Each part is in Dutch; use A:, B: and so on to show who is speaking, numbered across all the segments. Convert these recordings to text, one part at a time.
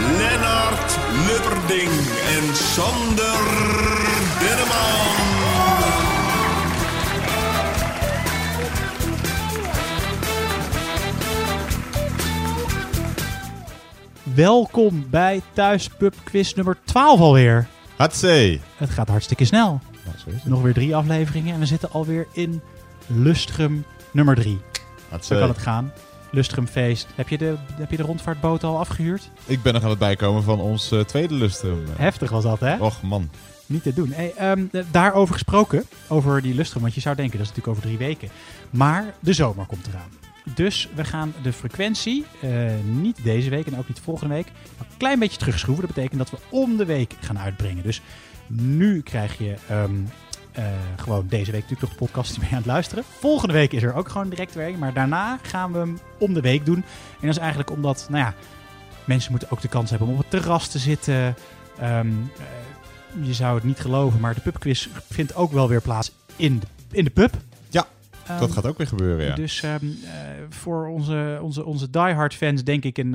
A: Lennart Lubberding en Sander Denneman.
B: Welkom bij Thuis Pub Quiz nummer 12 alweer.
C: Hatsé.
B: Het gaat hartstikke snel.
C: Zo is het.
B: Nog weer drie afleveringen en we zitten alweer in Lustrum nummer 3.
C: Hatsé.
B: Zo kan het gaan. Lustrumfeest. Heb je de, heb je de rondvaartboot al afgehuurd?
C: Ik ben nog aan het bijkomen van ons eh, tweede lustrum.
B: Heftig was dat, hè?
C: Och man.
B: Niet te doen. Hey, ehm, eh, daarover gesproken, over die Lustrum, want je zou denken dat is natuurlijk over drie weken. Maar de zomer komt eraan. Dus we gaan de frequentie, eh, niet deze week en ook niet volgende week, maar een klein beetje terugschroeven. Dat betekent dat we om de week gaan uitbrengen. Dus nu krijg je ehm, eh, gewoon deze week natuurlijk nog de podcast die ben je aan het luisteren. Volgende week is er ook gewoon direct werk, maar daarna gaan we hem om de week doen. En dat is eigenlijk omdat, nou ja, mensen moeten ook de kans hebben om op het terras te zitten. Ehm, eh, je zou het niet geloven, maar de pubquiz vindt ook wel weer plaats in de, in de pub.
C: Ja,
B: Ehm,
C: Dat gaat ook weer gebeuren, ja.
B: Dus ehm, eh, voor onze, onze, onze diehard fans denk ik, een,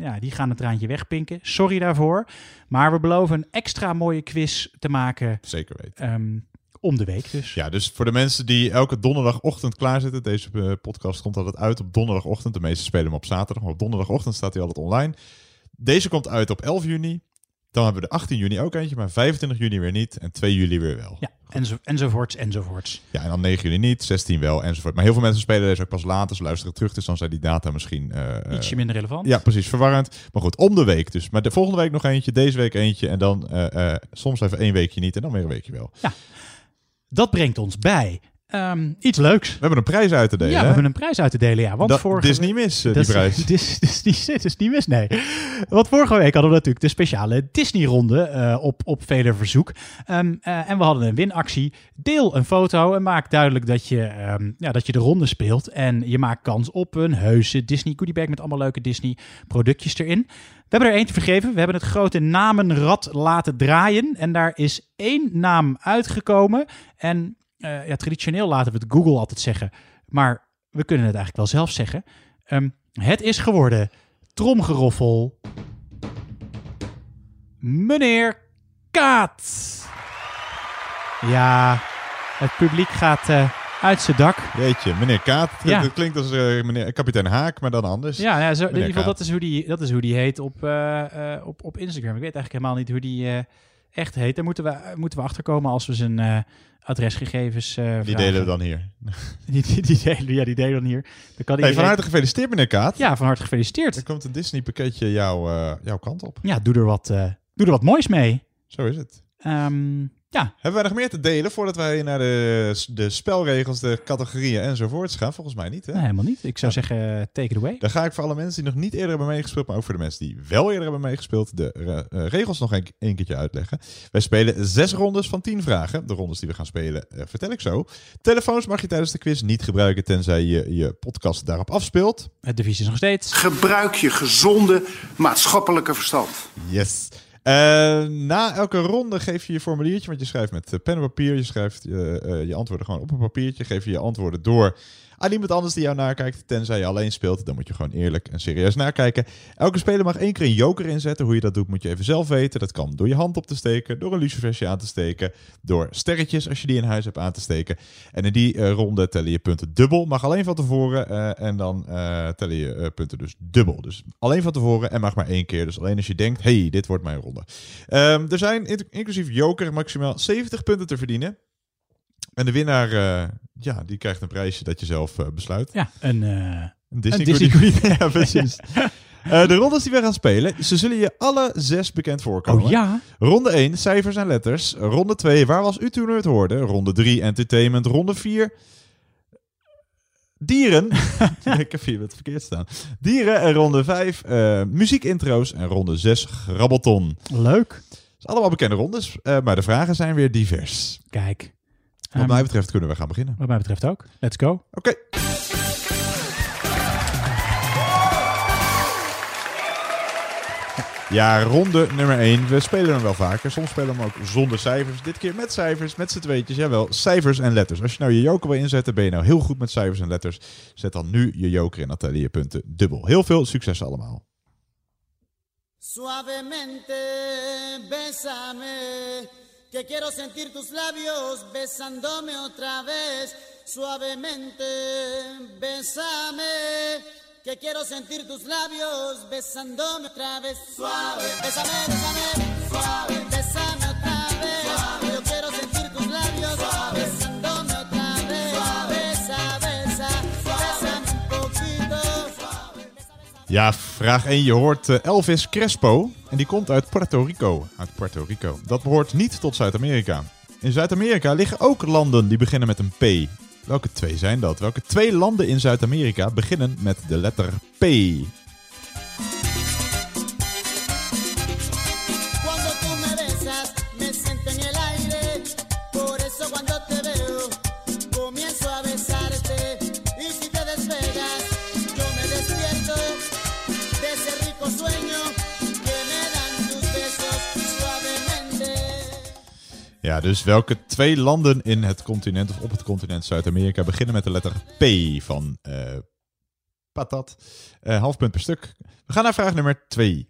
B: ja, die gaan het traantje wegpinken. Sorry daarvoor. Maar we beloven een extra mooie quiz te maken
C: Zeker weten.
B: Om de week dus.
C: Ja, dus voor de mensen die elke donderdagochtend klaarzitten. Deze eh, podcast komt altijd uit op donderdagochtend. De meeste spelen hem op zaterdag, maar op donderdagochtend staat hij altijd online. Deze komt uit op 11 juni. Dan hebben we de 18 juni ook eentje, maar 25 juni weer niet. En 2 juli weer wel.
B: Ja, enzo, enzovoorts, enzovoorts.
C: Ja, en dan 9 juli niet, 16 wel, enzovoort. Maar heel veel mensen spelen deze ook pas later. Ze luisteren terug, dus dan zijn die data misschien... eh, eh,
B: Ietsje minder relevant.
C: Ja, precies, verwarrend. Maar goed, om de week dus. Maar de volgende week nog eentje, deze week eentje. En dan soms even één weekje niet en dan weer een weekje wel.
B: Dat brengt ons bij ehm, iets leuks.
C: We hebben een prijs uit te delen.
B: ja, we
C: hè?
B: hebben een prijs uit te delen. Ja, want
C: Dat
B: vorige
C: is niet mis, eh, die prijs.
B: Dit is, dit is niet, dit is niet mis, nee. Want vorige week hadden we natuurlijk de speciale Disney-ronde eh, op, op vele verzoek. Ehm, eh, en we hadden een winactie. Deel een foto en maak duidelijk dat je, ehm, ja, dat je de ronde speelt. En je maakt kans op een heuse Disney goodiebag met allemaal leuke Disney-productjes erin. We hebben er eentje vergeven. We hebben het grote namenrad laten draaien. En daar is één naam uitgekomen. En ja, traditioneel laten we het Google altijd zeggen. Maar we kunnen het eigenlijk wel zelf zeggen. Ehm, het is geworden tromgeroffel. Meneer Kaat. Ja, het publiek gaat eh, uit zijn dak.
C: Jeetje, meneer Kaat.
B: Ja.
C: Dat klinkt als eh, meneer, kapitein Haak, maar dan anders.
B: Ja, ja zo, in ieder geval, dat is hoe die, dat is hoe die heet op, eh, eh, op, op Instagram. Ik weet eigenlijk helemaal niet hoe die eh, echt heet. Daar moeten we, moeten we achterkomen als we zijn eh, adresgegevens eh
C: Die
B: vragen.
C: delen we dan hier.
B: Die, die, die delen, ja, die delen dan hier. Dan kan
C: Hey, van
B: iedereen-
C: harte gefeliciteerd, meneer Kaat.
B: Ja, van harte gefeliciteerd.
C: Er komt een Disney pakketje jouw, eh, jouw kant op.
B: Ja, doe er wat, doe er wat moois mee.
C: Zo is het.
B: Ehm, ja,
C: Hebben wij nog meer te delen voordat wij naar de, de spelregels, de categorieën enzovoorts gaan? Volgens mij niet, hè?
B: nee, helemaal niet. Ik zou zeggen, eh, take it away.
C: Dan ga ik voor alle mensen die nog niet eerder hebben meegespeeld, maar ook voor de mensen die wel eerder hebben meegespeeld, de eh, eh, regels nog een, een keertje uitleggen. Wij spelen zes rondes van tien vragen. De rondes die we gaan spelen vertel ik zo. Telefoons mag je tijdens de quiz niet gebruiken, tenzij je je podcast daarop afspeelt.
B: Het devies is nog steeds.
D: Gebruik je gezonde maatschappelijke verstand.
C: Yes. Eh, na elke ronde geef je je formuliertje, want je schrijft met eh, pen en papier. Je schrijft eh, je antwoorden gewoon op een papiertje. Geef je je antwoorden door aan iemand anders die jou nakijkt. Tenzij je alleen speelt, dan moet je gewoon eerlijk en serieus nakijken. Elke speler mag één keer een joker inzetten. Hoe je dat doet, moet je even zelf weten. Dat kan door je hand op te steken, door een lucifersje aan te steken, door sterretjes als je die in huis hebt aan te steken. En in die eh, ronde tellen je punten dubbel. Mag alleen van tevoren eh, en dan eh, tellen je punten dus dubbel. Dus alleen van tevoren en mag maar één keer. Dus alleen als je denkt, hey, dit wordt mijn ronde. Ehm, er zijn in- inclusief joker maximaal 70 punten te verdienen. En de winnaar, eh, ja, die krijgt een prijsje dat je zelf eh, besluit.
B: Ja, een, eh,
C: Een Disney,
B: Een Disney
C: goodie. ja, precies. De rondes die we gaan spelen, ze zullen je alle zes bekend voorkomen.
B: oh ja.
C: Ronde 1, cijfers en letters. Ronde 2, waar was u toen u het hoorde? Ronde 3, entertainment. Ronde 4, Dieren. ik heb hier wat verkeerd staan. Dieren en ronde 5. eh muziekintro's en ronde 6 grabbelton.
B: Leuk.
C: Het zijn allemaal bekende rondes, maar de vragen zijn weer divers.
B: Kijk.
C: Wat
B: Ehm,
C: mij betreft kunnen we gaan beginnen.
B: wat mij betreft ook. Let's go.
C: Oké. Ja, ronde nummer 1. We spelen hem wel vaker. Soms spelen we hem ook zonder cijfers. Dit keer met cijfers, met z'n tweetjes. Jawel, cijfers en letters. Als je nou je joker wil inzetten, ben je nou heel goed met cijfers en letters. Zet dan nu je joker in Atelier punten dubbel. Heel veel succes allemaal.
E: Suavemente, bésame, que quiero sentir tus labios besándome otra vez. Suavemente, bésame, que quiero sentir tus labios besándome otra vez. Suave, bésame, bésame, suave,
C: Ja, vraag 1. Je hoort eh, Elvis Crespo. En die komt uit Puerto Rico. Uit Puerto Rico. Dat behoort niet tot Zuid-Amerika. In Zuid-Amerika liggen ook landen die beginnen met een P. Welke twee zijn dat? Welke twee landen in Zuid-Amerika beginnen met de letter P? Ja, dus welke twee landen in het continent of op het continent Zuid-Amerika beginnen met de letter P van eh, patat? Eh, half punt per stuk. We gaan naar vraag nummer 2.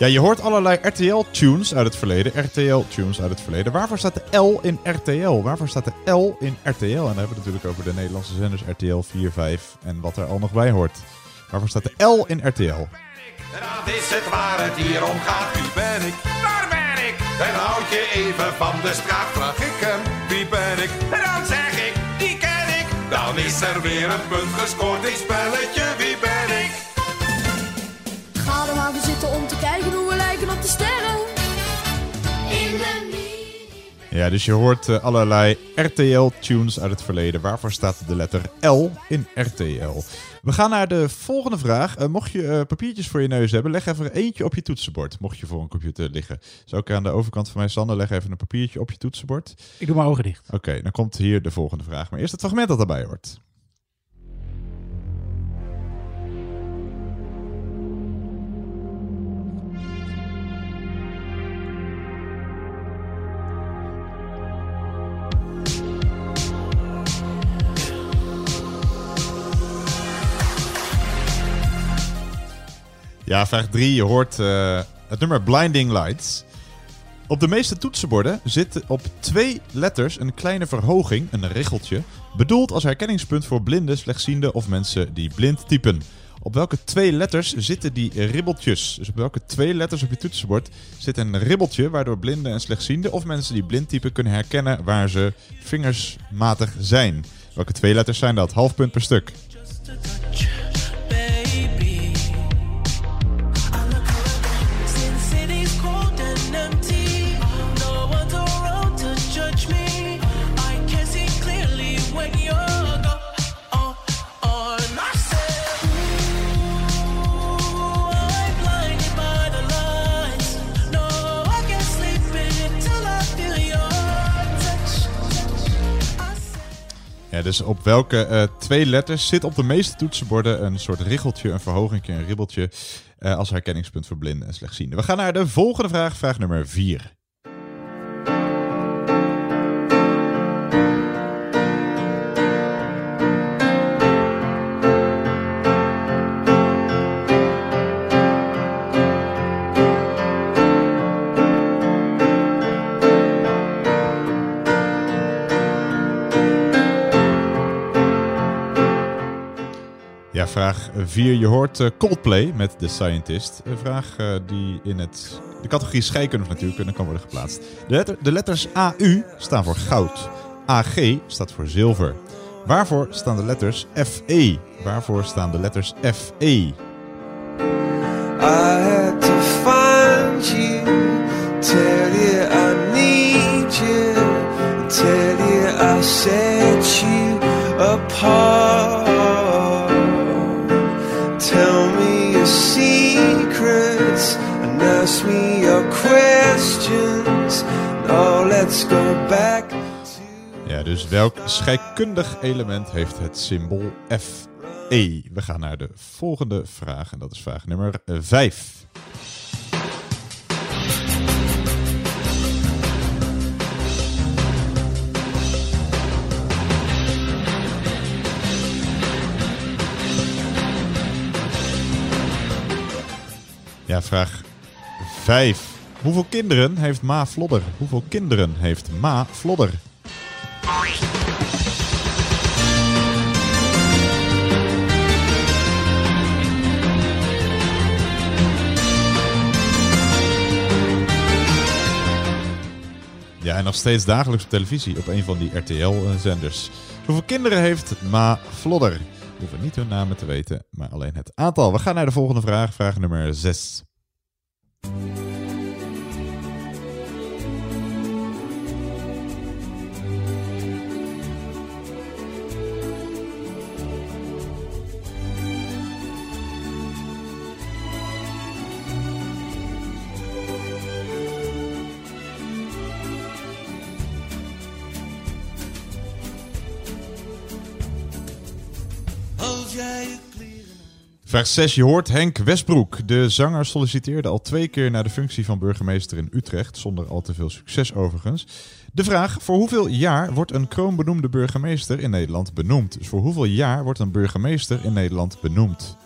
C: Ja, je hoort allerlei RTL-tunes uit het verleden. RTL-tunes uit het verleden. Waarvoor staat de L in RTL? Waarvoor staat de L in RTL? En dan hebben we het natuurlijk over de Nederlandse zenders RTL 4, 5 en wat er al nog bij hoort. Waarvoor staat de L in RTL?
F: Dat is het waar het hier om gaat. Wie ben ik? Waar ben ik? En houd je even van de straat, vraag ik hem. Wie ben ik? En dan zeg ik, die ken ik. Dan is er weer een punt gescoord in spelletje. Wie
G: om te kijken hoe we lijken op de sterren. In de
C: Ja, dus je hoort eh, allerlei RTL-tunes uit het verleden. Waarvoor staat de letter L in RTL? We gaan naar de volgende vraag. Eh, mocht je eh, papiertjes voor je neus hebben, leg even eentje op je toetsenbord. Mocht je voor een computer liggen. Zou ik aan de overkant van mij, Sander, leg even een papiertje op je toetsenbord.
B: Ik doe mijn ogen dicht.
C: Oké, dan komt hier de volgende vraag. Maar eerst het fragment dat erbij hoort. Ja, vraag 3. Je hoort eh, het nummer Blinding Lights. Op de meeste toetsenborden zit op twee letters een kleine verhoging, een richeltje, bedoeld als herkenningspunt voor blinden, slechtzienden of mensen die blind typen. Op welke twee letters zitten die ribbeltjes? Dus op welke twee letters op je toetsenbord zit een ribbeltje waardoor blinden en slechtzienden of mensen die blind typen kunnen herkennen waar ze vingersmatig zijn? Welke twee letters zijn dat? Half punt per stuk. Ja, dus op welke eh, twee letters zit op de meeste toetsenborden een soort richeltje, een verhoging, een ribbeltje eh, als herkenningspunt voor blinden en slechtzienden? We gaan naar de volgende vraag, vraag nummer 4. Vraag 4. Je hoort eh, Coldplay met The Scientist. Een vraag eh, die in het De categorie scheikundig natuurkunde kan worden geplaatst. De, letter- de letters AU staan voor goud. AG staat voor zilver. Waarvoor staan de letters FE? Waarvoor staan de letters? FE?
H: I had to find you, tell you I need you, tell you I set you apart.
C: Ja, dus welk scheikundig element heeft het symbool FE? We gaan naar de volgende vraag en dat is vraag nummer 5. Ja, vraag 5. Hoeveel kinderen heeft Ma Flodder? Hoeveel kinderen heeft Ma Flodder? Ja, en nog steeds dagelijks op televisie op een van die RTL-zenders. Hoeveel kinderen heeft Ma Flodder? We hoeven niet hun namen te weten, maar alleen het aantal. We gaan naar de volgende vraag, vraag nummer 6.
I: Als
C: Vraag 6. Je hoort Henk Westbroek. De zanger solliciteerde al twee keer naar de functie van burgemeester in Utrecht, zonder al te veel succes overigens. De vraag, voor hoeveel jaar wordt een kroonbenoemde burgemeester in Nederland benoemd? Dus voor hoeveel jaar wordt een burgemeester in Nederland benoemd?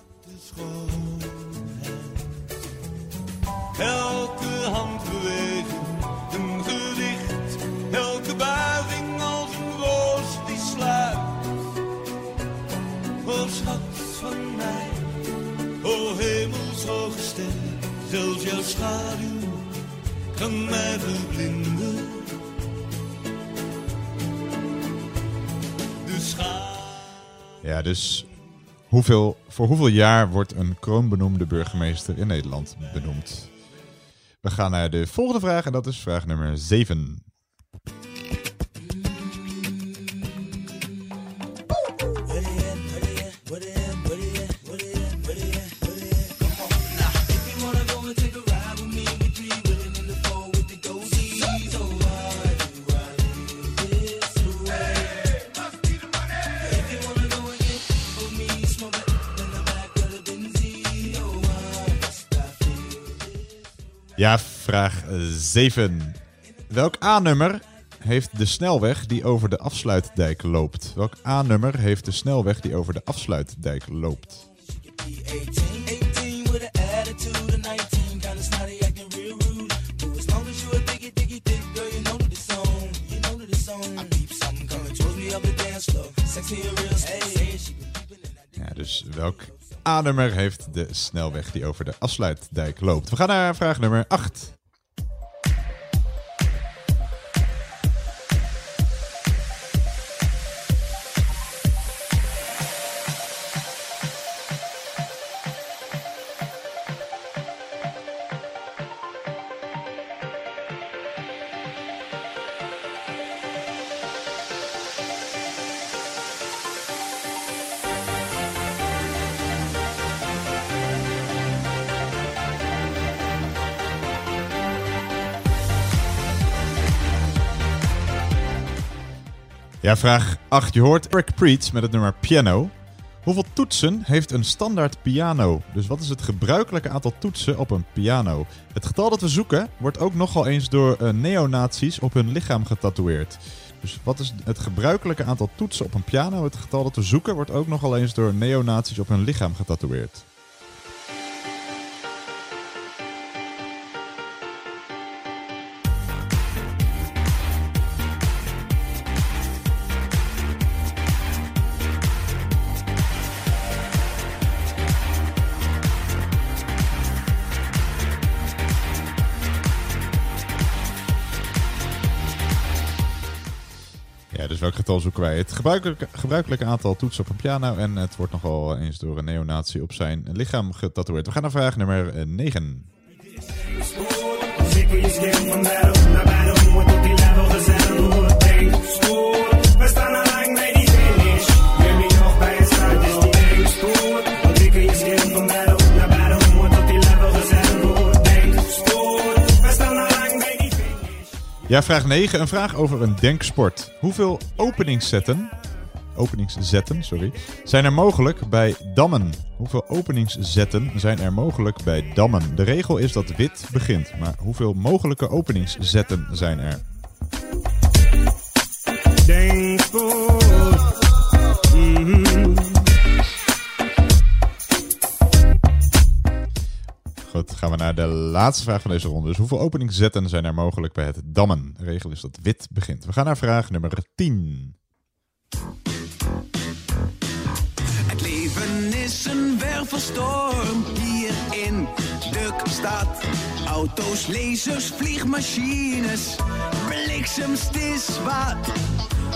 I: Jouw schaduw kan mij verblinden. De schaduw.
C: Ja, dus hoeveel, voor hoeveel jaar wordt een kroonbenoemde burgemeester in Nederland benoemd? We gaan naar de volgende vraag en dat is vraag nummer 7. Ja, vraag 7. Welk A-nummer heeft de snelweg die over de afsluitdijk loopt? Welk A-nummer heeft de snelweg die over de afsluitdijk loopt?
I: 18 with an attitude of 19, kinda snotty, acting real rude. But as long as you a diggy, diggy, dick, girl, you know the song. You know the song. I peep something coming towards me up the dance floor. Sexy and real, hey, she been peeping in that.
C: Ja, dus welk A-nummer heeft de snelweg die over de afsluitdijk loopt? We gaan naar vraag nummer 8. Ja, vraag 8. Je hoort Eric Preets met het nummer Piano. Hoeveel toetsen heeft een standaard piano? Dus wat is het gebruikelijke aantal toetsen op een piano? Het getal dat we zoeken wordt ook nogal eens door neonazies op hun lichaam getatoeëerd. Dus wat is het gebruikelijke aantal toetsen op een piano? Het getal dat we zoeken wordt ook nogal eens door neonazies op hun lichaam getatoeëerd. Getal zoeken wij? Het gebruikelijke, aantal toetsen op een piano. En het wordt nogal eens door een neonazi op zijn lichaam getatoeëerd. We gaan naar vraag nummer eh, 9. Ja, vraag 9. Een vraag over een denksport. Hoeveel openingszetten, openingszetten sorry, zijn er mogelijk bij dammen? Hoeveel openingszetten zijn er mogelijk bij dammen? De regel is dat wit begint. Maar hoeveel mogelijke openingszetten zijn er? Goed, gaan we naar de laatste vraag van deze ronde. Dus hoeveel openingszetten zijn er mogelijk bij het dammen? De regel is dat wit begint. We gaan naar vraag nummer 10.
J: Het leven is een wervelstorm hier in de stad. Auto's, lasers, vliegmachines, bliksems, het is wat.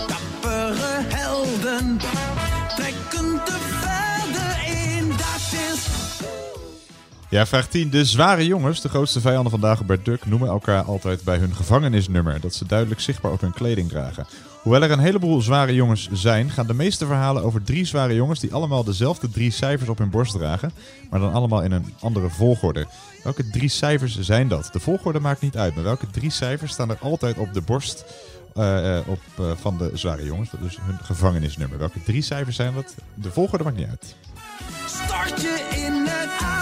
J: Dappere helden
C: Ja, vraag 10. De zware jongens, de grootste vijanden van Dagobert Duck, noemen elkaar altijd bij hun gevangenisnummer, dat ze duidelijk zichtbaar op hun kleding dragen. Hoewel er een heleboel zware jongens zijn, gaan de meeste verhalen over drie zware jongens die allemaal dezelfde drie cijfers op hun borst dragen, maar dan allemaal in een andere volgorde. Welke drie cijfers zijn dat? De volgorde maakt niet uit, maar welke drie cijfers staan er altijd op de borst eh, eh, op, eh, van de zware jongens? Dat is hun gevangenisnummer. Welke drie cijfers zijn dat? De volgorde maakt niet uit.
J: Start je in het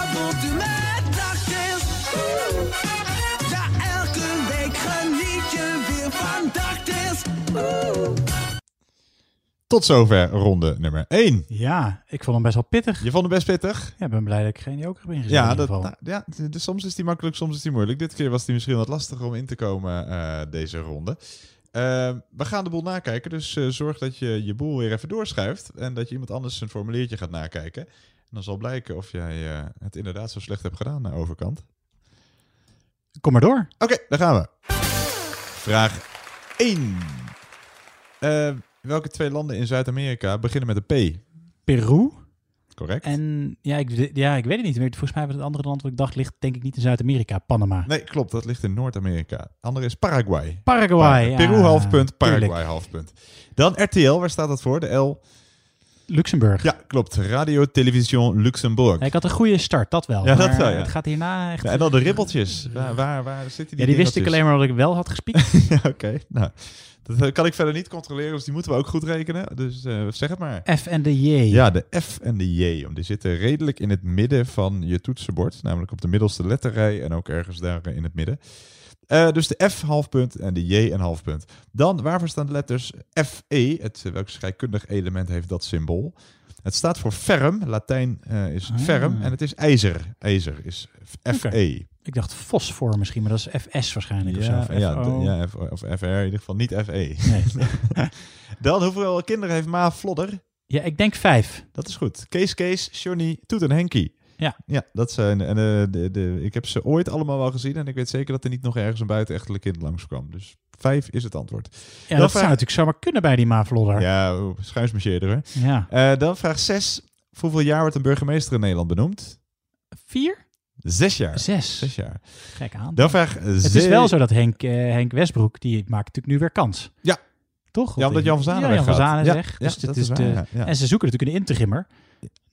J: met. Ja, elke week geniet je weer van.
C: Tot zover ronde nummer 1.
B: Ja, ik vond hem best wel pittig.
C: Je vond hem best pittig?
B: Ja, ik ben blij dat ik geen joker heb ingezet.
C: Ja,
B: in ieder
C: dat,
B: geval.
C: nou, ja soms is die makkelijk, soms is die moeilijk. Dit keer was die misschien wat lastiger om in te komen, eh, deze ronde. Eh, we gaan de boel nakijken, dus eh, zorg dat je je boel weer even doorschuift. En dat je iemand anders een formuliertje gaat nakijken. En dan zal blijken of jij eh, het inderdaad zo slecht hebt gedaan naar overkant.
B: Kom maar door.
C: Oké, daar gaan we. Vraag 1. Eh, welke twee landen in Zuid-Amerika beginnen met een P?
B: Peru.
C: Correct.
B: En ja ik, ja, ik weet het niet. Maar volgens mij was het andere land wat ik dacht ligt denk ik niet in Zuid-Amerika. Panama.
C: Nee, klopt. Dat ligt in Noord-Amerika. Andere is Paraguay.
B: Paraguay, ja,
C: Peru half punt, Paraguay
B: tuurlijk.
C: half punt. Dan RTL, waar staat dat voor? De L?
B: Luxemburg.
C: Ja, klopt. Radio Television Luxemburg.
B: Ja, ik had een goede start, dat wel.
C: Ja, dat wel, ja.
B: Het gaat hierna echt...
C: Ja, en dan de ribbeltjes. Waar, waar, waar zitten die
B: Ja, die wist ik alleen maar dat ik wel had gespiekt.
C: ja, oké. Nou, dat eh, kan ik verder niet controleren, dus die moeten we ook goed rekenen. Dus eh, zeg het maar.
B: F en de J.
C: Ja, de F en de J. Want die zitten redelijk in het midden van je toetsenbord. Namelijk op de middelste letterrij en ook ergens daar in het midden. Eh, dus de F half punt en de J een half punt. Dan, waarvoor staan de letters FE? Het, eh, welk scheikundig element heeft dat symbool? Het staat voor ferm. Latijn eh, is
B: Ah.
C: ferm. En het is ijzer. IJzer is FE.
B: Ik dacht fosfor misschien, maar dat is FS waarschijnlijk. of
C: Ja,
B: zo, of
C: ja, ja, F- of FR in ieder geval, niet FE.
B: Nee.
C: Dan, hoeveel kinderen heeft Ma Flodder?
B: Ja, ik denk vijf.
C: Dat is goed. Kees, Kees, Johnny, Toet en Henkie.
B: Ja.
C: Ja, dat zijn. En eh, de, de, ik heb ze ooit allemaal wel gezien. En ik weet zeker dat er niet nog ergens een buitenechtelijk kind langskwam. Dus vijf is het antwoord.
B: Ja,
C: Dan
B: dat
C: vraag-
B: zou natuurlijk zomaar kunnen bij die Mavlodder.
C: Ja, hoor.
B: Ja.
C: Eh, dan vraag 6. Voor hoeveel jaar wordt een burgemeester in Nederland benoemd?
B: Vier?
C: Zes jaar.
B: Zes.
C: Zes jaar.
B: Gek aan.
C: Dan vraag
B: Het is wel zo dat Henk, eh, Henk Westbroek, die maakt natuurlijk nu weer kans.
C: Ja.
B: Toch?
C: Ja, omdat Jan van Zanen
B: Ja, Jan van
C: Ja,
B: weg.
C: ja,
B: Dus
C: dat is
B: is de... En ze zoeken natuurlijk een interimmer.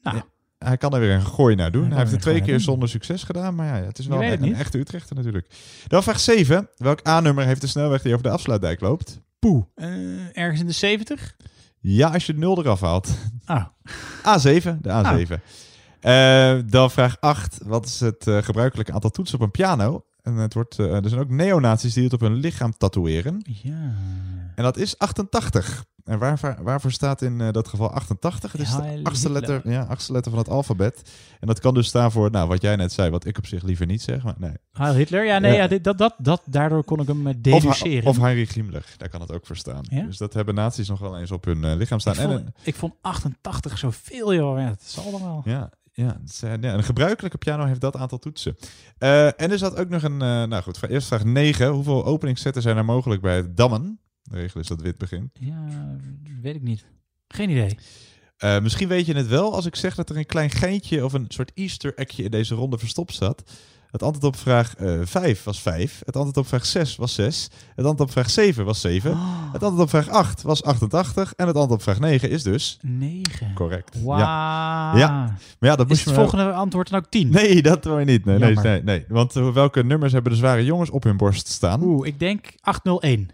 B: Nou,
C: Hij kan er weer een gooi naar doen.
B: Hij
C: heeft
B: er
C: het twee keer zonder succes gedaan. Maar ja, het is wel een, een echte Utrechter natuurlijk. Dan vraag 7. Welk A-nummer heeft de snelweg die over de afsluitdijk loopt?
B: poeh. Eh, ergens in de 70?
C: Ja, als je de 0 eraf haalt.
B: Ah.
C: A7, de A7. Eh, dan vraag 8. Wat is het eh, gebruikelijke aantal toetsen op een piano? En het wordt, er zijn ook neonazies die het op hun lichaam tatoeëren.
B: Ja.
C: En dat is 88. En waar, waarvoor staat in eh, dat geval 88? Het is de achtste letter, ja, achtste letter van het alfabet. En dat kan dus staan voor, nou, wat jij net zei, wat ik op zich liever niet zeg. Maar nee.
B: Heil Hitler? Ja, nee,
C: Ja.
B: ja. dit, dat, dat, dat, daardoor kon ik hem eh,
C: Of,
B: deduceren.
C: of Heinrich Himmler, daar kan het ook voor staan.
B: Ja?
C: Dus dat hebben naties nog wel eens op hun eh, lichaam staan.
B: ik,
C: En
B: vond,
C: een-
B: ik vond 88 zoveel, joh. Ja, het zal dan wel.
C: Ja, ja, is, een gebruikelijke piano heeft dat aantal toetsen. En er zat ook nog een, nou goed, eerst vraag 9. Hoeveel openingszetten zijn er mogelijk bij het dammen? De regel is dat wit begint.
B: Ja, weet ik niet. Geen idee.
C: Eh, misschien weet je het wel als ik zeg dat er een klein geintje of een soort easter eggje in deze ronde verstopt zat. Het antwoord op vraag eh 5 was 5. Het antwoord op vraag 6 was 6. Het antwoord op vraag 7 was 7.
B: Oh.
C: Het antwoord op vraag 8 was 88. En het antwoord op vraag 9 is dus...
B: 9.
C: Correct.
B: Wauw.
C: Ja. ja. Maar ja, dat
B: Is
C: moest
B: het volgende antwoord dan ook 10?
C: Nee, dat wil je niet. Nee, nee, nee. Want eh, welke nummers hebben de zware jongens op hun borst staan?
B: Oeh, ik denk 801.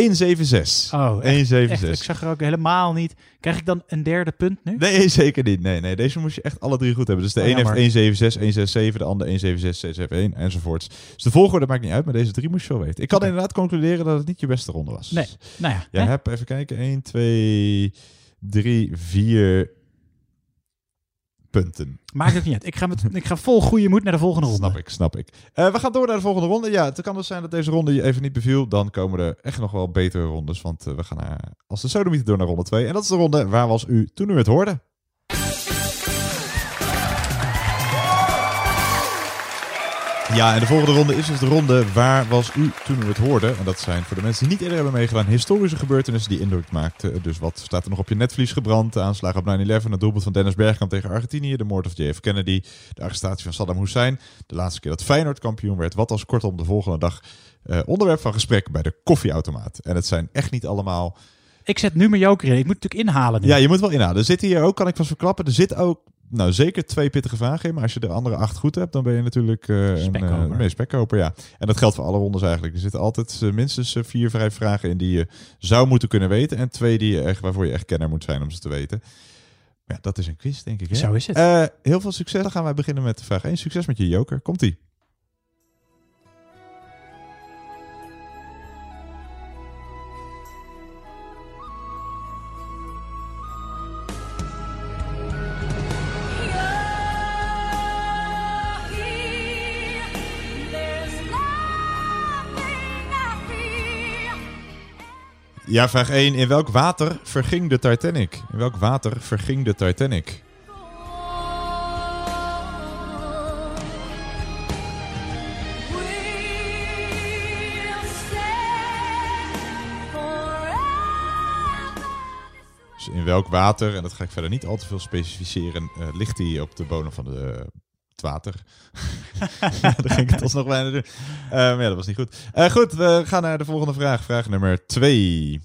C: 176.
B: Oh, echt,
C: 176.
B: echt, ik zag er ook helemaal niet. Krijg ik dan een derde punt nu?
C: Nee, zeker niet. Nee, nee, deze moest je echt alle drie goed hebben. Dus de
B: Oh,
C: een heeft
B: jammer.
C: 176, 167, de ander 176, 671 enzovoorts. Dus de volgorde maakt niet uit, maar deze drie moest je wel weten. Ik kan inderdaad concluderen dat het niet je beste ronde was.
B: Nee, nou ja.
C: Jij
B: hè?
C: hebt, even kijken, 1, 2, 3, 4 punten.
B: Maakt ook niet uit. Ik ga, met, ik ga vol goede moed naar de volgende ronde.
C: Snap ik, snap ik. Eh, we gaan door naar de volgende ronde. Ja, het kan dus zijn dat deze ronde je even niet beviel. Dan komen er echt nog wel betere rondes. Want eh, we gaan naar, als de sodomieter door naar ronde 2. En dat is de ronde Waar was u toen u het hoorde? Ja, en de volgende ronde is dus de ronde Waar was u toen u het hoorde? En dat zijn voor de mensen die niet eerder hebben meegedaan historische gebeurtenissen die indruk maakten. Dus wat staat er nog op je netvlies gebrand? De aanslag op 9-11, het doelpunt van Dennis Bergkamp tegen Argentinië, de moord op JF Kennedy, de arrestatie van Saddam Hussein, de laatste keer dat Feyenoord kampioen werd. Wat als kortom de volgende dag eh, onderwerp van gesprek bij de koffieautomaat. En het zijn echt niet allemaal...
B: Ik zet nu mijn joker in. Ik moet natuurlijk inhalen nu.
C: Ja, je moet wel inhalen. Er zitten hier ook, kan ik vast verklappen, er zit ook nou, zeker twee pittige vragen in. Maar als je de andere acht goed hebt, dan ben je natuurlijk eh een
B: Spekkoper.
C: eh, spekkoper. Ja. En dat geldt voor alle rondes eigenlijk. Er zitten altijd eh, minstens vier, vijf vragen in die je zou moeten kunnen weten. En twee die je echt, waarvoor je echt kenner moet zijn om ze te weten. Maar ja, dat is een quiz, denk ik. Hè?
B: Zo is het.
C: Heel veel succes. Dan gaan wij beginnen met vraag 1. Succes met je joker. Komt-ie. Ja, vraag 1. In welk water verging de Titanic? In welk water verging de Titanic? Dus in welk water, en dat ga ik verder niet al te veel specificeren, eh, ligt hij op de bodem van de, het water? ja, daar ging ik het alsnog bijna doen. Maar ja, dat was niet goed. Eh, goed, we gaan naar de volgende vraag. Vraag nummer 2.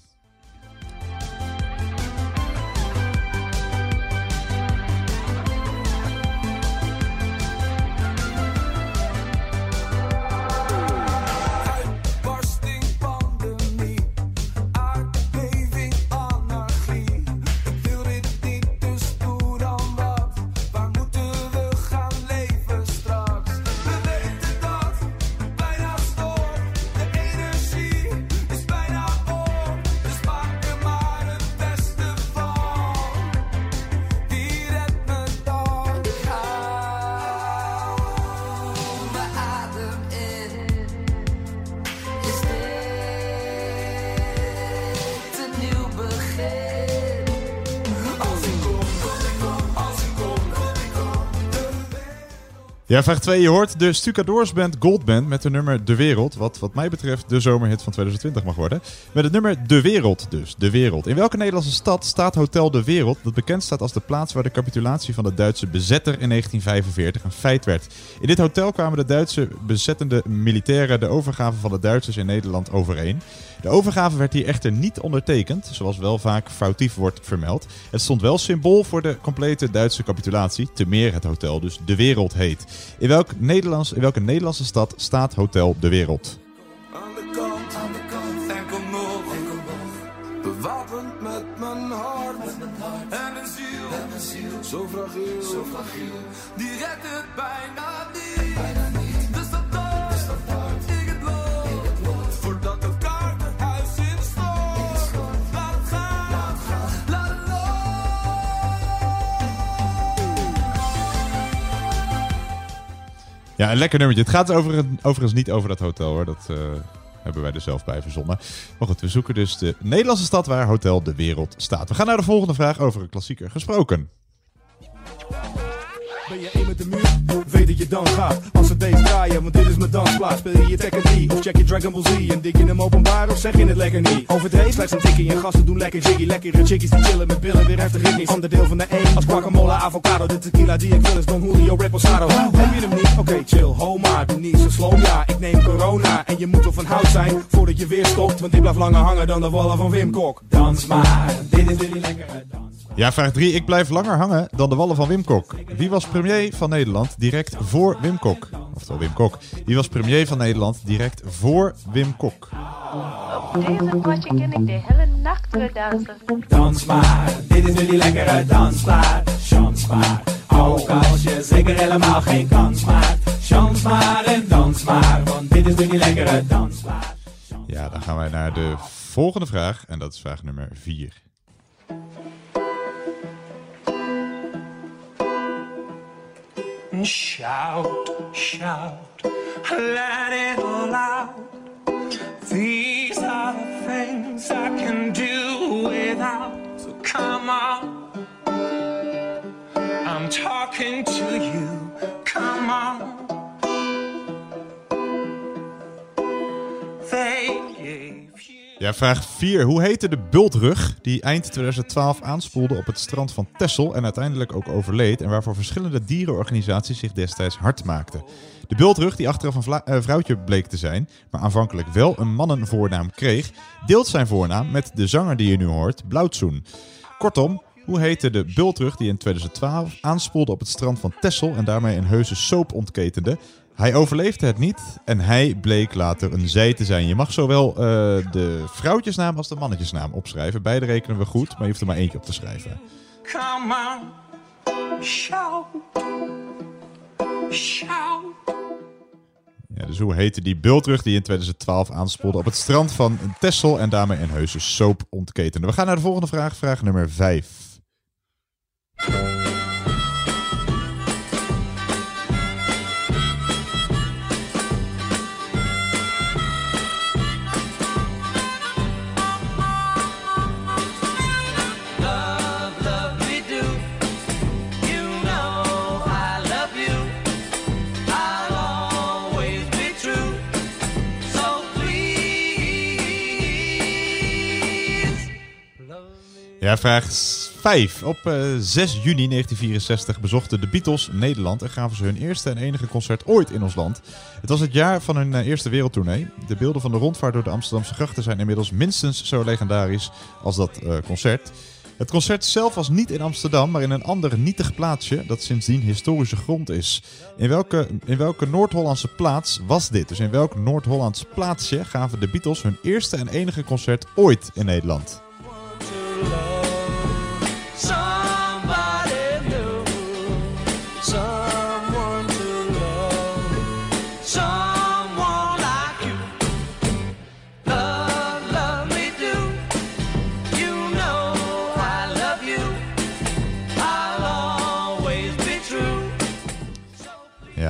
C: Ja, vraag 2. Je hoort de Stucadoors-band Goldband met de nummer De Wereld. Wat wat mij betreft de zomerhit van 2020 mag worden. Met het nummer De Wereld dus. De Wereld. In welke Nederlandse stad staat Hotel De Wereld? Dat bekend staat als de plaats waar de capitulatie van de Duitse bezetter in 1945 een feit werd. In dit hotel kwamen de Duitse bezettende militairen de overgave van de Duitsers in Nederland overeen. De overgave werd hier echter niet ondertekend, zoals wel vaak foutief wordt vermeld. Het stond wel symbool voor de complete Duitse capitulatie, te meer het hotel dus De Wereld heet. In, welk Nederlands, in welke Nederlandse stad staat Hotel De Wereld?
J: Aan de kant, aan de kant, enkel nog, enkel nog. Bewapend met mijn hart, met mijn hart. En een ziel, en een ziel. Zo fragiel, zo fragiel.
C: Ja, een lekker nummertje. Het gaat over, overigens niet over dat hotel hoor. Dat eh, hebben wij er zelf bij verzonnen. Maar goed, we zoeken dus de Nederlandse stad waar Hotel De Wereld staat. We gaan naar de volgende vraag over een klassieker gesproken.
K: Ben je één met de muur? Je dan. Als het draaien, want dit is mijn dansplaats. Speel je je Tekken 3 of check je Dragon Ball Z? En dik je hem openbaar of zeg je het lekker niet? Overdreven, slechts een tikkie en gasten doen lekker jiggy. Lekkere chickies die chillen met billen, weer heftig ritmisch. Onderdeel van de één als guacamole, avocado. De tequila die ik wil is Don Julio Reposado. Heb je hem niet? Oké, chill, ho maar. Doe niet zo slow, ja. Ik neem corona en je moet wel van hout zijn voordat je weer stopt. Want die blijft langer hangen dan de wallen van Wim Kok. Dans maar, dit is jullie lekkere dans.
C: Ja, vraag 3. Ik blijf langer hangen dan de wallen van Wim Kok. Wie was premier van Nederland direct voor Wim Kok? Oftewel Wim Kok. Wie was premier van Nederland direct voor Wim Kok?
L: Op deze potje ken ik de hele nacht weer dansen.
K: Dans maar, dit is jullie lekkere dansplaat. Chans maar, ook als je zeker helemaal geen kans maakt. Chans maar en dans maar, want dit is jullie lekkere dansplaat.
C: Ja, dan gaan wij naar de volgende vraag. En dat is vraag nummer 4.
I: And shout, shout, let it all out. These are the things I can do without. So come on, I'm talking to you. Come on.
C: Ja, vraag 4. Hoe heette de bultrug die eind 2012 aanspoelde op het strand van Texel en uiteindelijk ook overleed en waarvoor verschillende dierenorganisaties zich destijds hard maakten? De bultrug, die achteraf een eh, vrouwtje bleek te zijn, maar aanvankelijk wel een mannenvoornaam kreeg, deelt zijn voornaam met de zanger die je nu hoort, Blauwtsoen. Kortom, hoe heette de bultrug die in 2012 aanspoelde op het strand van Texel en daarmee een heuse soap ontketende? Hij overleefde het niet en hij bleek later een zij te zijn. Je mag zowel eh, de vrouwtjesnaam als de mannetjesnaam opschrijven. Beide rekenen we goed, maar je hoeft er maar eentje op te schrijven.
I: Come on, shout, shout.
C: Ja, dus hoe heette die bultrug die in 2012 aanspoelde op het strand van Texel en daarmee een heuse soap ontketende? We gaan naar de volgende vraag, vraag nummer 5. Ja, vraag 5. Op eh, 6 juni 1964 bezochten de Beatles Nederland en gaven ze hun eerste en enige concert ooit in ons land. Het was het jaar van hun eh, eerste wereldtournee. De beelden van de rondvaart door de Amsterdamse grachten zijn inmiddels minstens zo legendarisch als dat eh, concert. Het concert zelf was niet in Amsterdam, maar in een ander nietig plaatsje dat sindsdien historische grond is. In welke, in welke Noord-Hollandse plaats was dit? Dus in welk Noord-Hollands plaatsje gaven de Beatles hun eerste en enige concert ooit in Nederland?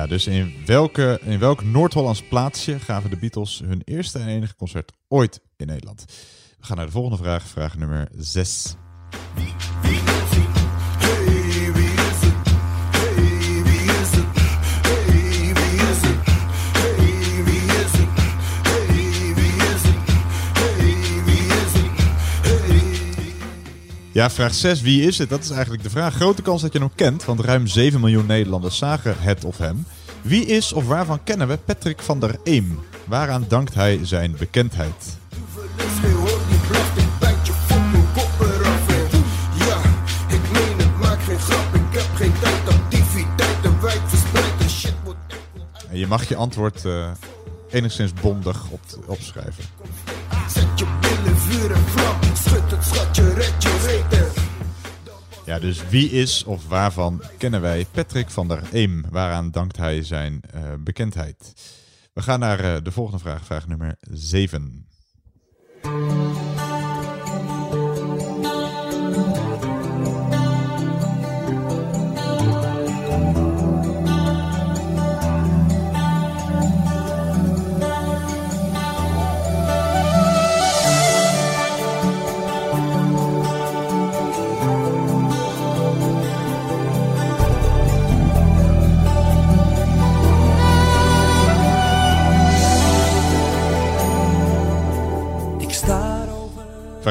C: Ja, dus in, welke, in welk Noord-Hollands plaatsje gaven de Beatles hun eerste en enige concert ooit in Nederland? Gaan naar de volgende vraag, vraag nummer 6. Ja, vraag 6. Wie is het? Dat is eigenlijk de vraag. Grote kans dat je hem kent, want ruim 7 miljoen Nederlanders zagen het of hem. Wie is of waarvan kennen we Patrick van der Eem? Waaraan dankt hij zijn bekendheid? En je mag je antwoord eh, enigszins bondig op, opschrijven.
H: Zet je billen, vuur en vlam. Schud het schatje, red je weten.
C: Ja, dus wie is of waarvan kennen wij Patrick van der Eem? Waaraan dankt hij zijn eh, bekendheid? We gaan naar eh, de volgende vraag, vraag nummer 7.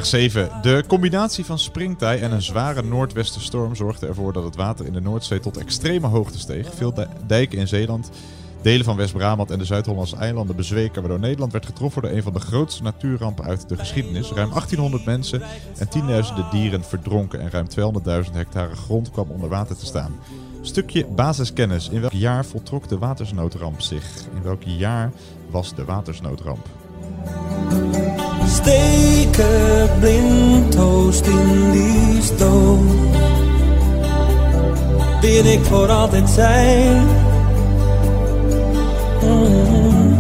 C: Vraag 7. De combinatie van springtij en een zware noordwestenstorm zorgde ervoor dat het water in de Noordzee tot extreme hoogte steeg. Veel di- dijken in Zeeland, delen van West-Brabant en de Zuid-Hollandse eilanden bezweken, waardoor Nederland werd getroffen door een van de grootste natuurrampen uit de geschiedenis. Ruim 1800 mensen en tienduizenden dieren verdronken en ruim 200.000 hectare grond kwam onder water te staan. Stukje basiskennis. In welk jaar voltrok de watersnoodramp zich? In welk jaar was de watersnoodramp?
H: Steken blindtoast in die stoom. Wil ik voor altijd zijn. Mm.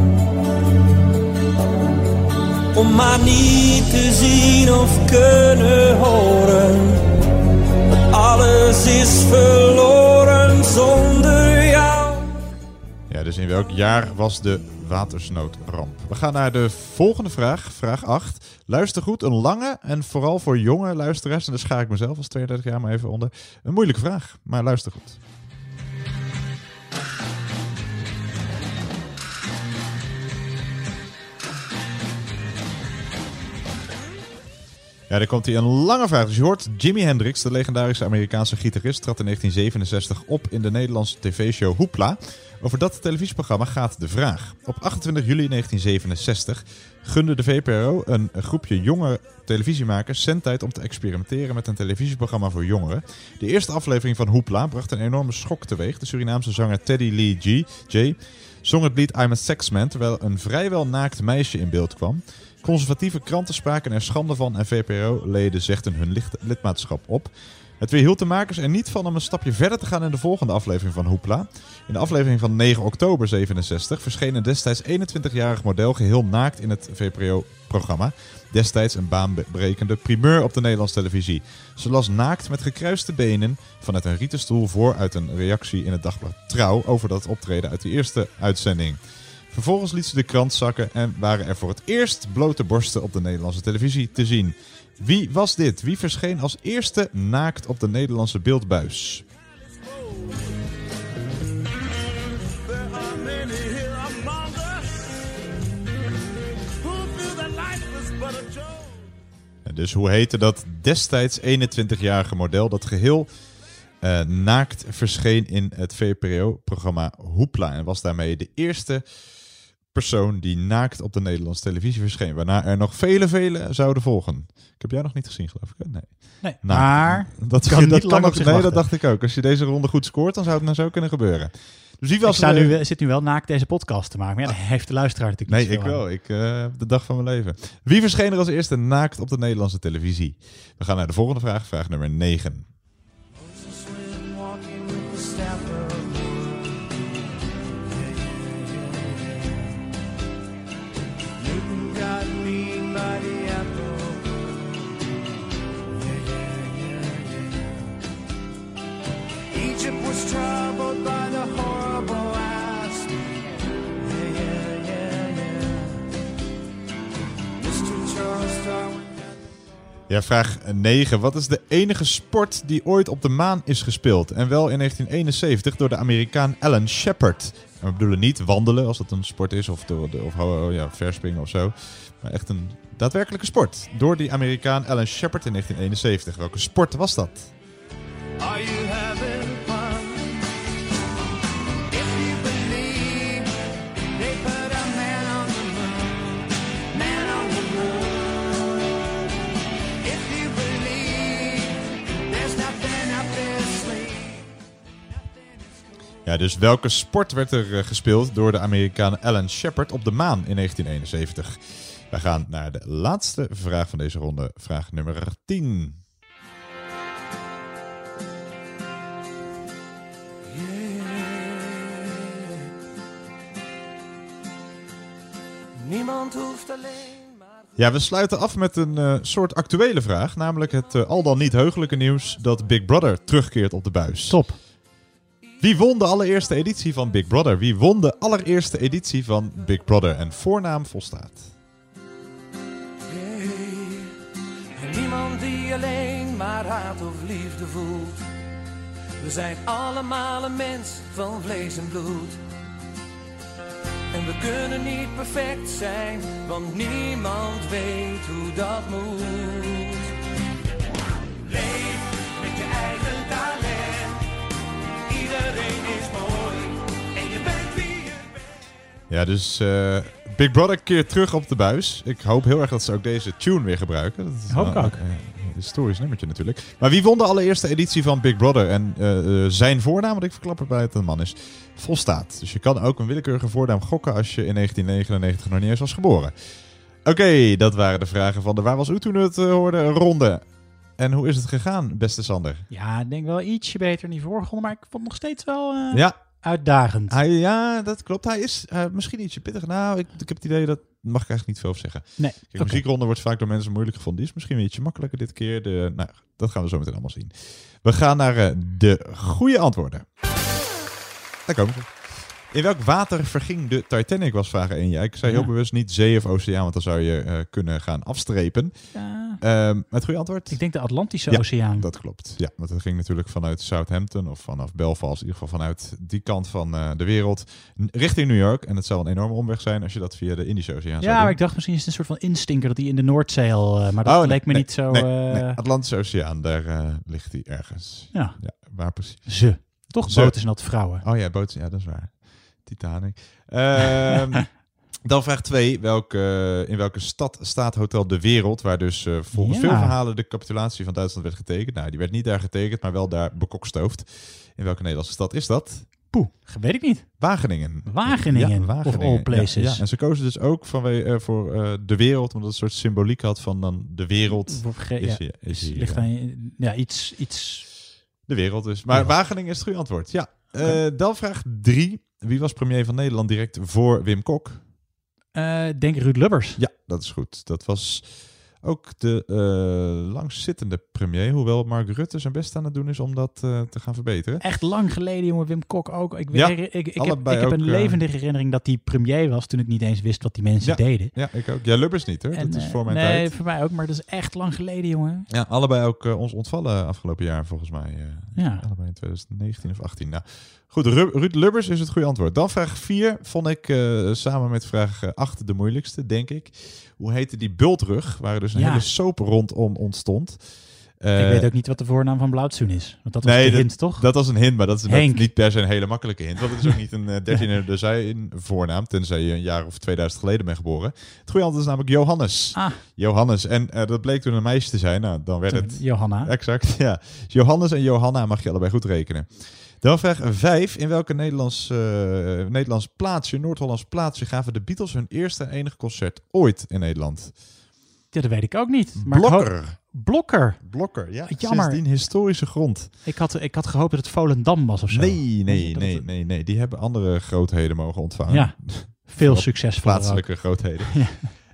H: Om maar niet te zien of kunnen horen. Alles is verloren zonder.
C: Ja, dus in welk jaar was de watersnoodramp? We gaan naar de volgende vraag, vraag 8. Luister goed, een lange en vooral voor jonge luisteraars, en daar schaar ik mezelf als 32 jaar maar even onder, een moeilijke vraag, maar luister goed. Ja, dan komt hier een lange vraag. Dus je hoort Jimi Hendrix, de legendarische Amerikaanse gitarist, trad in 1967 op in de Nederlandse tv-show Hoepla. Over dat televisieprogramma gaat de vraag. Op 28 juli 1967 gunde de VPRO een, groepje jonge televisiemakers zendtijd om te experimenteren met een televisieprogramma voor jongeren. De eerste aflevering van Hoepla bracht een enorme schok teweeg. De Surinaamse zanger Teddy Lee G. J. zong het lied I'm a Sex Man, terwijl een vrijwel naakt meisje in beeld kwam. Conservatieve kranten spraken er schande van en VPRO-leden zegden hun lidmaatschap op. Het weerhield de makers er niet van om een stapje verder te gaan in de volgende aflevering van Hoepla. In de aflevering van 9 oktober 67 verscheen een destijds 21-jarig model geheel naakt in het VPRO-programma. Destijds een baanbrekende primeur op de Nederlandse televisie. Ze las naakt met gekruiste benen vanuit een rieten stoel voor uit een reactie in het dagblad Trouw over dat optreden uit de eerste uitzending. Vervolgens liet ze de krant zakken en waren er voor het eerst blote borsten op de Nederlandse televisie te zien. Wie was dit? Wie verscheen als eerste naakt op de Nederlandse beeldbuis? Dus hoe heette dat destijds 21-jarige model dat geheel eh, naakt verscheen in het VPRO-programma Hoepla. En was daarmee de eerste persoon die naakt op de Nederlandse televisie verscheen. Waarna er nog vele, vele zouden volgen. Ik heb jij nog niet gezien, geloof ik. hè? Nee.
B: Nee, maar
C: dat
B: kan
C: dat
B: niet
C: kan
B: lang
C: nog, Nee, dat dacht ik ook. Als je deze ronde goed scoort, dan zou het nou zo kunnen gebeuren. Dus
B: ik
C: was
B: sta
C: de-
B: nu, zit nu wel naakt deze podcast te maken. Maar ja, daar heeft de luisteraar natuurlijk
C: Nee,
B: niet
C: ik
B: zoveel aan.
C: wel. Ik eh, heb de dag van mijn leven. Wie verscheen er als eerste naakt op de Nederlandse televisie? We gaan naar de volgende vraag, vraag nummer 9.
J: Troubled by the horrible. Yeah, yeah, yeah, yeah. Mr. Charles Darwin.
C: Ja, vraag 9. Wat is de enige sport die ooit op de maan is gespeeld? En wel in 1971 door de Amerikaan Alan Shepard. En we bedoelen niet wandelen, als dat een sport is, of, door de, of oh, ja, verspringen of zo. Maar echt een daadwerkelijke sport. Door die Amerikaan Alan Shepard in 1971. Welke sport was dat?
J: Are you
C: Ja, dus welke sport werd er eh, gespeeld door de Amerikaan Alan Shepard op de maan in 1971? Wij gaan naar de laatste vraag van deze ronde. Vraag nummer 10.
H: Niemand hoeft alleen maar.
C: Ja, we sluiten af met een eh, soort actuele vraag. Namelijk het eh, al dan niet heugelijke nieuws dat Big Brother terugkeert op de buis.
B: Top.
C: Wie won de allereerste editie van Big Brother? Wie won de allereerste editie van Big Brother? En voornaam volstaat.
H: En niemand die alleen maar haat of liefde voelt. We zijn allemaal een mens van vlees en bloed.
I: En we kunnen niet perfect zijn, want niemand weet hoe dat moet. Leef
C: Ja, dus eh, Big Brother keert terug op de buis. Ik hoop heel erg dat ze ook deze tune weer gebruiken. Dat is
B: Hoop ik
C: wel,
B: ook.
C: eh, een historisch nummertje natuurlijk. Maar wie won de allereerste editie van Big Brother? En eh, eh, zijn voornaam, want ik verklap erbij dat het een man is, volstaat. Dus je kan ook een willekeurige voornaam gokken als je in 1999 nog niet eens was geboren. Oké, dat waren de vragen van de Waar was u toen het hoorde ronde. En hoe is het gegaan, beste Sander?
B: Ja, ik denk wel ietsje beter dan die vorige ronde, maar ik vond het nog steeds wel eh,
C: Ja.
B: uitdagend.
C: Hij, ja, dat klopt. Hij is eh, misschien ietsje pittig. Nou, ik, ik heb het idee dat... mag ik eigenlijk niet veel over zeggen.
B: Nee,
C: Kijk, muziekronde wordt vaak door mensen moeilijk gevonden. Die is misschien een beetje makkelijker dit keer. De, nou, dat gaan we zo meteen allemaal zien. We gaan naar eh, de goede antwoorden. Daar komen ze. In welk water verging de Titanic, was vraag 1. Ja, ik zei heel
B: Ja.
C: bewust niet zee of oceaan, want dan zou je eh, kunnen gaan afstrepen.
B: Ja.
C: Ehm, het goede antwoord?
B: Ik denk de Atlantische
C: Ja,
B: Oceaan.
C: dat klopt. Ja, want het ging natuurlijk vanuit Southampton of vanaf Belfast, in ieder geval vanuit die kant van eh, de wereld, richting New York. En het zou een enorme omweg zijn als je dat via de Indische Oceaan zou
B: Ja,
C: doen.
B: maar ik dacht misschien is het een soort van instinker dat hij in de Noordzee al... eh, maar dat
C: Oh, nee,
B: leek me
C: nee,
B: niet zo...
C: Nee,
B: eh,
C: nee, Atlantische Oceaan, daar eh, ligt hij ergens.
B: Ja.
C: Waar precies?
B: Ze. Toch
C: Ze.
B: boten zijn dat vrouwen.
C: Oh ja, boten, ja, dat is waar. Titanic. Ehm, dan vraag 2. Welke, in welke stad staat Hotel De Wereld, waar dus eh, volgens
B: Ja.
C: veel verhalen de capitulatie van Duitsland werd getekend? Nou, die werd niet daar getekend, maar wel daar bekokstoofd. In welke Nederlandse stad is dat?
B: Poeh, weet ik niet.
C: Wageningen.
B: Wageningen,
C: Ja,
B: of all places.
C: Ja, ja. En ze kozen dus ook vanwege, eh, voor eh, de wereld, omdat het een soort symboliek had van dan de wereld. Is
B: ja,
C: hier- is hier,
B: ligt
C: ja.
B: aan ja, iets, iets...
C: De wereld dus. Maar. Wageningen is het goede antwoord. Ja. Dan vraag 3. Wie was premier van Nederland direct voor Wim Kok?
B: eh denk Ruud Lubbers.
C: Ja, dat is goed. Dat was ook de eh, langzittende premier. Hoewel Mark Rutte zijn best aan het doen is om dat eh, te gaan verbeteren.
B: Echt lang geleden, jongen. Wim Kok ook. Ik,
C: Ja,
B: ik, ik, ik heb, een
C: eh,
B: levendige herinnering dat hij premier was toen ik niet eens wist wat die mensen
C: Ja,
B: deden.
C: Ja, ik ook. Ja, Lubbers niet hoor.
B: En,
C: dat is voor mijn
B: nee,
C: tijd.
B: voor mij ook, maar dat is echt lang geleden, jongen.
C: Ja, allebei ook ons ontvallen afgelopen jaar volgens mij.
B: Ja.
C: Allebei in 2019 of 18. Nou, goed, Ru- Ruud Lubbers is het goede antwoord. Dan vraag 4 vond ik samen met vraag 8 de moeilijkste, denk ik. Hoe heette die bultrug, waar dus een
B: Ja.
C: hele soap rondom ontstond.
B: ik
C: Eh,
B: weet ook niet wat de voornaam van Blauwtsoen is. Want dat was
C: nee, dat-
B: hint, toch?
C: Dat was een hint, maar dat is niet per se een hele makkelijke hint. Want het is ook niet een uh, 13 dozijn voornaam, tenzij je een jaar of 2000 geleden bent geboren. Het goede antwoord is namelijk Johannes.
B: Ah.
C: Johannes. En eh, dat bleek toen een meisje te zijn. Nou, dan werd
B: Toen
C: het...
B: Johanna.
C: Exact, ja. Dus Johannes en Johanna mag je allebei goed rekenen. Dan vraag 5. In welke Nederlands, eh, Nederlands plaatsje, Noord-Hollands plaatsje, gaven de Beatles hun eerste en enige concert ooit in Nederland?
B: Ja, dat weet ik ook niet. Maar
C: Blokker.
B: Blokker.
C: Blokker, ja.
B: Jammer.
C: Sindsdien historische grond.
B: Ik had, ik had gehoopt dat het Volendam was of zo.
C: Nee, nee, nee,
B: het-
C: nee, nee. Die hebben andere grootheden mogen ontvangen.
B: Ja, veel
C: Vooral
B: succesvoller
C: Plaatselijke grootheden.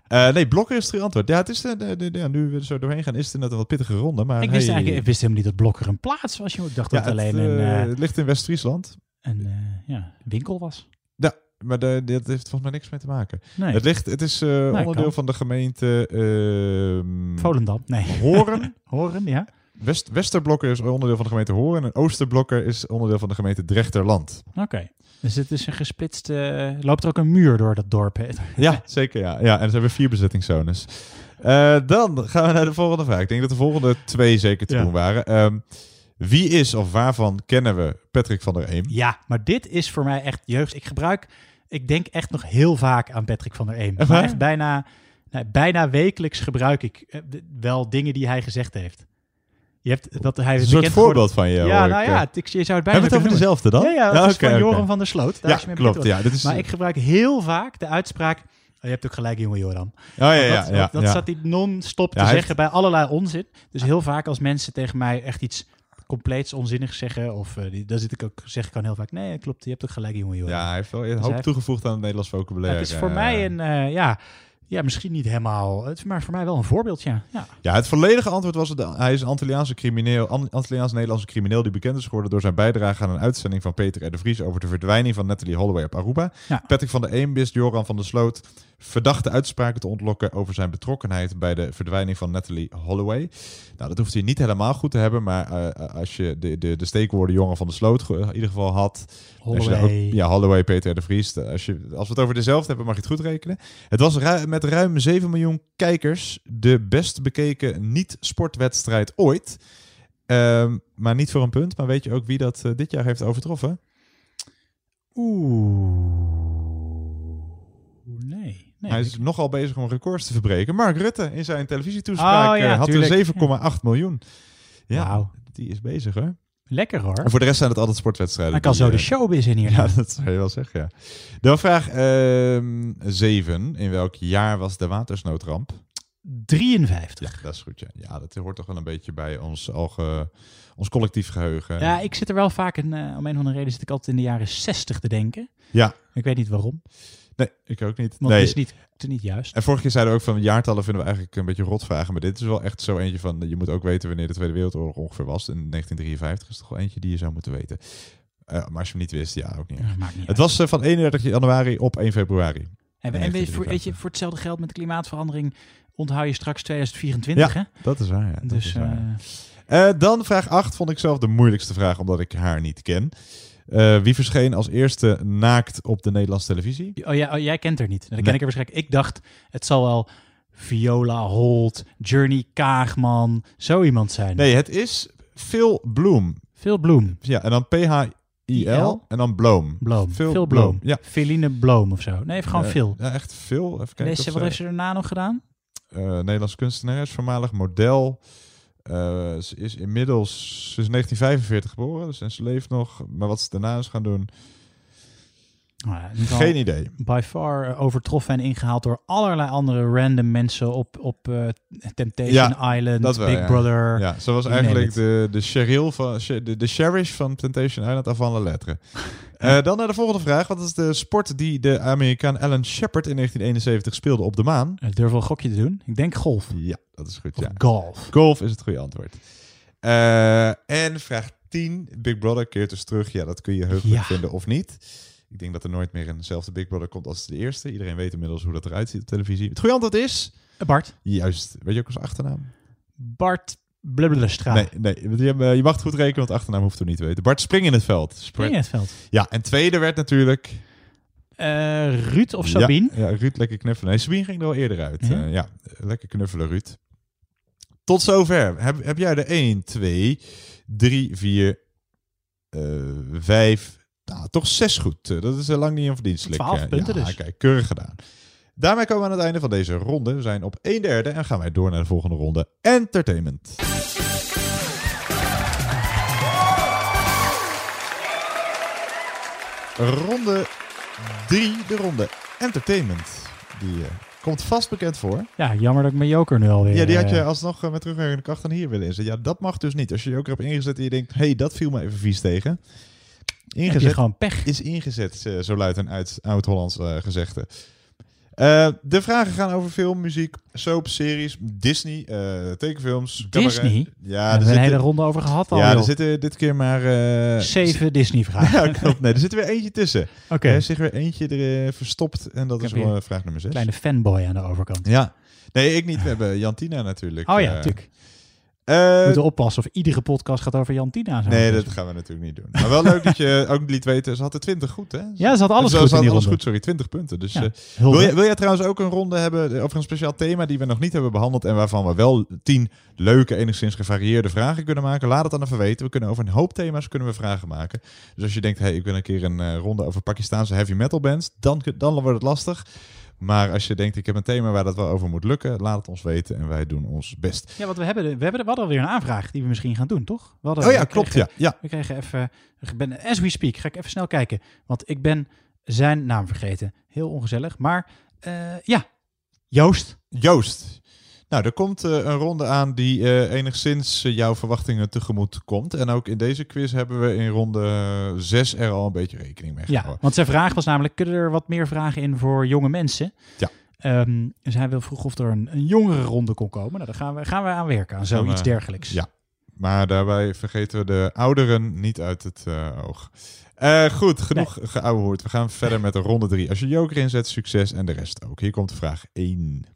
C: Eh, nee, Blokker is het antwoord. Ja, het is de, de, nu we er zo doorheen gaan, is het net een wat pittige ronde. Maar
B: Ik wist,
C: hey.
B: eigenlijk, ik wist helemaal niet dat Blokker een plaats was. Ik dacht
C: Ja,
B: dat het alleen een,
C: eh,
B: eh,
C: het ligt in West-Friesland.
B: een eh, ja, winkel was.
C: Ja, maar dat heeft volgens mij niks mee te maken.
B: Nee.
C: Het, ligt, het is eh, onderdeel
B: kan.
C: van de gemeente ehm,
B: Volendam, nee.
C: Horen.
B: Horen, ja.
C: West, Westerblokker is onderdeel van de gemeente Horen en Oosterblokker is onderdeel van de gemeente Drechterland.
B: Oké. Dus het is een gesplitste... loopt er ook een muur door dat dorp? hè?
C: Ja, zeker ja. ja. En ze hebben vier bezettingszones. Eh, dan gaan we naar de volgende vraag. Ik denk dat de volgende twee zeker te
B: Ja.
C: doen waren. Ehm, wie is of waarvan kennen we Patrick van der Eem?
B: Ja, maar dit is voor mij echt jeugd. Ik gebruik... Ik denk echt nog heel vaak aan Patrick van der Eem. Maar echt bijna, nou, bijna wekelijks gebruik ik eh, wel dingen die hij gezegd heeft. Je hebt dat hij
C: Een
B: is
C: soort
B: bekend
C: voorbeeld van je,
B: Ja, nou ja,
C: eh.
B: ik, je zou het bijna
C: Hebben we het over
B: noemen.
C: dezelfde dan?
B: Ja, ja, dat
C: Ja,
B: is van. Joram van der Sloot. Daar
C: Ja,
B: is mee
C: klopt, ja, dit is-
B: Maar ik gebruik heel vaak de uitspraak... "Oh, je hebt ook gelijk, jonge Joram.
C: ja,
B: Want
C: ja,
B: dat,
C: ja,
B: dat, dat
C: ja.
B: zat hij non-stop
C: Ja,
B: te zeggen bij allerlei onzin. Dus heel vaak als mensen tegen mij echt iets compleets onzinnigs zeggen... of eh, die, dan zit ik ook, zeg ik dan heel vaak... nee, klopt, je hebt ook gelijk, jonge Joram.
C: Ja, hij heeft wel een
B: Dus
C: hoop toegevoegd aan het Nederlands vocabulaire.
B: het is voor mij een, eh, ja, Ja, misschien niet helemaal, het- maar voor mij wel een voorbeeld, ja. ja.
C: Ja, het volledige antwoord was: dat hij is een Antilliaanse crimineel, An- Antilliaans-Nederlandse crimineel die bekend is geworden door zijn bijdrage aan een uitzending van Peter R. de Vries over de verdwijning van Natalie Holloway op Aruba.
B: Ja.
C: Patrick van der Eem wist Joran van der Sloot verdachte uitspraken te ontlokken over zijn betrokkenheid bij de verdwijning van Natalie Holloway. Nou, dat hoeft hij niet helemaal goed te hebben, maar eh, als je de, de, de steekwoorden Joran van der Sloot in ieder geval had.
B: Holloway.
C: ook- ja, Holloway, Peter de Vries. de- Als, je, als we het over dezelfde hebben, mag je het goed rekenen. Het was met ruim 7 miljoen kijkers de best bekeken niet-sportwedstrijd ooit. Ehm, maar niet voor een punt. Maar weet je ook wie dat eh, dit jaar heeft overtroffen?
B: Oeh, nee.
C: Hij
B: ik-
C: is nogal bezig om records te verbreken. Mark Rutte in zijn televisietoespraak
B: Oh, ja,
C: eh, had
B: tuurlijk.
C: er 7,8 miljoen. Ja, die is bezig hoor.
B: Lekker hoor.
C: En voor de rest zijn het altijd sportwedstrijden.
B: Hij kan zo de
C: eh,
B: showbiz in hier.
C: Ja, dat zou je wel zeggen, ja. Dan vraag 7. In welk jaar was de watersnoodramp?
B: 53.
C: Ja, dat is goed, ja. Ja, dat hoort toch wel een beetje bij ons, alge, ons collectief geheugen.
B: Ja, ik zit er wel vaak in, eh, om een of andere reden zit ik altijd in de jaren 60 te denken.
C: Ja.
B: Ik weet niet waarom.
C: Nee, ik ook niet.
B: Want
C: nee.
B: het is niet, het is niet juist.
C: En vorige keer zeiden we ook van jaartallen vinden we eigenlijk een beetje rotvragen. Maar dit is wel echt zo eentje van, je moet ook weten wanneer de Tweede Wereldoorlog ongeveer was. In 1953 is toch wel eentje die je zou moeten weten. Eh, maar als je hem niet wist, ja, ook niet. het was eh, van 31 januari op 1 februari.
B: En, en weet, je, voor, weet je, voor hetzelfde geld met de klimaatverandering onthoud je straks 2024, hè?
C: Ja, dat is waar. Ja, dat
B: Dus,
C: is waar.
B: Eh,
C: dan vraag 8 vond ik zelf de moeilijkste vraag, omdat ik haar niet ken. Eh, wie verscheen als eerste naakt op de Nederlandse televisie?
B: Oh, ja, oh, jij kent er niet. Dan ken ik er waarschijnlijk. Ik dacht, het zal wel Viola Holt, Journey Kaagman, zo iemand zijn.
C: Nee, het is Phil Bloom.
B: Phil Bloom.
C: Ja, en dan P-H-I-L en dan Bloom.
B: Bloom.
C: Phil,
B: Phil Bloom.
C: Ja.
B: Feline Bloom of zo. Nee, even gewoon Phil.
C: Ja, echt Phil. Even kijken.
B: Deze, wat
C: ze-
B: heeft ze daarna nog gedaan?
C: eh, Nederlands kunstenares, voormalig model. Eh, ze is inmiddels is 1945 geboren, dus en ze leeft nog. Maar wat ze daarna is gaan doen,
B: Nou ja,
C: geen idee.
B: By far eh, overtroffen en ingehaald door allerlei andere random mensen op, op eh, Temptation Island,
C: wel,
B: Big
C: ja.
B: Brother.
C: Ja, ze was eigenlijk de, de Cheryl van de, de Cherish van Temptation Island avant la lettre. Eh, dan naar de volgende vraag. Wat is de sport die de Amerikaan Alan Shepard in 1971 speelde op de maan?
B: Ik durf wel een gokje te doen. Ik denk golf.
C: Ja, dat is goed.
B: Of
C: ja.
B: golf.
C: Golf is het goede antwoord. En vraag 10. Big Brother keert dus terug. Ja, dat kun je heugelijk vinden of niet. Ik denk dat er nooit meer eenzelfde Big Brother komt als de eerste. Iedereen weet inmiddels hoe dat eruit ziet op televisie. Het goede antwoord is...
B: Bart.
C: Juist. Weet je ook zijn achternaam?
B: Bart Blubbelustra.
C: Nee, nee je, eh, je mag het goed rekenen, want de achternaam hoeft er niet te weten. Bart Spring in het veld.
B: Spring in het veld.
C: Ja, en tweede werd natuurlijk...
B: Eh, Ruud of Sabine?
C: Ja, ja, Ruud lekker knuffelen. Nee, Sabine ging er al eerder uit.
B: Ja?
C: Ja, ja lekker knuffelen, Ruud. Tot zover. Heb, heb jij er 1, 2, 3, 4, 5, nou, toch 6 goed. Eh, Dat is eh, lang niet een verdienstelijk.
B: 12
C: eh,
B: punten
C: ja,
B: dus.
C: kijk, keurig gedaan. Daarmee komen we aan het einde van deze ronde. We zijn op 1 derde en gaan wij door naar de volgende ronde. Entertainment. Ronde 3, de ronde Entertainment. Die eh, komt vast bekend voor.
B: Ja, jammer dat ik mijn joker nu alweer...
C: Ja, die had je alsnog met terugwerkende kracht dan hier willen inzetten. Ja, dat mag dus niet. Als je je joker hebt ingezet en je denkt, hé, hey, dat viel me even vies tegen. Ingezet
B: gewoon pech.
C: is ingezet, eh, zo luidt een oud-Hollands eh, gezegde. Eh, de vragen gaan over film, muziek, soap, series, Disney, tekenfilms, cabaret.
B: Disney?
C: Ja,
B: Daar hebben
C: er
B: een hele ronde over gehad al,
C: Ja,
B: joh.
C: er zitten dit keer maar...
B: Zeven Disney-vragen.
C: Ja, klopt. Nee, er zit er weer eentje tussen.
B: Oké.
C: Er is zich weer eentje er, verstopt en dat
B: Ik
C: is wel vraag nummer 6.
B: Kleine fanboy aan de overkant.
C: Ja. Nee, ik niet. We hebben Jantina natuurlijk.
B: Oh ja, natuurlijk.
C: Eh,
B: We moeten oppassen of iedere podcast gaat over Jantina.
C: Nee, dat gaan we natuurlijk niet doen. Maar wel leuk dat je ook liet weten, ze hadden 20 goed, hè?
B: Ja, ze had alles goed
C: ze
B: die
C: alles
B: ronde.
C: goed, sorry, 20 punten. Dus
B: Ja,
C: eh, wil, jij, wil jij trouwens ook een ronde hebben over een speciaal thema die we nog niet hebben behandeld en waarvan we wel 10 leuke, enigszins gevarieerde vragen kunnen maken? Laat het dan even weten. We kunnen over een hoop thema's kunnen we vragen maken. Dus als je denkt, hey, ik wil een keer een eh, ronde over Pakistaanse heavy metal bands, dan, dan wordt het lastig. Maar als je denkt, ik heb een thema waar dat wel over moet lukken, laat het ons weten en wij doen ons best.
B: Ja, want we hebben, de, we hebben de, we hadden alweer een aanvraag die we misschien gaan doen, toch? We hadden,
C: Oh ja,
B: we
C: klopt,
B: kregen-
C: ja, ja.
B: We kregen even, ik ben, as we speak, ga ik even snel kijken. Want ik ben zijn naam vergeten. Heel ongezellig. Maar eh, ja, Joost.
C: Joost. Nou, er komt eh, een ronde aan die eh, enigszins eh, jouw verwachtingen tegemoet komt. En ook in deze quiz hebben we in ronde 6 er al een beetje rekening mee
B: Ja,
C: gehouden.
B: want zijn vraag was namelijk, kunnen er wat meer vragen in voor jonge mensen?
C: Ja.
B: Ehm, dus hij wil vroeg of er een, een jongere ronde kon komen. Nou, daar gaan we, gaan we aan werken, aan zoiets dergelijks.
C: Ja, maar daarbij vergeten we de ouderen niet uit het oog. Goed, genoeg geouwehoerd. We gaan verder met de ronde 3. Als je joker inzet, succes en de rest ook. Hier komt vraag 1.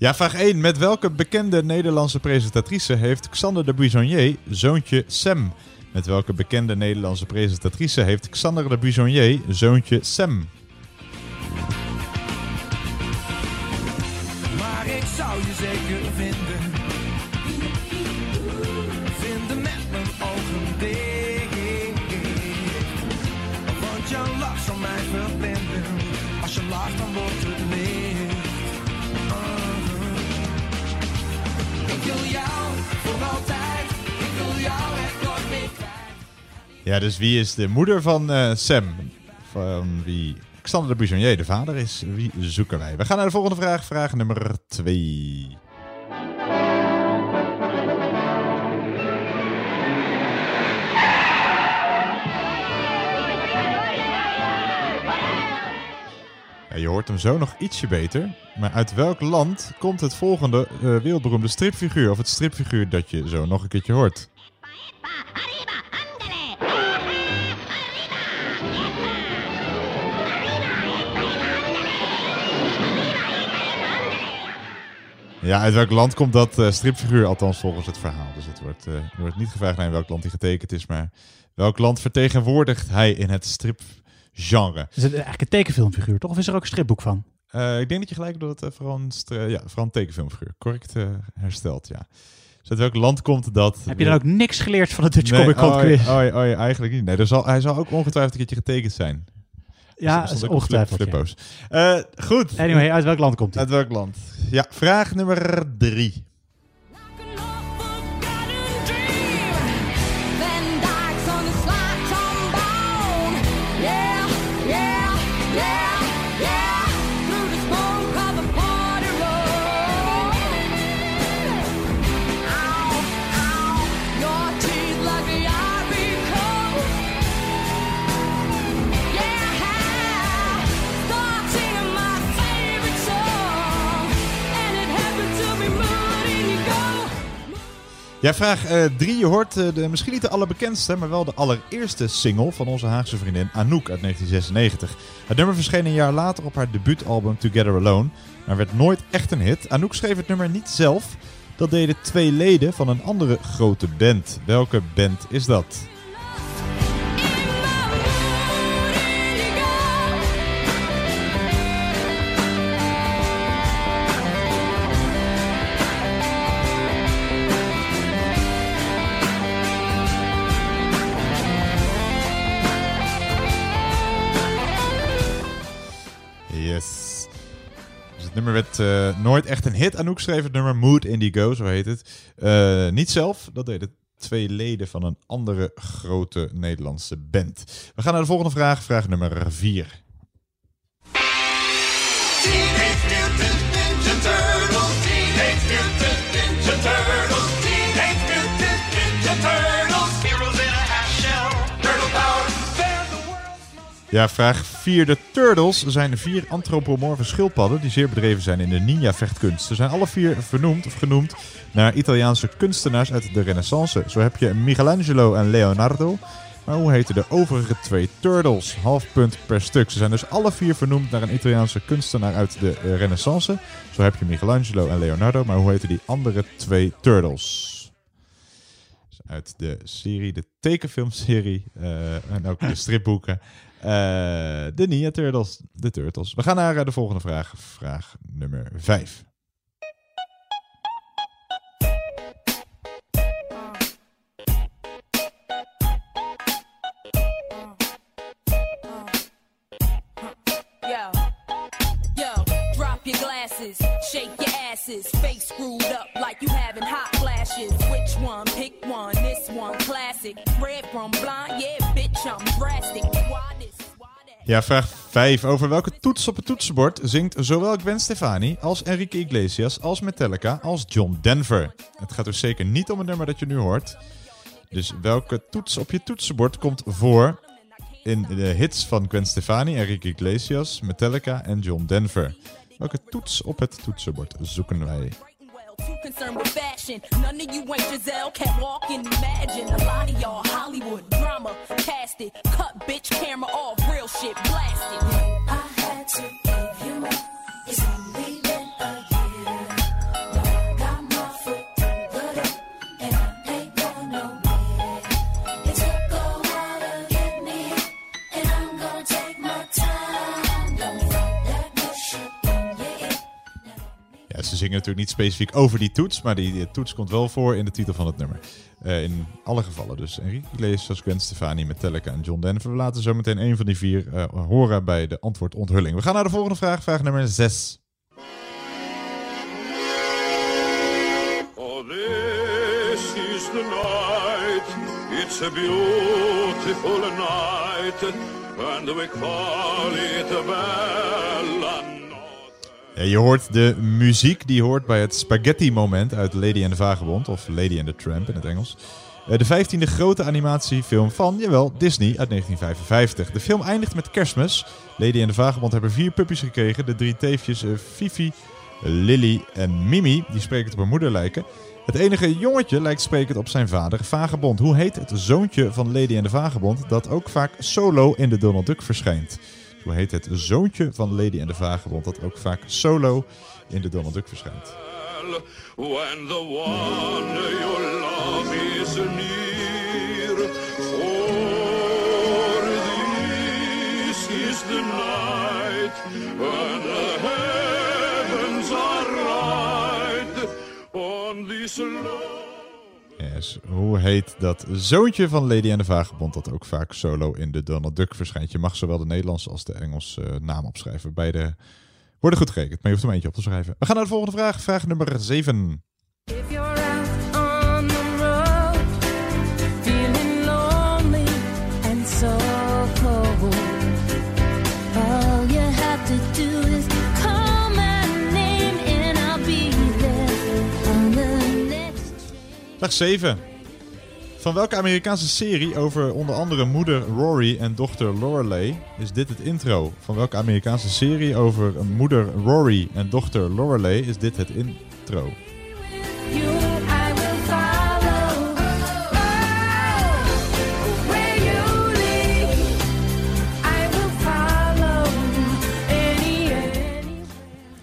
C: Ja, vraag 1. Met welke bekende Nederlandse presentatrice heeft Xander de Buissonnier zoontje Sam? Met welke bekende Nederlandse presentatrice heeft Xander de Buissonnier zoontje Sam? Ja, dus wie is de moeder van eh, Sam? Van wie Xander de Buissonnier de vader is? Wie zoeken wij? We gaan naar de volgende vraag. Vraag nummer 2. Ja, je hoort hem zo nog ietsje beter. Maar uit welk land komt het volgende eh, wereldberoemde stripfiguur? Of het stripfiguur dat je zo nog een keertje hoort? Ja, uit welk land komt dat eh, stripfiguur? Althans, volgens het verhaal. Dus het wordt, eh, er wordt niet gevraagd naar in welk land hij getekend is, maar welk land vertegenwoordigt hij in het stripgenre?
B: Is het eigenlijk een tekenfilmfiguur, toch? Of is er ook een stripboek van?
C: Eh, ik denk dat je gelijk doet dat het vooral een, ja, vooral een tekenfilmfiguur. Correct hersteld, ja. Dus uit welk land komt dat?
B: Heb je dan ook niks geleerd van de Dutch
C: Nee,
B: Comic Con quiz?
C: Oh, oh, eigenlijk niet. Nee, er zal, hij zal ook ongetwijfeld een keertje getekend zijn.
B: Ja,
C: Er stond
B: is ongetwijfeld,
C: Flip,
B: ja.
C: flippo's. Eh, goed.
B: Anyway, uit welk land komt hij?
C: Uit welk land? Ja, vraag nummer drie. Ja, vraag 3. je hoort eh, de, misschien niet de allerbekendste, maar wel de allereerste single van onze Haagse vriendin Anouk uit 1996. Het nummer verscheen een jaar later op haar debuutalbum Together Alone, maar werd nooit echt een hit. Anouk schreef het nummer niet zelf. Dat deden twee leden van een andere grote band. Welke band is dat? Dus het nummer werd eh, nooit echt een hit. Anouk schreef het nummer Mood Indigo, zo heet het. Eh, niet zelf, dat deden twee leden van een andere grote Nederlandse band. We gaan naar de volgende vraag, vraag nummer 4. Ja, vraag 4. De Turtles zijn vier antropomorfe schildpadden die zeer bedreven zijn in de ninja-vechtkunst. Ze zijn alle vier vernoemd of genoemd naar Italiaanse kunstenaars uit de Renaissance. Zo heb je Michelangelo en Leonardo. Maar hoe heten de overige twee Turtles? Half punt per stuk. Ze zijn dus alle vier vernoemd naar een Italiaanse kunstenaar uit de eh, Renaissance. Zo heb je Michelangelo en Leonardo. Maar hoe heten die andere twee Turtles? Uit de serie, de tekenfilmserie eh, en ook de stripboeken. Eh, de Ninja Turtles. De Turtles. We gaan naar eh, de volgende vraag. Vraag nummer 5.
M: Yeah.
G: glasses. Shake your asses. Face screwed
C: Ja, vraag 5. Over welke toets op het toetsenbord zingt zowel Gwen Stefani als Enrique Iglesias als Metallica als John Denver? Het gaat dus zeker niet om het nummer dat je nu hoort. Dus welke toets op je toetsenbord komt voor in de hits van Gwen Stefani, Enrique Iglesias, Metallica en John Denver? Welke toets op het toetsenbord zoeken wij?
G: Too concerned with fashion. None of you ain't Giselle, can't walk and imagine. A lot of y'all Hollywood drama, cast it, cut bitch camera off, real shit blasted.
M: I
C: zingen natuurlijk niet specifiek over die toets, maar die, toets komt wel voor in de titel van het nummer. Eh, in alle gevallen dus. Enrique Iglesias, Gwen Stefani, Metallica en John Denver. We laten zo meteen een van die vier eh, horen bij de antwoordonthulling. We gaan naar de volgende vraag, vraag nummer 6.
N: Oh, this is the night. It's a beautiful night. And we call it a
C: Je hoort de muziek, die hoort bij het spaghetti-moment uit Lady and the Vagebond, of Lady and the Tramp in het Engels. Eh, De vijftiende grote animatiefilm van, jawel, Disney uit 1955. De film eindigt met kerstmis. Lady and the Vagebond hebben vier puppies gekregen. De drie teefjes eh, Fifi, Lily en Mimi, die sprekend op haar moeder lijken. Het enige jongetje lijkt sprekend op zijn vader, Vagebond. Hoe heet het zoontje van Lady and the Vagebond, dat ook vaak solo in de Donald Duck verschijnt? Hoe heet het zoontje van Lady and the Vagebond, dat ook vaak solo in de Donald Duck verschijnt?
N: when the one you love is near. For this is the night when the heavens are right on this love.
C: Hoe heet dat zoontje van Lady and the Vagebond, dat ook vaak solo in de Donald Duck verschijnt? Je mag zowel de Nederlandse als de Engelse eh, naam opschrijven. Beide worden goed gerekend, maar je hoeft er maar eentje op te schrijven. We gaan naar de volgende vraag, vraag nummer 7. Vraag 7. Van welke Amerikaanse serie over onder andere moeder Rory en dochter Lorelei is dit het intro? Van welke Amerikaanse serie over moeder Rory en dochter Lorelei is dit het intro?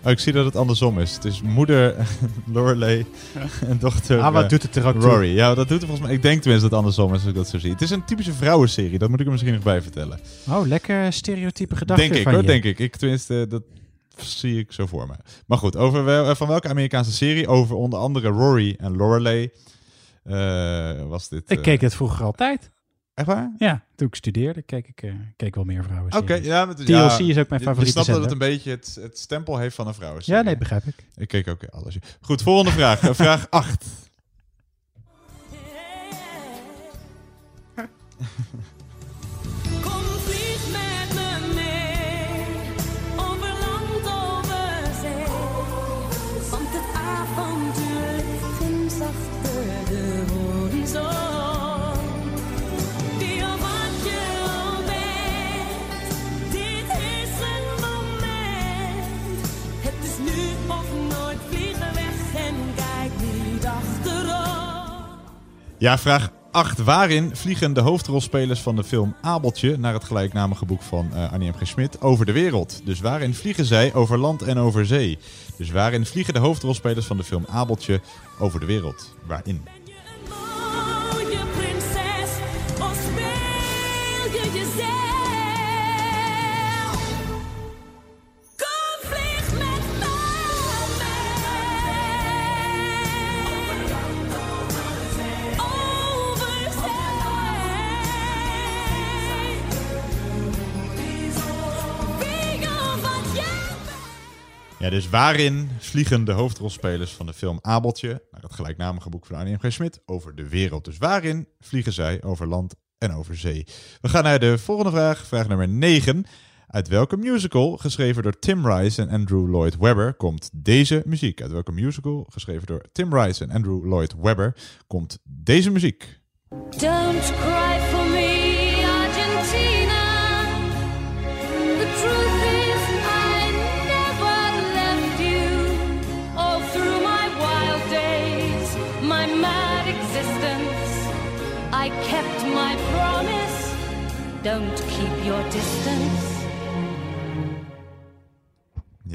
G: Oh,
C: ik zie dat het andersom is. Het is moeder Lorelei en dochter
B: Ah, wat
C: eh,
B: doet het er ook toe?
C: Rory. Ja, dat doet er volgens mij. Ik denk tenminste dat het andersom is als ik dat zo zie. Het is een typische vrouwenserie, dat moet ik er misschien nog bij vertellen.
B: Oh, lekker stereotype gedachte
C: Denk ik
B: van
C: hoor,
B: je.
C: denk ik. ik. Tenminste, dat zie ik zo voor me. Maar goed, over wel, eh, van welke Amerikaanse serie over onder andere Rory en Lorelei eh, was dit?
B: Ik keek het vroeger altijd.
C: Echt waar?
B: Ja, toen ik studeerde keek ik eh, keek wel meer vrouwen.
C: Oké, ja, maar het-
B: TLC
C: ja,
B: is ook mijn favoriete
C: Je snapt dat het een beetje het, het stempel heeft van een vrouw.
B: Ja, nee, begrijp ik.
C: Ik keek ook alles. Goed, volgende vraag. Eh, vraag 8. Ja, vraag 8. Waarin vliegen de hoofdrolspelers van de film Abeltje naar het gelijknamige boek van eh Annie M. G. Schmid over de wereld? Dus waarin vliegen zij over land en over zee? Dus waarin vliegen de hoofdrolspelers van de film Abeltje over de wereld? Waarin? Dus waarin vliegen de hoofdrolspelers van de film Abeltje, naar het gelijknamige boek van Arnie M. G. Smit, over de wereld? Dus waarin vliegen zij over land en over zee? We gaan naar de volgende vraag, vraag nummer 9. Uit welke musical, geschreven door Tim Rice en Andrew Lloyd Webber, komt deze muziek? Uit welke musical, geschreven door Tim Rice en Andrew Lloyd Webber, komt deze muziek?
G: Don't cry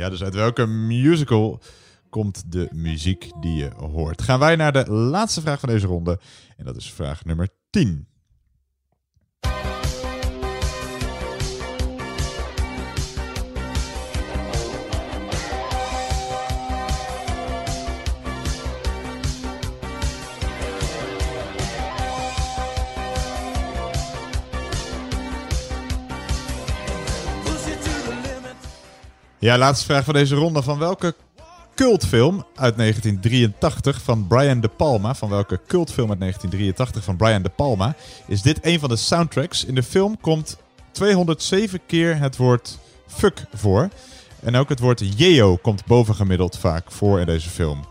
C: Ja, dus uit welke musical komt de muziek die je hoort? Gaan wij naar de laatste vraag van deze ronde. En dat is vraag nummer 10. Ja, laatste vraag van deze ronde. Van welke cultfilm uit 1983 van Brian De Palma, van welke cultfilm uit 1983 van Brian De Palma, is dit een van de soundtracks? In de film komt 207 keer het woord fuck voor. En ook het woord yeo komt bovengemiddeld vaak voor in deze film.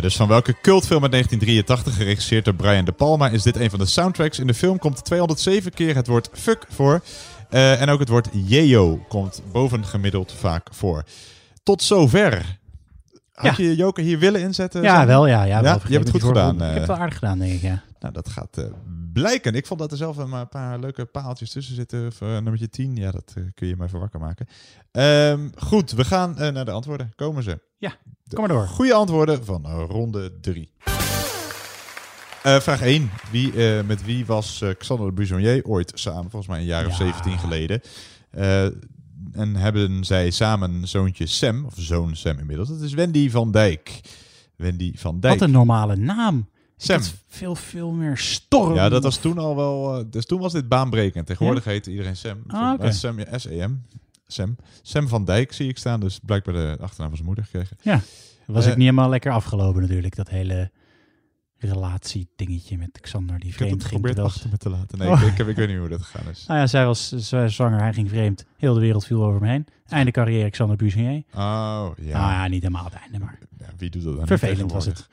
C: Dus van welke cultfilm uit 1983, geregisseerd door Brian De Palma, is dit een van de soundtracks? In de film komt 207 keer het woord fuck voor. Eh, en ook het woord yeo komt bovengemiddeld vaak voor. Tot zover. Had je Joker hier willen inzetten?
B: Ja, wel, ja. ja, wel
C: je hebt het goed gedaan.
B: Ik heb het
C: eh.
B: wel aardig gedaan, denk ik, ja.
C: Nou, dat gaat eh, blijken. Ik vond dat er zelf een een paar leuke paaltjes tussen zitten. Voor, eh, nummertje 10, ja, dat eh, kun je me even wakker maken. Ehm, goed, we gaan eh, naar de antwoorden. Komen ze?
B: Ja,
C: De
B: kom maar door.
C: Goede antwoorden van eh, ronde 3. vraag 1. Wie, eh, met wie was eh, Xander de Buissonnier ooit samen? Volgens mij een jaar of 17 geleden. En hebben zij samen zoontje Sam, of zoon Sam inmiddels. Dat is Wendy van Dijk. Wendy van Dijk.
B: Wat een normale naam.
C: Sam.
B: Veel, veel meer storm.
C: Ja, dat was toen al wel. eh, dus toen was dit baanbrekend. Tegenwoordig
B: Ja?
C: heet iedereen Sam.
B: Ah, oké.
C: Eh, Sam, ja, S-E-M. Sam. Sam van Dijk zie ik staan. Dus blijkbaar de achternaam van zijn moeder gekregen.
B: Ja, was
C: Eh,
B: ik niet helemaal lekker afgelopen natuurlijk. Dat hele relatiedingetje met Xander die
C: Ik heb
B: vreemd
C: het
B: ging.
C: geprobeerd
B: terwijl
C: achter me te laten. Nee,
B: Oh.
C: ik, ik, weet niet hoe dat gegaan is.
B: Nou ja, zij was, zij was zwanger, hij ging vreemd. Heel de wereld viel over me heen. Einde carrière Xander Buissonnier.
C: Oh, ja.
B: Nou ja, niet helemaal het einde, maar
C: Ja, wie doet dat dan?
B: vervelend was het.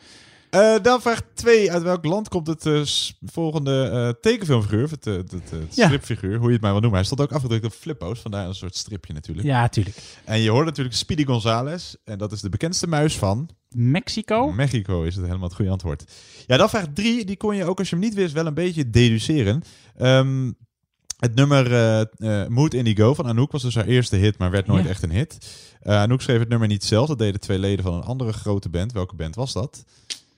C: Eh, dan vraag 2. Uit welk land komt het eh, volgende eh, tekenfilmfiguur? Het, eh, het, het, het
B: Ja.
C: stripfiguur, hoe je het maar wil noemen. Hij stond ook afgedrukt op flippo's, vandaar een soort stripje natuurlijk.
B: Ja, tuurlijk.
C: En je hoort natuurlijk Speedy Gonzales. En dat is de bekendste muis van...
B: Mexico?
C: Mexico is het helemaal het goede antwoord. Ja, dan vraag 3. Die kon je ook als je hem niet wist wel een beetje deduceren. Ehm, het nummer eh eh, Mood Indigo van Anouk was dus haar eerste hit, maar werd nooit
B: Ja.
C: echt een hit. Anouk schreef het nummer niet zelf. Dat deden twee leden van een andere grote band. Welke band was dat?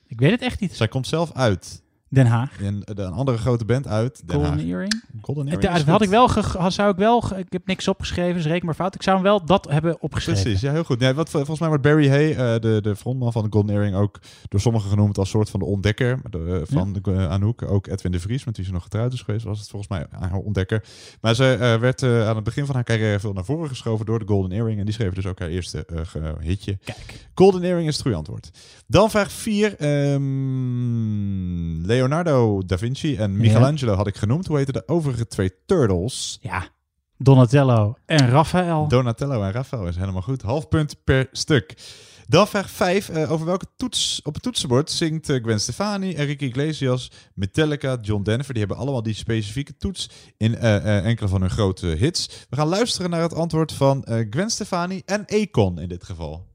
B: Ik weet het echt niet.
C: Zij komt zelf uit.
B: Den Haag.
C: En de, een andere grote band uit Den
B: Golden
C: Haag.
B: Earring?
C: Golden Earring
B: dat
C: is
B: had ik wel, had- zou ik wel, ik heb niks opgeschreven, dus reken maar fout. Ik zou hem wel dat hebben opgeschreven.
C: Precies, ja, heel goed. Ja, wat, volgens mij wordt Barry Hay, eh, de, de frontman van de Golden Earring, ook door sommigen genoemd als soort van de ontdekker de, eh, van de, eh, Anouk. Ook Edwin de Vries, met wie ze nog getrouwd is geweest, was het volgens mij haar ontdekker. Maar ze eh, werd eh, aan het begin van haar carrière veel naar voren geschoven door de Golden Earring. En die schreef dus ook haar eerste eh, hitje.
B: Kijk.
C: Golden Earring is het goede antwoord. Dan vraag 4. Leonardo da Vinci en Michelangelo had ik genoemd. Hoe heten de overige twee turtles?
B: Ja, Donatello en Raphaël.
C: Donatello en Rafael is helemaal goed. Half punt per stuk. Dan vraag 5. over welke toets op het toetsenbord zingt eh, Gwen Stefani, Enrique Iglesias, Metallica, John Denver. Die hebben allemaal die specifieke toets in eh, eh, enkele van hun grote hits. We gaan luisteren naar het antwoord van eh, Gwen Stefani en Akon in dit geval.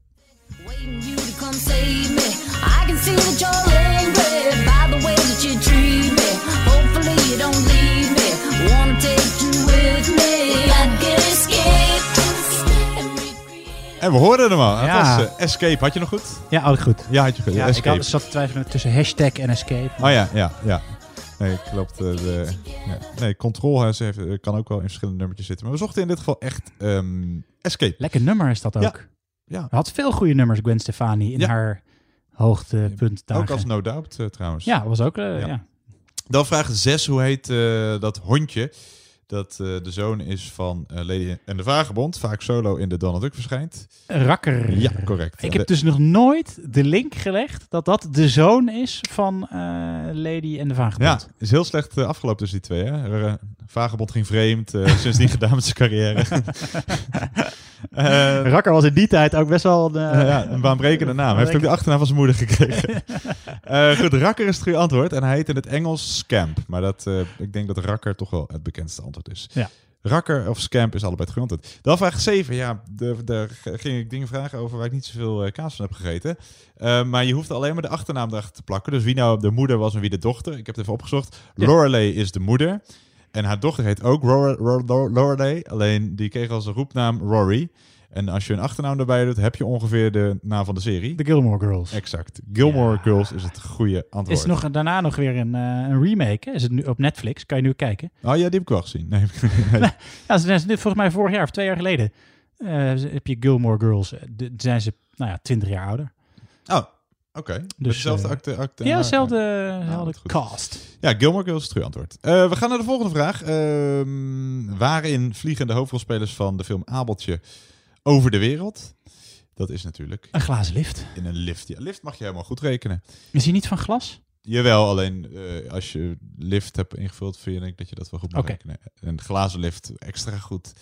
C: En we hoorden hem al.
B: Ja.
C: Het was eh, Escape. Had je nog goed?
B: Ja, had ik goed.
C: Ja, had je goed.
B: Ja, ik
C: Escape.
B: had, zat te twijfelen tussen hashtag en escape.
C: Oh ja, ja, ja. Nee, klopt. eh, de, ja. Nee, Control heeft, kan ook wel in verschillende nummertjes zitten. Maar we zochten in dit geval echt ehm, Escape.
B: Lekker nummer is dat ook.
C: Ja. Ja.
B: Had veel goede nummers, Gwen Stefani, in
C: Ja.
B: haar hoogtepunt
C: Ook als No Doubt eh, trouwens.
B: Ja, was ook... eh,
C: Ja.
B: ja.
C: Dan vraag 6, hoe heet eh, dat hondje? Dat eh, de zoon is van eh, Lady en de Vagebond. Vaak solo in de Donald Duck verschijnt.
B: Rakker.
C: Ja, correct.
B: Ik heb dus nog nooit de link gelegd dat dat de zoon is van eh, Lady en de Vagebond.
C: Ja, is heel slecht afgelopen tussen die twee. Hè? Vagebond ging vreemd. eh sindsdien gedaan met zijn carrière. Eh,
B: Rakker was in die tijd ook best wel een... eh,
C: ja, een baanbrekende naam. Hij heeft ook de achternaam van zijn moeder gekregen. Eh, goed, Rakker is het goede antwoord. En hij heet in het Engels Scamp. Maar dat, eh, ik denk dat Rakker toch wel het bekendste antwoord is.
B: Ja.
C: Rakker of Scamp is allebei het goede antwoord. Dan vraag 7. Ja, daar ging ik dingen vragen over waar ik niet zoveel eh, kaas van heb gegeten. Eh, maar je hoeft alleen maar de achternaam erachter te plakken. Dus wie nou de moeder was en wie de dochter. Ik heb het even opgezocht.
B: Ja.
C: Lorelei is de moeder. En haar dochter heet ook Lorelei. Alleen die kreeg als een roepnaam Rory. En als je een achternaam erbij doet, heb je ongeveer de naam van de serie.
B: De Gilmore Girls.
C: Exact. Gilmore Girls is het goede antwoord.
B: Is nog, daarna nog weer een, eh, een remake. Hè? Is het nu op Netflix? Kan je nu kijken?
C: Oh ja, die heb ik wel gezien. Nee, nee.
B: Ja, ze zijn dit volgens mij vorig jaar of twee jaar geleden. eh, heb je Gilmore Girls. Eh, de- zijn ze, nou ja, twintig jaar ouder.
C: Oh, oké. Met
B: Dus,
C: dezelfde acte, acte
B: ja, dezelfde,
C: Ah,
B: cast.
C: Ja, Gilmore Girls is het goede antwoord. Eh, we gaan naar de volgende vraag. Ehm, waarin vliegen de hoofdrolspelers van de film Abeltje over de wereld? Dat is natuurlijk...
B: Een glazen lift.
C: In een lift. Ja, lift mag je helemaal goed rekenen.
B: Is hij niet van glas?
C: Jawel, alleen eh, als je lift hebt ingevuld, vind ik dat je dat wel goed mag rekenen. Een glazen lift, extra goed.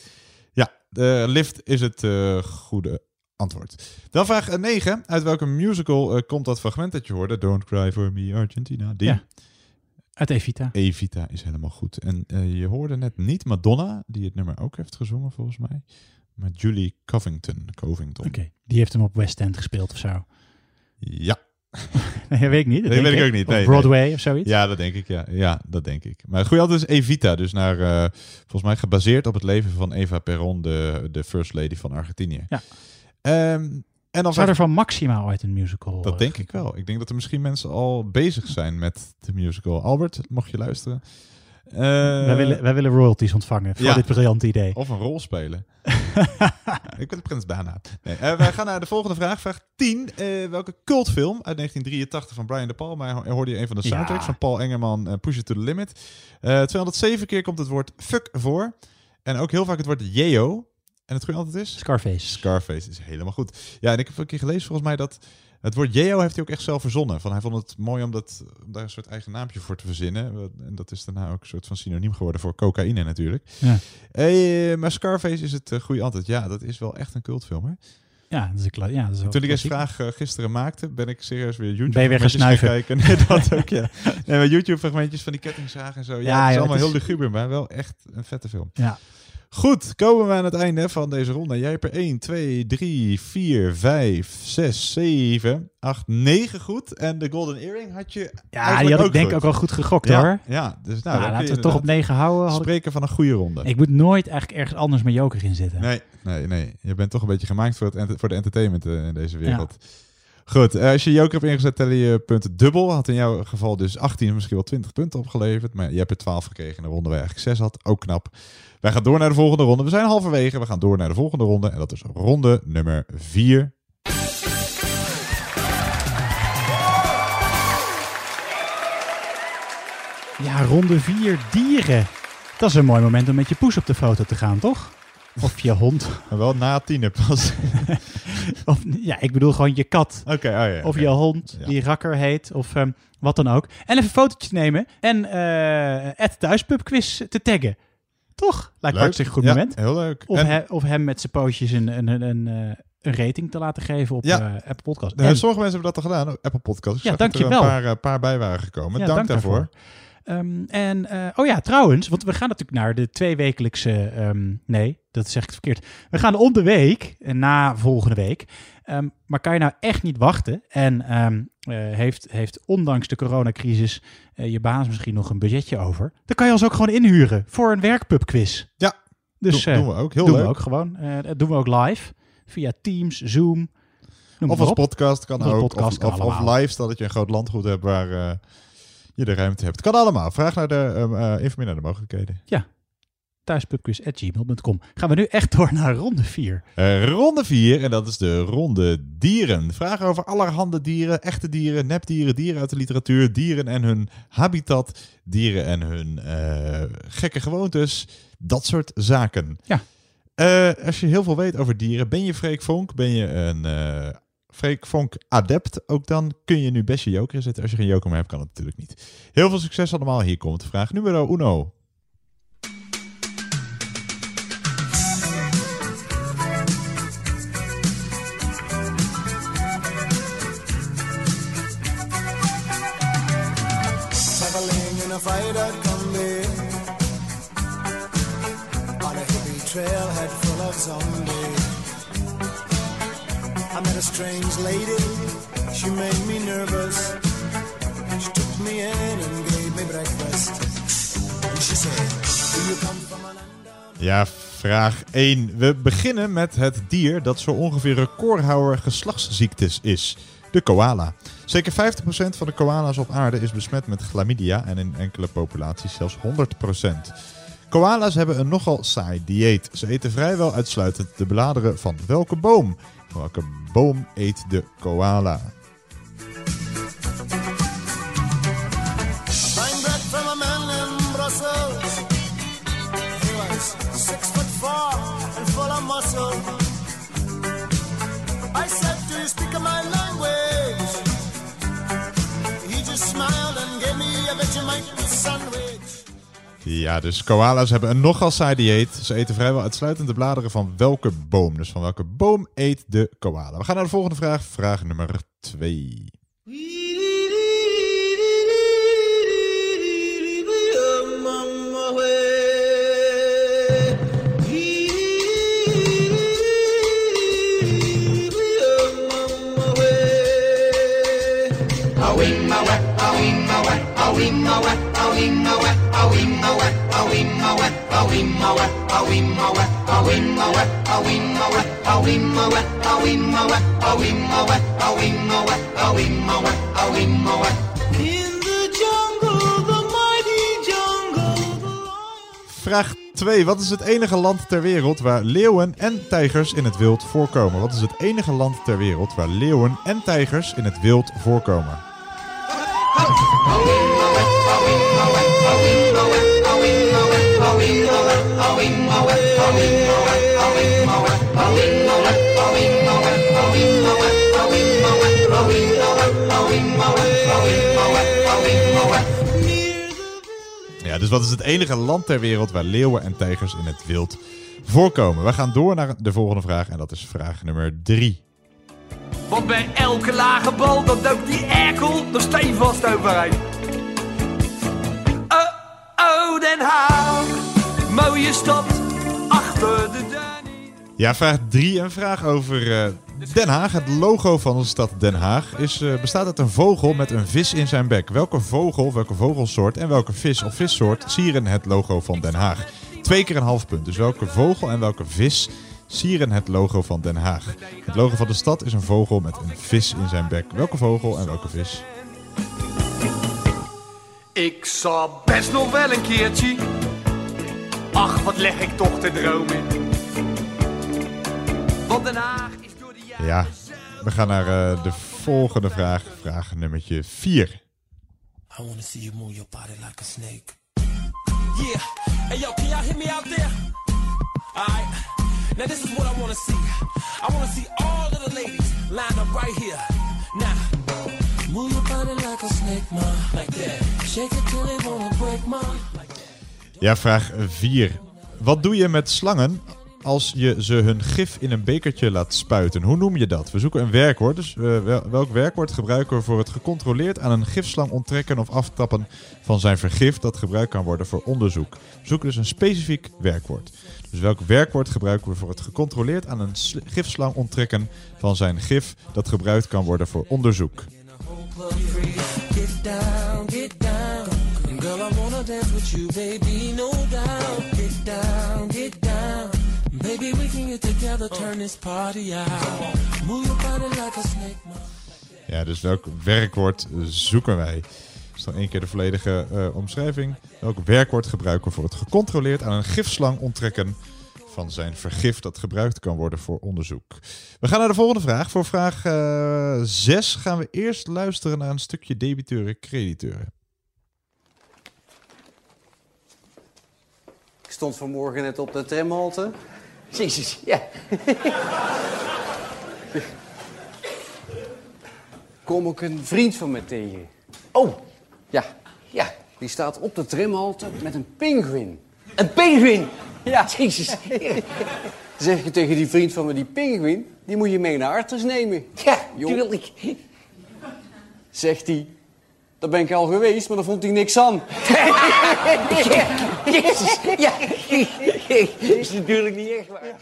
C: Ja, de lift is het eh, goede antwoord. Dan vraag 9. Uit welke musical eh, komt dat fragment dat je hoorde? Don't Cry For Me Argentina. Die?
B: Ja. Uit Evita.
C: Evita is helemaal goed. En je hoorde net niet Madonna, die het nummer ook heeft gezongen volgens mij. Maar Julie Covington. Covington.
B: Oké, die heeft hem op West End gespeeld of zo.
C: Ja.
B: Nee, weet ik niet. Dat
C: Nee, weet ik ook niet.
B: Of
C: Nee,
B: Broadway
C: nee.
B: of zoiets.
C: Ja, dat denk ik. Ja, ja dat denk ik. Maar het goede antwoord is Evita. Dus naar, eh, volgens mij gebaseerd op het leven van Eva Perón, de, de first lady van Argentinië.
B: Ja.
C: Ehm, en dan
B: Zou er van Maxima ooit een musical?
C: Dat
B: eh,
C: denk ik wel. Ik denk dat er misschien mensen al bezig zijn met de musical. Albert, mocht je luisteren. Eh,
B: wij, willen, wij willen royalties ontvangen voor
C: ja.
B: dit briljante idee.
C: Of een rol spelen. ik ben de prins Dana. Nee, eh, wij gaan naar de volgende vraag. Vraag 10. Eh, welke cultfilm uit 1983 van Brian De Palma ho- hoorde je een van de
B: Ja.
C: soundtracks van Paul Engerman, Push It To The Limit. Eh 207 keer komt het woord fuck voor. En ook heel vaak het woord yeo. En het goede antwoord is?
B: Scarface.
C: Scarface is helemaal goed. Ja, en ik heb een keer gelezen volgens mij dat... Het woord Yeo heeft hij ook echt zelf verzonnen. Van hij vond het mooi om, dat, om daar een soort eigen naampje voor te verzinnen. En dat is daarna ook een soort van synoniem geworden voor cocaïne natuurlijk.
B: Ja.
C: Eh, maar Scarface is het eh, goede antwoord. Ja, dat is wel echt een cultfilm. Hè?
B: Ja, dat is een kla- ja, dat is
C: Toen ik deze vraag eh, gisteren maakte, ben ik serieus weer YouTube
B: Ben je weer gaan
C: kijken. Nee, dat ook, ja. Nee, maar YouTube fragmentjes van die kettingzagen en zo. Ja,
B: Ja,
C: het is
B: ja,
C: allemaal heel luguber, maar wel echt een vette film.
B: Ja.
C: Goed, komen we aan het einde van deze ronde. Jij hebt er 1, 2, 3, 4, 5, 6, 7, 8, 9 goed. En de Golden Earring had je
B: Ja, die had ik
C: ook
B: denk ik ook wel goed gegokt
C: ja,
B: hoor.
C: Ja, dus nou,
B: Nou, laten we het toch op
C: inderdaad
B: 9 houden. Had ik-
C: Spreken van een goede ronde.
B: Ik moet nooit eigenlijk ergens anders mijn joker in zitten.
C: Nee, nee, nee. Je bent toch een beetje gemaakt voor, het voor de entertainment eh, in deze wereld. Goed, eh, als je joker hebt ingezet, tel je punten dubbel. Had in jouw geval dus 18, misschien wel 20 punten opgeleverd. Maar je hebt er 12 gekregen in een ronde waar je eigenlijk 6 had. Ook knap. Wij gaan door naar de volgende ronde. We zijn halverwege. We gaan door naar de volgende ronde. En dat is ronde nummer 4.
B: Ja, ronde 4 dieren. Dat is een mooi moment om met je poes op de foto te gaan, toch? Of je hond.
C: Maar wel na tien pas.
B: of, ja, ik bedoel gewoon je kat.
C: Oké, oh ja,
B: Of je hond
C: Ja.
B: die rakker heet. Of ehm, wat dan ook. En even fotootjes nemen. En eh het thuispubquiz te taggen. Toch? Lijkt me hartstikke goed
C: Ja,
B: moment.
C: heel leuk.
B: Of,
C: En-
B: he- of hem met zijn pootjes een, een, een, een, eh, een rating te laten geven op
C: Ja.
B: eh, Apple Podcast. En-
C: sommige mensen hebben dat al gedaan. Apple Podcast. Ik
B: Ja,
C: dat er
B: dankjewel.
C: een paar, eh, paar bij waren gekomen.
B: Ja,
C: dank, daarvoor.
B: Ehm, en, oh ja, trouwens, want we gaan natuurlijk naar de tweewekelijkse... ehm, nee, dat zeg ik verkeerd. We gaan om de week, na volgende week. Ehm, maar kan je nou echt niet wachten? En ehm, eh, heeft, heeft ondanks de coronacrisis eh, je baas misschien nog een budgetje over? Dan kan je ons ook gewoon inhuren voor een werkpubquiz.
C: Ja,
B: dus,
C: doen-
B: eh,
C: doen we ook. Heel
B: doen
C: leuk.
B: we ook gewoon. Dat doen we ook live. Via Teams, Zoom.
C: Of als podcast kan
B: Of
C: ook.
B: podcast
C: of,
B: kan
C: of, of
B: allemaal.
C: live, stel dat je een groot landgoed hebt waar... je de ruimte hebt. Kan allemaal. Vraag naar de, ehm, eh, informeer naar de mogelijkheden.
B: Ja. Thuispubquiz.gmail.com. Gaan we nu echt door naar ronde 4.
C: Eh, ronde 4, en dat is de ronde dieren. Vragen over allerhande dieren, echte dieren, nepdieren, dieren uit de literatuur, dieren en hun habitat, dieren en hun eh, gekke gewoontes, dat soort zaken.
B: Ja.
C: Eh, als je heel veel weet over dieren, ben je Freek Vonk, ben je een Freek Vonk adept, ook dan kun je nu best je joker inzetten. Als je geen joker meer hebt, kan het natuurlijk niet. Heel veel succes allemaal. Hier komt vraag nummer uno.
J: Strange lady She made me nervous She took me in and gave me breakfast And she said Do you come from
C: Ja, vraag 1. We beginnen met het dier dat zo ongeveer recordhouder geslachtsziektes is. De koala. Zeker 50% van de koala's op aarde is besmet met chlamydia en in enkele populaties zelfs 100%. Koala's hebben een nogal saai dieet. Ze eten vrijwel uitsluitend de bladeren van welke boom? Welke boom eet de koala? Ja, dus koala's hebben een nogal saai dieet. Ze eten vrijwel uitsluitend de bladeren van welke boom? Dus van welke boom eet de koala? We gaan naar de volgende vraag. Vraag nummer 2.
I: In the
C: Vraag 2. Wat is het enige land ter wereld waar leeuwen en tijgers in het wild voorkomen? Wat is het enige land ter wereld waar leeuwen en tijgers in het wild voorkomen? Ja, dus wat is het enige land ter wereld waar leeuwen en tijgers in het wild voorkomen? We gaan door naar de volgende vraag en dat is vraag nummer 3.
O: Want bij elke lage bal, dan duikt die erkel er steenvast overheen. Oh, oh, Den Haag, mooie stad, achter de.
C: Ja, vraag 3. Een vraag over eh, Den Haag. Het logo van de stad Den Haag is, eh, bestaat uit een vogel met een vis in zijn bek. Welke vogel, welke vogelsoort en welke vis of vissoort sieren het logo van Den Haag? Twee keer een half punt. Dus welke vogel en welke vis sieren het logo van Den Haag? Het logo van de stad is een vogel met een vis in zijn bek. Welke vogel en welke vis?
O: Ik zou best nog wel een keertje. Ach, wat leg ik toch te dromen. Want Den Haag is door de jaren...
C: Ja, we gaan naar eh, de volgende vraag. Vraag nummertje 4.
I: I wanna see you move your body like a snake. Yeah. Hey yo, can y'all hear me out there? Alright. Now this is what I wanna see. I wanna see all of the ladies lined up right here. Now. Move your body like a snake, ma. Like that. Shake it till it wanna break, ma.
C: Ja, vraag 4. Wat doe je met slangen als je ze hun gif in een bekertje laat spuiten? Hoe noem je dat? We zoeken een werkwoord. Dus eh, wel- welk werkwoord gebruiken we voor het gecontroleerd aan een gifslang onttrekken of aftappen van zijn vergif dat gebruikt kan worden voor onderzoek? We zoeken dus een specifiek werkwoord. Dus welk werkwoord gebruiken we voor het gecontroleerd aan een sl- gifslang onttrekken van zijn gif dat gebruikt kan worden voor onderzoek?
I: You, baby, no doubt. Get down, get down. Baby, we can get together, turn this party out. Move your body like a snake.
C: Ja, dus welk werkwoord zoeken wij? is dan één keer de volledige eh, omschrijving. Welk werkwoord gebruiken we voor het gecontroleerd aan een gifslang onttrekken van zijn vergif dat gebruikt kan worden voor onderzoek? We gaan naar de volgende vraag. Voor vraag 6 gaan we eerst luisteren naar een stukje debiteuren-crediteuren.
P: Stond vanmorgen net op de tramhalte. Jezus, ja. Kom ik een vriend van me tegen. Oh, ja, ja. Die staat op de tramhalte met een pinguïn. Een pinguïn? Ja. Jezus. zeg je tegen die vriend van me, die pinguïn, die moet je mee naar Artes nemen. Ja, tuurlijk. Zegt hij, daar ben ik al geweest, maar daar vond hij niks aan.
Q: Jezus, ja. is natuurlijk niet echt waar.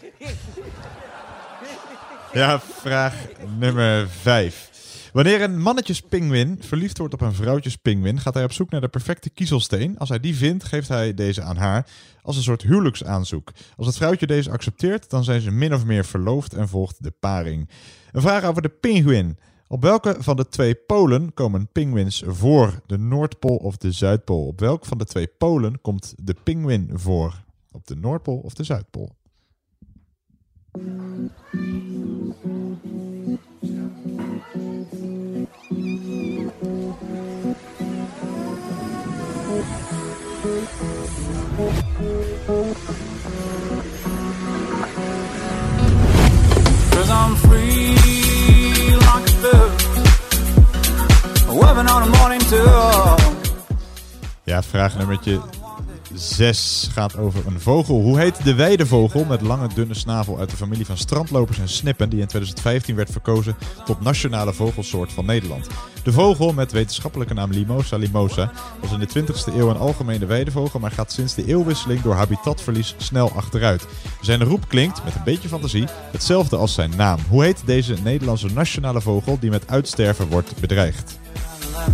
C: Ja, vraag nummer 5. Wanneer een mannetjespinguïn verliefd wordt op een vrouwtjespinguïn, gaat hij op zoek naar de perfecte kiezelsteen. Als hij die vindt, geeft hij deze aan haar als een soort huwelijksaanzoek. Als het vrouwtje deze accepteert, dan zijn ze min of meer verloofd en volgt de paring. Een vraag over de pinguïn. Op welke van de twee polen komen pinguïns voor? De Noordpool of de Zuidpool? Op welke van de twee polen komt de pinguïn voor? Op de Noordpool of de Zuidpool? Ja, vraag nummertje 6 gaat over een vogel. Hoe heet de weidevogel met lange dunne snavel uit de familie van strandlopers en snippen die in 2015 werd verkozen tot nationale vogelsoort van Nederland? De vogel met wetenschappelijke naam Limosa limosa was in de 20e eeuw een algemene weidevogel, maar gaat sinds de eeuwwisseling door habitatverlies snel achteruit. Zijn roep klinkt, met een beetje fantasie, hetzelfde als zijn naam. Hoe heet deze Nederlandse nationale vogel die met uitsterven wordt bedreigd?
J: I'm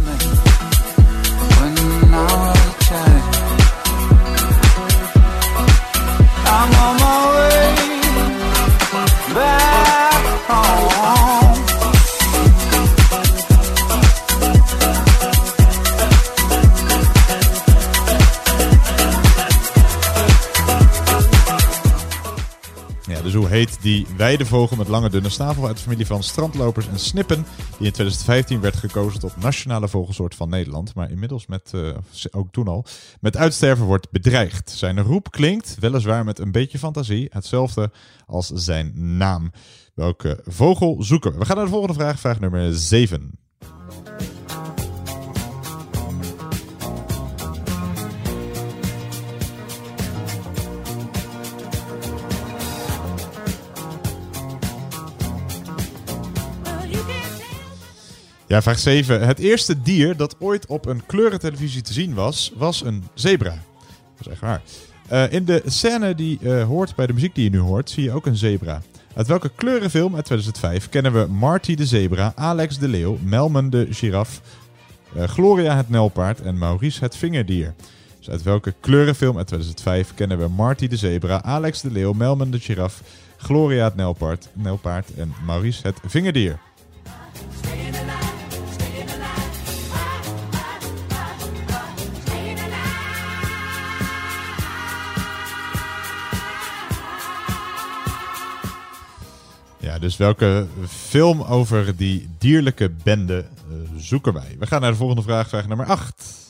J: on my way back home.
C: Hoe heet die weidevogel met lange dunne snavel uit de familie van strandlopers en snippen, die in 2015 werd gekozen tot nationale vogelsoort van Nederland, maar inmiddels met, eh, ook toen al, met uitsterven wordt bedreigd. Zijn roep klinkt, weliswaar met een beetje fantasie, hetzelfde als zijn naam. Welke vogel zoeken we? We gaan naar de volgende vraag, vraag nummer 7. Ja, vraag 7. Het eerste dier dat ooit op een kleurentelevisie te zien was, was een zebra. Dat is echt waar. Eh, in de scène die eh, hoort bij de muziek die je nu hoort, zie je ook een zebra. Uit welke kleurenfilm uit 2005 kennen we Marty de zebra, Alex de leeuw, Melman de giraf, eh, Gloria het nelpaard en Maurice het vingerdier? Dus uit welke kleurenfilm uit 2005 kennen we Marty de zebra, Alex de leeuw, Melman de giraf, Gloria het nelpaard, nelpaard en Maurice het vingerdier? Ja, dus welke film over die dierlijke bende eh, zoeken wij? We gaan naar de volgende vraag, vraag nummer 8.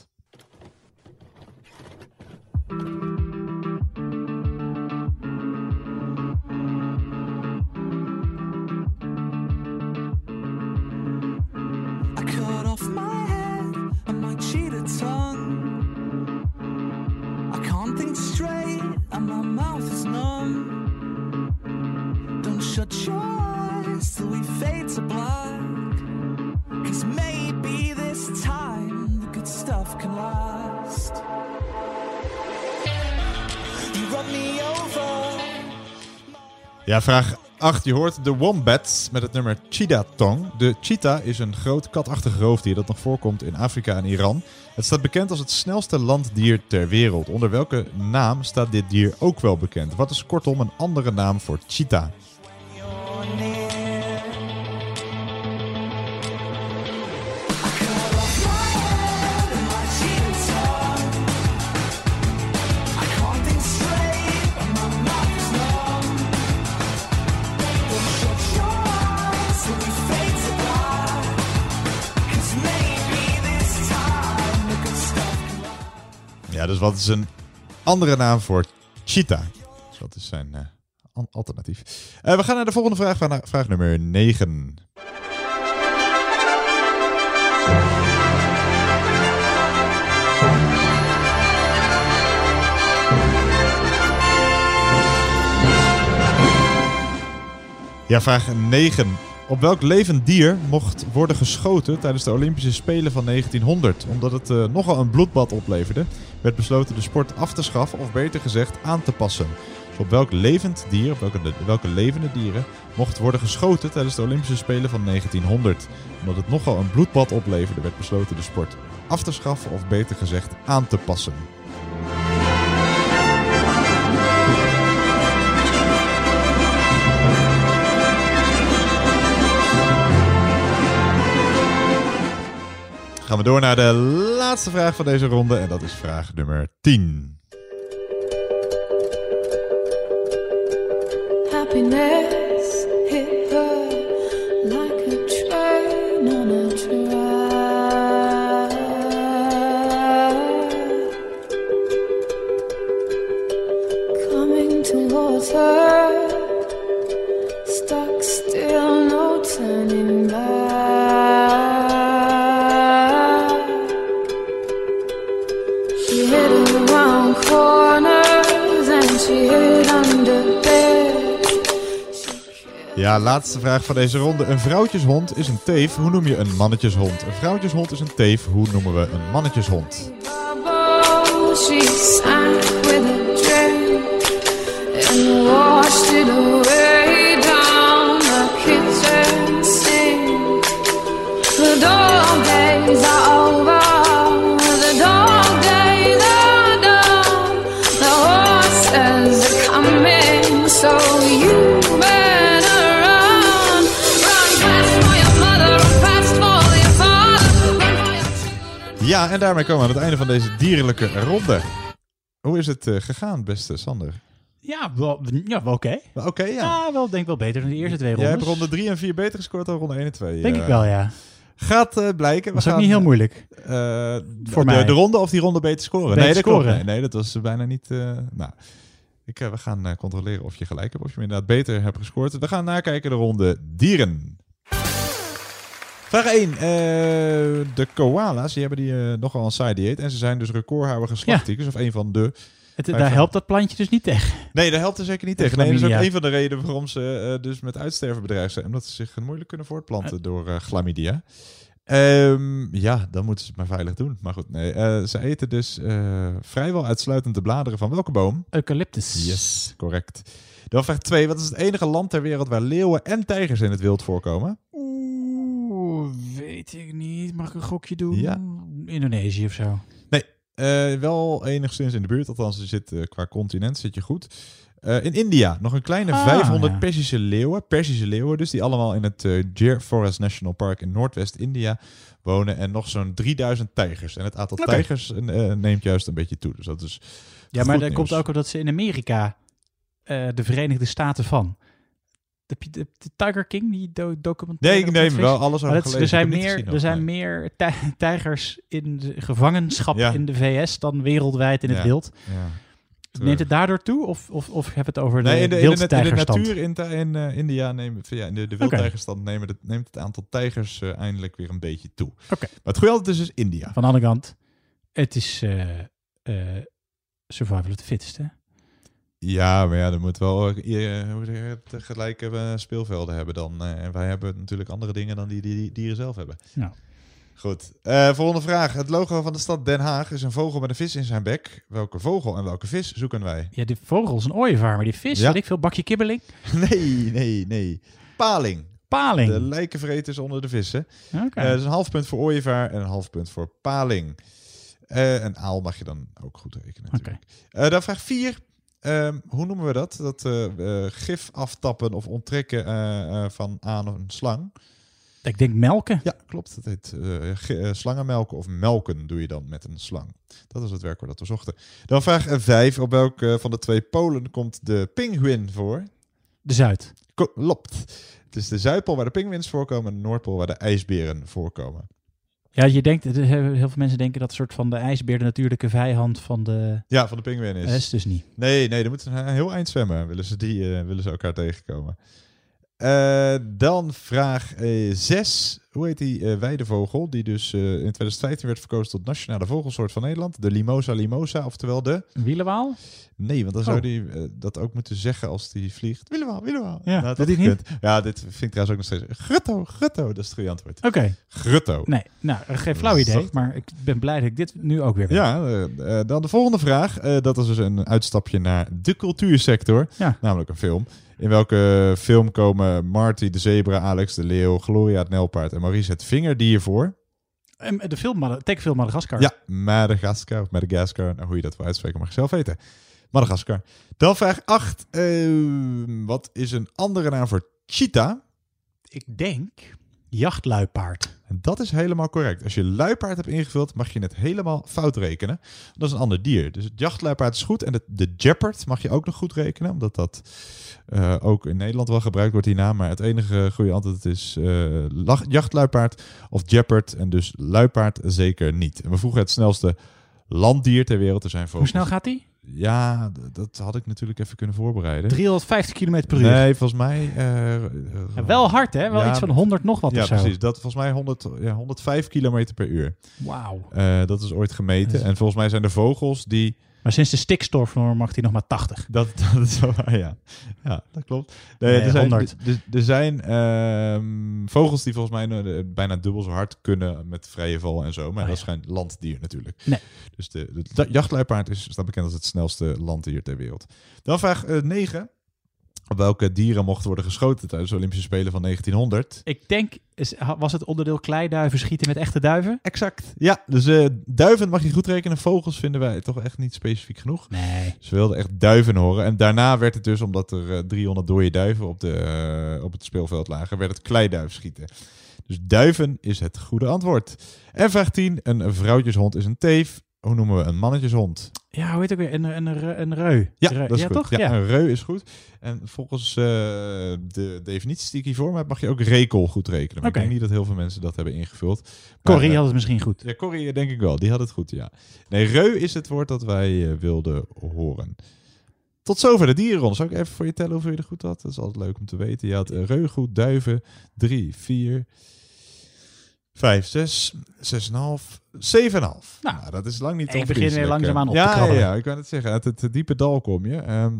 J: We maybe this time the good stuff can last. You run me over.
C: Ja, vraag 8. Je hoort de Wombats met het nummer Cheetah Tong. De cheetah is een groot katachtig roofdier dat nog voorkomt in Afrika en Iran. Het staat bekend als het snelste landdier ter wereld. Onder welke naam staat dit dier ook wel bekend? Wat is kortom een andere naam voor cheetah? Dus wat is een andere naam voor cheetah? Dus wat is zijn eh, alternatief? Eh, we gaan naar de volgende vraag, vraag, vraag nummer 9. Ja, vraag 9. Op welk levend dier mocht worden geschoten tijdens de Olympische Spelen van 1900? Omdat het eh, nogal een bloedbad opleverde, werd besloten de sport af te schaffen of beter gezegd aan te passen. Dus op welk levend dier, op welke, welke levende dieren, mocht worden geschoten tijdens de Olympische Spelen van 1900? Omdat het nogal een bloedbad opleverde, werd besloten de sport af te schaffen of beter gezegd aan te passen. Gaan we door naar de laatste vraag van deze ronde en dat is vraag nummer 10.
M: Happiness
C: Ja, laatste vraag van deze ronde. Een vrouwtjeshond is een teef. Hoe noem je een mannetjeshond? Een vrouwtjeshond is een teef. Hoe noemen we een mannetjeshond? Ja, en daarmee komen we aan het einde van deze dierlijke ronde. Hoe is het eh, gegaan, beste Sander?
B: Ja, wel, ja, wel oké.
C: Wel Oké, ja.
B: Ja, wel, denk wel beter dan de eerste twee
C: Jij
B: rondes.
C: hebt ronde 3 en 4 beter gescoord dan ronde 1 en 2.
B: Denk
C: eh.
B: ik wel, ja.
C: Gaat eh, blijken.
B: Was ook niet heel moeilijk. Voor
C: de,
B: mij.
C: De ronde of die ronde beter scoren?
B: Beter
C: nee, dat
B: scoren.
C: Nee, nee, dat was bijna niet... nou, ik, we gaan controleren of je gelijk hebt. Of je inderdaad beter hebt gescoord. We gaan nakijken de ronde dieren. Vraag 1. eh, de koala's, die hebben die, eh, nogal een saai dieet. En ze zijn dus recordhouder geslachttypes. Of een van de...
B: Het, daar
C: van-
B: helpt dat plantje dus niet tegen.
C: Nee, dat helpt er zeker niet
B: De
C: tegen. Nee, dat is ook een van de redenen waarom ze eh, dus met uitsterven bedreigd zijn. Omdat ze zich moeilijk kunnen voortplanten door chlamydia. Ehm, ja, dan moeten ze het maar veilig doen. Maar goed, nee. ze eten dus vrijwel uitsluitend de bladeren van welke boom?
B: Eucalyptus.
C: Yes, correct. Dan vraag 2. Wat is het enige land ter wereld waar leeuwen en tijgers in het wild voorkomen?
B: Weet ik niet. Mag ik een gokje doen?
C: Ja.
B: Indonesië of zo.
C: Nee, eh, wel enigszins in de buurt. Althans, zit, eh, qua continent zit je goed. Eh, in India nog een kleine
B: Ah,
C: 500
B: ja.
C: Persische leeuwen. Persische leeuwen dus, die allemaal in het eh Gir Forest National Park in Noordwest-India wonen. En nog zo'n 3000 tijgers. En het aantal tijgers neemt juist een beetje toe. Dus dat is
B: Ja, maar dat
C: nieuws.
B: komt ook omdat ze in Amerika de Verenigde Staten van. Heb je de, de Tiger King, die do documentaire?
C: Nee,
B: op
C: nee,
B: Netflix?
C: wel alles
B: dat-
C: gelezen.
B: Er zijn
C: Ik heb
B: meer, er zijn meer tij- tijgers in de gevangenschap
C: Ja.
B: in de VS dan wereldwijd in het wild.
C: ja.
B: Neemt het daardoor toe? Of, of, of we het over de,
C: Nee, in de, in de, in de natuur in, in eh, India neemt, ja, in de, de wildtijgerstand nemen het, neemt het aantal tijgers eh, eindelijk weer een beetje toe.
B: Oké.
C: Maar het goede altijd is dus India.
B: Van de andere kant, het is eh, survival of the fittest, hè?
C: Ja, maar ja, er moet wel eh, eh, je het, gelijke eh, speelvelden hebben dan. eh, en wij hebben natuurlijk andere dingen dan die, die, die dieren zelf hebben.
B: Nou.
C: Goed. Eh, volgende vraag. Het logo van de stad Den Haag is een vogel met een vis in zijn bek. Welke vogel en welke vis zoeken wij?
B: Ja, de vogel is een ooievaar, maar die vis,
C: Ja.
B: ik veel, bakje kibbeling.
C: Nee, nee, nee. Paling.
B: Paling.
C: De lijkenvreters onder de vissen.
B: Oké.
C: Eh, dus een half punt voor ooievaar en een half punt voor paling. Eh een aal mag je dan ook goed rekenen. Eh, dan vraag 4. Hoe noemen we dat? Dat eh, eh, gif aftappen of onttrekken eh, van aan een slang.
B: Ik denk melken.
C: Ja, klopt. Het heet ge- slangenmelken of melken doe je dan met een slang. Dat is het werkwoord dat we zochten. Dan vraag 5. Op welke van de twee polen komt de pinguïn voor?
B: De Zuid.
C: Klopt. Het is de Zuidpool waar de pinguïns voorkomen en de Noordpool waar de ijsberen voorkomen.
B: Ja, je denkt, er- heel veel mensen denken dat soort van de ijsbeer de natuurlijke vijand van de...
C: Ja, van de pinguïn is.
B: Dat is dus niet.
C: Nee, nee, dan moeten ze een heel eind zwemmen. Willen ze, die, eh, willen ze elkaar tegenkomen. Eh, dan vraag 6. Hoe heet die eh, weidevogel? Die dus eh, in 2015 werd verkozen tot nationale vogelsoort van Nederland. De Limosa limosa, oftewel de...
B: Wielenwaal?
C: Nee, want dan
B: Oh.
C: zou die eh, dat ook moeten zeggen als die vliegt. Wielenwaal, Wielenwaal.
B: Ja,
C: Nou,
B: hij
C: gekund.
B: niet?
C: Ja, dit vind ik trouwens ook nog steeds... Grutto, grutto, dat is het goede antwoord.
B: Oké.
C: Grutto.
B: Nee, nou, geen flauw idee, maar ik ben blij dat ik dit nu ook weer weet.
C: Ja, eh, eh, dan de volgende vraag. Eh, dat is dus een uitstapje naar de cultuursector.
B: Ja.
C: Namelijk een film. In welke film komen Marty de zebra, Alex de leeuw, Gloria het nijlpaard en Maurice het vingerdier voor?
B: Ehm, De film, tekenfilm Madagaskar.
C: Ja, Madagascar of Madagascar. Nou, hoe je dat wil uitspreken mag je zelf weten. Madagaskar. Dan vraag 8. wat is een andere naam voor cheetah?
B: Ik denk jachtluipaard.
C: En dat is helemaal correct. Als je luipaard hebt ingevuld, mag je het helemaal fout rekenen. Dat is een ander dier. Dus het jachtluipaard is goed. En de, de jeopard mag je ook nog goed rekenen. Omdat dat eh, ook in Nederland wel gebruikt wordt, die naam. Maar het enige goede antwoord is eh, lach- jachtluipaard of jeopard. En dus luipaard zeker niet. En we vroegen het snelste landdier ter wereld. Er zijn
B: Hoe
C: vogels.
B: snel gaat die?
C: Ja, dat had ik natuurlijk even kunnen voorbereiden.
B: 350 km per uur.
C: Nee, volgens mij... eh,
B: Ja, wel hard, hè? Wel
C: ja,
B: iets van 100 nog wat
C: ja,
B: of zo.
C: precies. Dat volgens mij 100, ja, 105 kilometer per uur.
B: Wauw.
C: Eh, dat is ooit gemeten. En volgens mij zijn er vogels die...
B: Maar sinds de stikstofnorm mag die nog maar 80.
C: Dat, dat is wel waar, ja. Ja, dat klopt. Nee,
B: Nee,
C: er zijn,
B: 100.
C: Er, er zijn ehm, vogels die volgens mij eh, bijna dubbel zo hard kunnen met vrije val en zo. Maar
B: Oh,
C: dat is geen landdier natuurlijk.
B: Nee.
C: Dus de, de, de jachtluipaard is staat bekend als het snelste landdier ter wereld. Dan vraag 9. Op welke dieren mochten worden geschoten tijdens de Olympische Spelen van 1900?
B: Ik denk, was het onderdeel kleiduiven schieten met echte duiven?
C: Exact. Ja, dus eh, duiven mag je goed rekenen. Vogels vinden wij toch echt niet specifiek genoeg.
B: Nee.
C: Ze wilden echt duiven horen. En daarna werd het dus, omdat er eh, 300 dode duiven op, de, eh, op het speelveld lagen, werd het kleiduif schieten. Dus duiven is het goede antwoord. En vraag 10. Een vrouwtjeshond is een teef. Hoe noemen we een mannetjeshond?
B: Ja, hoe heet ook weer? Een, een, een, een reu.
C: Ja,
B: Reu.
C: dat is
B: ja,
C: goed.
B: toch?
C: Ja, een reu is goed. En volgens eh, de definities die ik hiervoor heb, mag je ook rekel goed rekenen. Maar ik denk niet dat heel veel mensen dat hebben ingevuld. Maar,
B: Corrie
C: eh,
B: had het misschien goed.
C: Ja, Corrie denk ik wel. Die had het goed, ja. Nee, reu is het woord dat wij eh, wilden horen. Tot zover de dierenronde. Zal ik even voor je tellen hoeveel je er goed had? Dat is altijd leuk om te weten. Je had eh, reu goed, duiven, drie, vier, vijf, zes, zes en een half, zeven en een half. Nou, dat is lang niet
B: ik begin weer
C: onverdienstelijk,
B: langzaamaan op te
C: ja, ja,
B: krabbelen.
C: ja, ik kan het zeggen. Uit het, eh, diepe dal kom je. Ehm,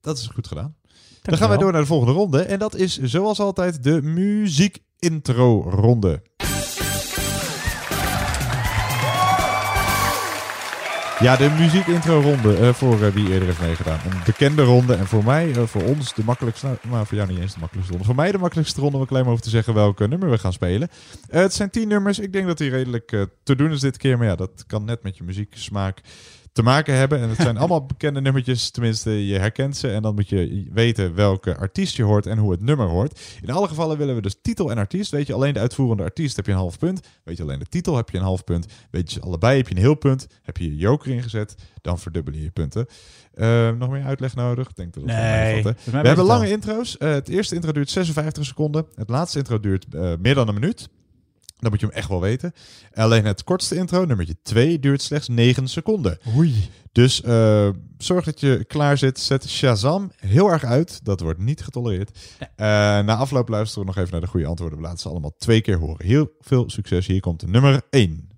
C: dat is goed gedaan. Dan gaan wij door naar de volgende ronde. En dat is zoals altijd de muziek intro ronde. Ja, de muziek intro ronde eh, voor eh, wie eerder heeft meegedaan. Een bekende ronde en voor mij, eh, voor ons de makkelijkste, nou, maar voor jou niet eens de makkelijkste ronde. Voor mij de makkelijkste ronde om een klein over te zeggen welke nummer we gaan spelen. Het zijn tien nummers. Ik denk dat die redelijk te doen is dit keer. Maar ja, dat kan net met je muzieksmaak te maken hebben. En het zijn allemaal bekende nummertjes. Tenminste, je herkent ze. En dan moet je weten welke artiest je hoort en hoe het nummer hoort. In alle gevallen willen we dus titel en artiest. Weet je alleen de uitvoerende artiest, heb je een half punt. Weet je alleen de titel, heb je een half punt. Weet je allebei, heb je een heel punt. Heb je je joker ingezet, dan verdubbel je je punten. Eh, nog meer uitleg nodig? Ik denk dat wel
B: Nee,
C: We hebben lange intro's. Eh, het eerste intro duurt 56 seconden. Het laatste intro duurt eh, meer dan een minuut. Dan moet je hem echt wel weten. Alleen het kortste intro, nummertje 2, duurt slechts 9 seconden.
B: Oei.
C: Dus eh, zorg dat je klaar zit. Zet Shazam heel erg uit. Dat wordt niet getolereerd. Eh, na afloop luisteren we nog even naar de goede antwoorden. We laten ze allemaal twee keer horen. Heel veel succes. Hier komt nummer 1.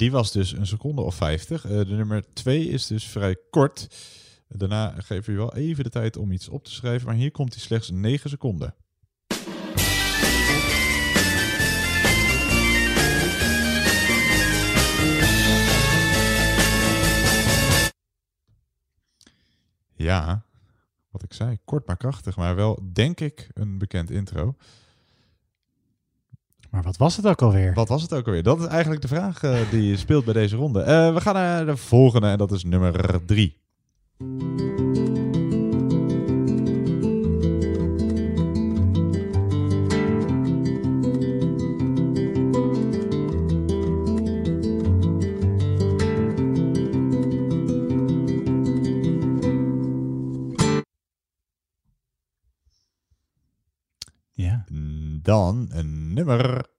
C: Die was dus een seconde of 50. Eh, de nummer 2 is dus vrij kort. Daarna geven we wel even de tijd om iets op te schrijven. Maar hier komt hij slechts 9 seconden. Ja, wat ik zei, kort maar krachtig, maar wel, denk ik, een bekend intro.
B: Maar wat was het ook alweer?
C: Wat was het ook alweer? Dat is eigenlijk de vraag eh, die speelt bij deze ronde. Eh, we gaan naar de volgende en dat is nummer drie.
B: Ja.
C: Dan een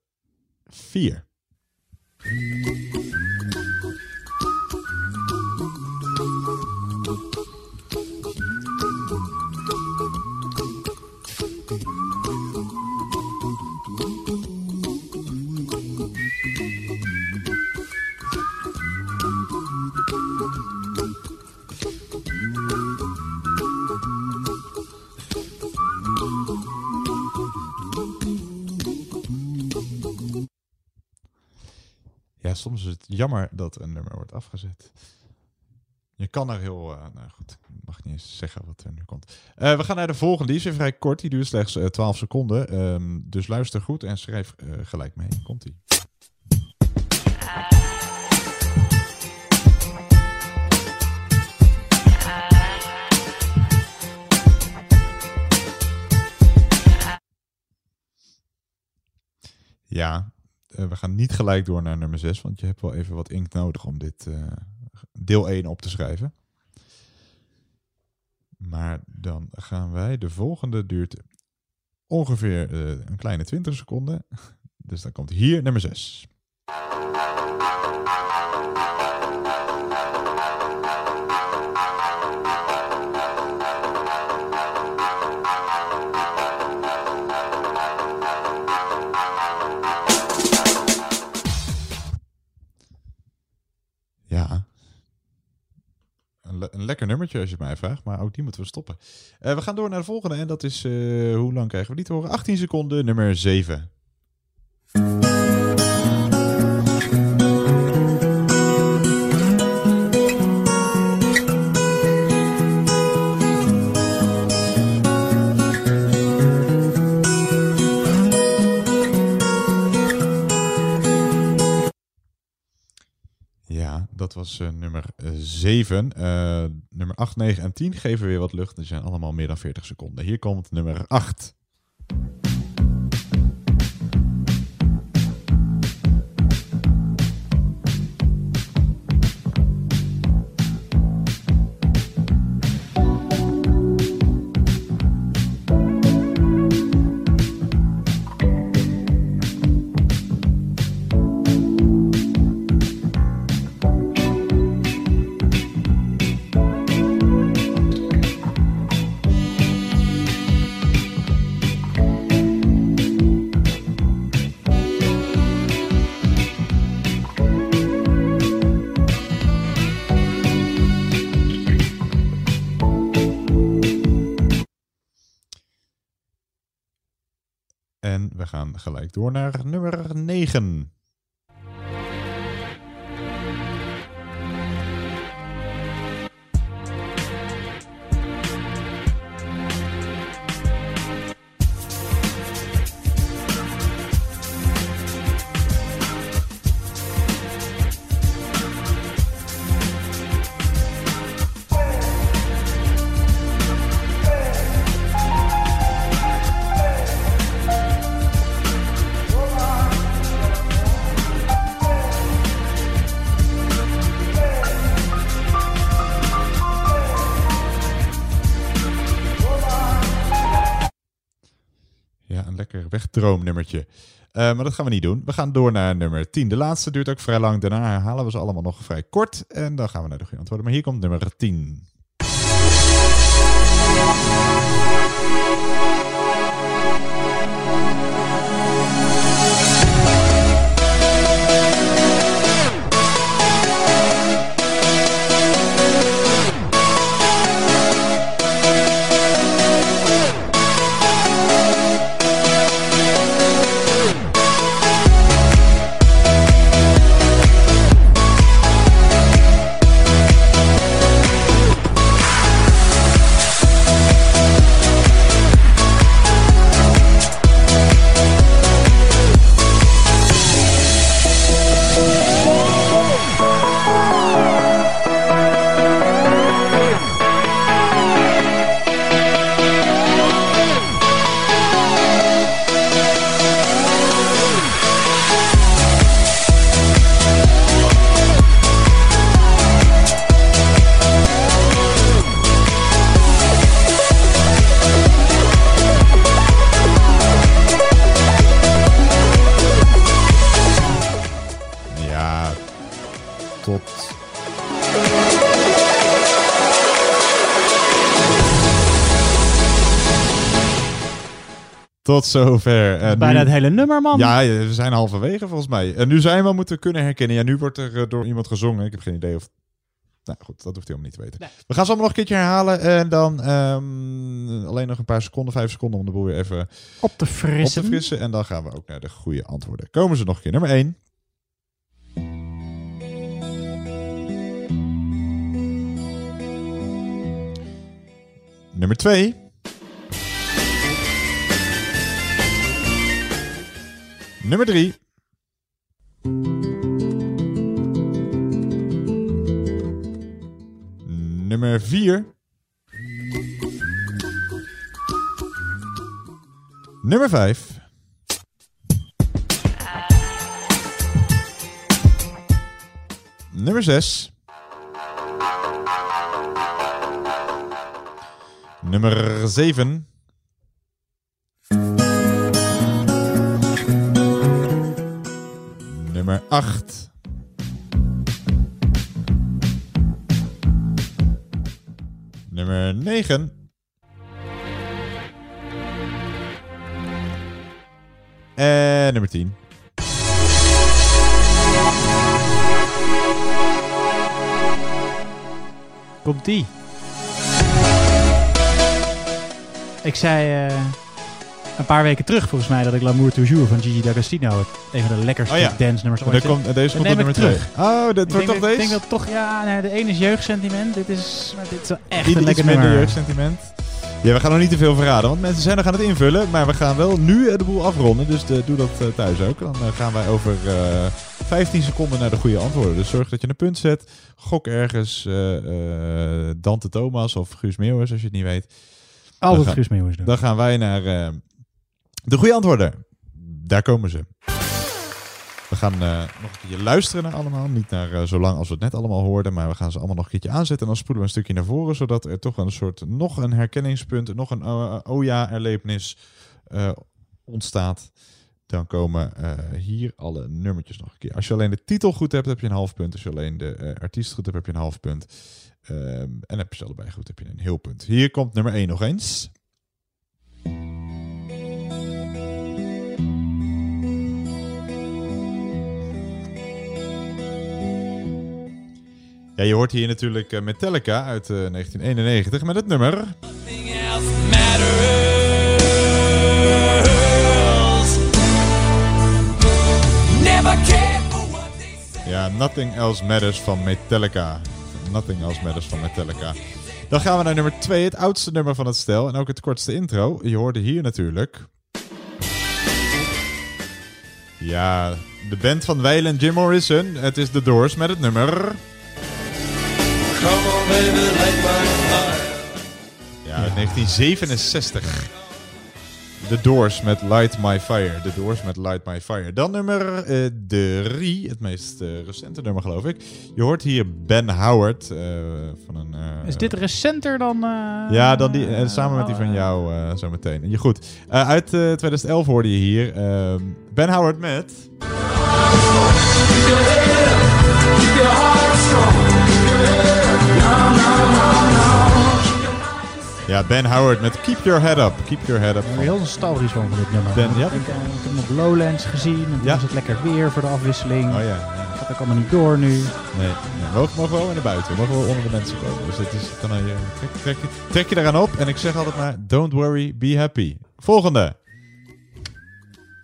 C: jammer dat een nummer wordt afgezet. Je kan er heel... eh, nou goed, ik mag niet eens zeggen wat er nu komt. Eh, we gaan naar de volgende. Die is weer vrij kort. Die duurt slechts eh, 12 seconden. Ehm, dus luister goed en schrijf eh, gelijk mee. Komt-ie. Ja, eh, we gaan niet gelijk door naar nummer 6, want je hebt wel even wat inkt nodig om dit eh, deel 1 op te schrijven. Maar dan gaan wij, de volgende duurt ongeveer eh, een kleine 20 seconden. Dus dan komt hier nummer 6. Een, le- een lekker nummertje als je het mij vraagt, maar ook die moeten we stoppen. Eh, we gaan door naar de volgende en dat is, eh, hoe lang krijgen we die te horen? 18 seconden, nummer 7. Dat was eh, nummer 7. nummer 8, 9 en 10 geven weer wat lucht. Die zijn allemaal meer dan 40 seconden. Hier komt nummer 8. Gelijk door naar nummer 9. Lekker wegdroomnummertje. Eh, maar dat gaan we niet doen. We gaan door naar nummer 10. De laatste duurt ook vrij lang. Daarna herhalen we ze allemaal nog vrij kort. En dan gaan we naar de goede antwoorden. Maar hier komt nummer 10. Tot zover. En
B: Bijna
C: nu-
B: het hele nummer, man.
C: Ja, we zijn halverwege volgens mij. En nu zijn we moeten kunnen herkennen. Ja, nu wordt er eh, door iemand gezongen. Ik heb geen idee of... Nou goed, dat hoeft hij helemaal niet te weten. We gaan ze allemaal nog een keertje herhalen. En dan ehm, alleen nog een paar seconden, vijf seconden om de boel weer even
B: Op te frissen.
C: op te frissen. En dan gaan we ook naar de goede antwoorden. Komen ze nog een keer. Nummer 1. Nummer 2. Nummer 3. Nummer 4. Nummer 5. Nummer 6. Nummer 7. Nummer 8. Nummer 9. En nummer 10.
B: Komt die. Ik zei eh, een paar weken terug volgens mij dat ik L'amour toujours van Gigi D'Agostino een van de lekkerste
C: Oh ja.
B: dance nummers ooit
C: komt- deze komt nummer
B: terug.
C: Oh, dat wordt toch
B: dat- Ik
C: deze?
B: denk dat toch, ja, nee, de ene is jeugdsentiment. Dit is, maar dit is wel echt een lekker
C: minder
B: nummer.
C: jeugdsentiment. Ja, we gaan nog niet te veel verraden, want mensen zijn nog aan het invullen. Maar we gaan wel nu eh, de boel afronden, dus de- doe dat eh, thuis ook. Dan eh, gaan wij over eh 15 seconden naar de goede antwoorden. Dus zorg dat je een punt zet. Gok ergens eh, eh, Dante Thomas of Guus Meeuwis, als je het niet weet.
B: Altijd
C: gaan-
B: Guus Meeuwis doen.
C: Dan gaan wij naar eh, de goede antwoorden. Daar komen ze. We gaan eh, nog een keertje luisteren naar allemaal. Niet naar eh, zo lang als we het net allemaal hoorden. Maar we gaan ze allemaal nog een keertje aanzetten. En dan spoelen we een stukje naar voren. Zodat er toch een soort nog een herkenningspunt. Nog een oh, oh ja erlevenis eh, ontstaat. Dan komen eh, hier alle nummertjes nog een keer. Als je alleen de titel goed hebt, heb je een half punt. Als je alleen de eh, artiest goed hebt, heb je een half punt. Ehm, en heb je ze allebei goed, heb je een heel punt. Hier komt nummer 1 nog eens. Je hoort hier natuurlijk eh, Metallica uit eh, 1991 met het nummer. Ja, Nothing Else Matters van Metallica. Nothing Else Matters van Metallica. Dan gaan we naar nummer 2, het oudste nummer van het stel en ook het kortste intro. Je hoorde hier natuurlijk. Ja, de band van Weil en Jim Morrison. Het is The Doors met het nummer.
I: Come on, baby, light my fire.
C: Ja, uit 1967. The Doors met Light My Fire. The Doors met Light My Fire. Dan nummer 3, het meest eh, recente nummer geloof ik. Je hoort hier Ben Howard eh, van een... eh,
B: Is dit recenter dan... eh,
C: Ja, dan die, eh, samen met die van jou eh zo meteen. Je goed. Eh, uit eh, 2011 hoorde je hier ehm, Ben Howard met... Ja, Ben Howard met Keep Your Head Up. Keep Your Head Up.
B: Heel nostalgisch van, van dit nummer.
C: Ben- ja?
B: ik, denk, eh, ik heb hem op Lowlands gezien. En toen
C: Ja.
B: was het lekker weer voor de afwisseling.
C: Oh ja.
B: Gaat ook allemaal niet door nu.
C: Nee, nee. We mogen, mogen wel naar buiten. We mogen wel onder de mensen komen. Dus dat is, dan je, trek, trek, je, trek je eraan op. En ik zeg altijd maar, don't worry, be happy. Volgende.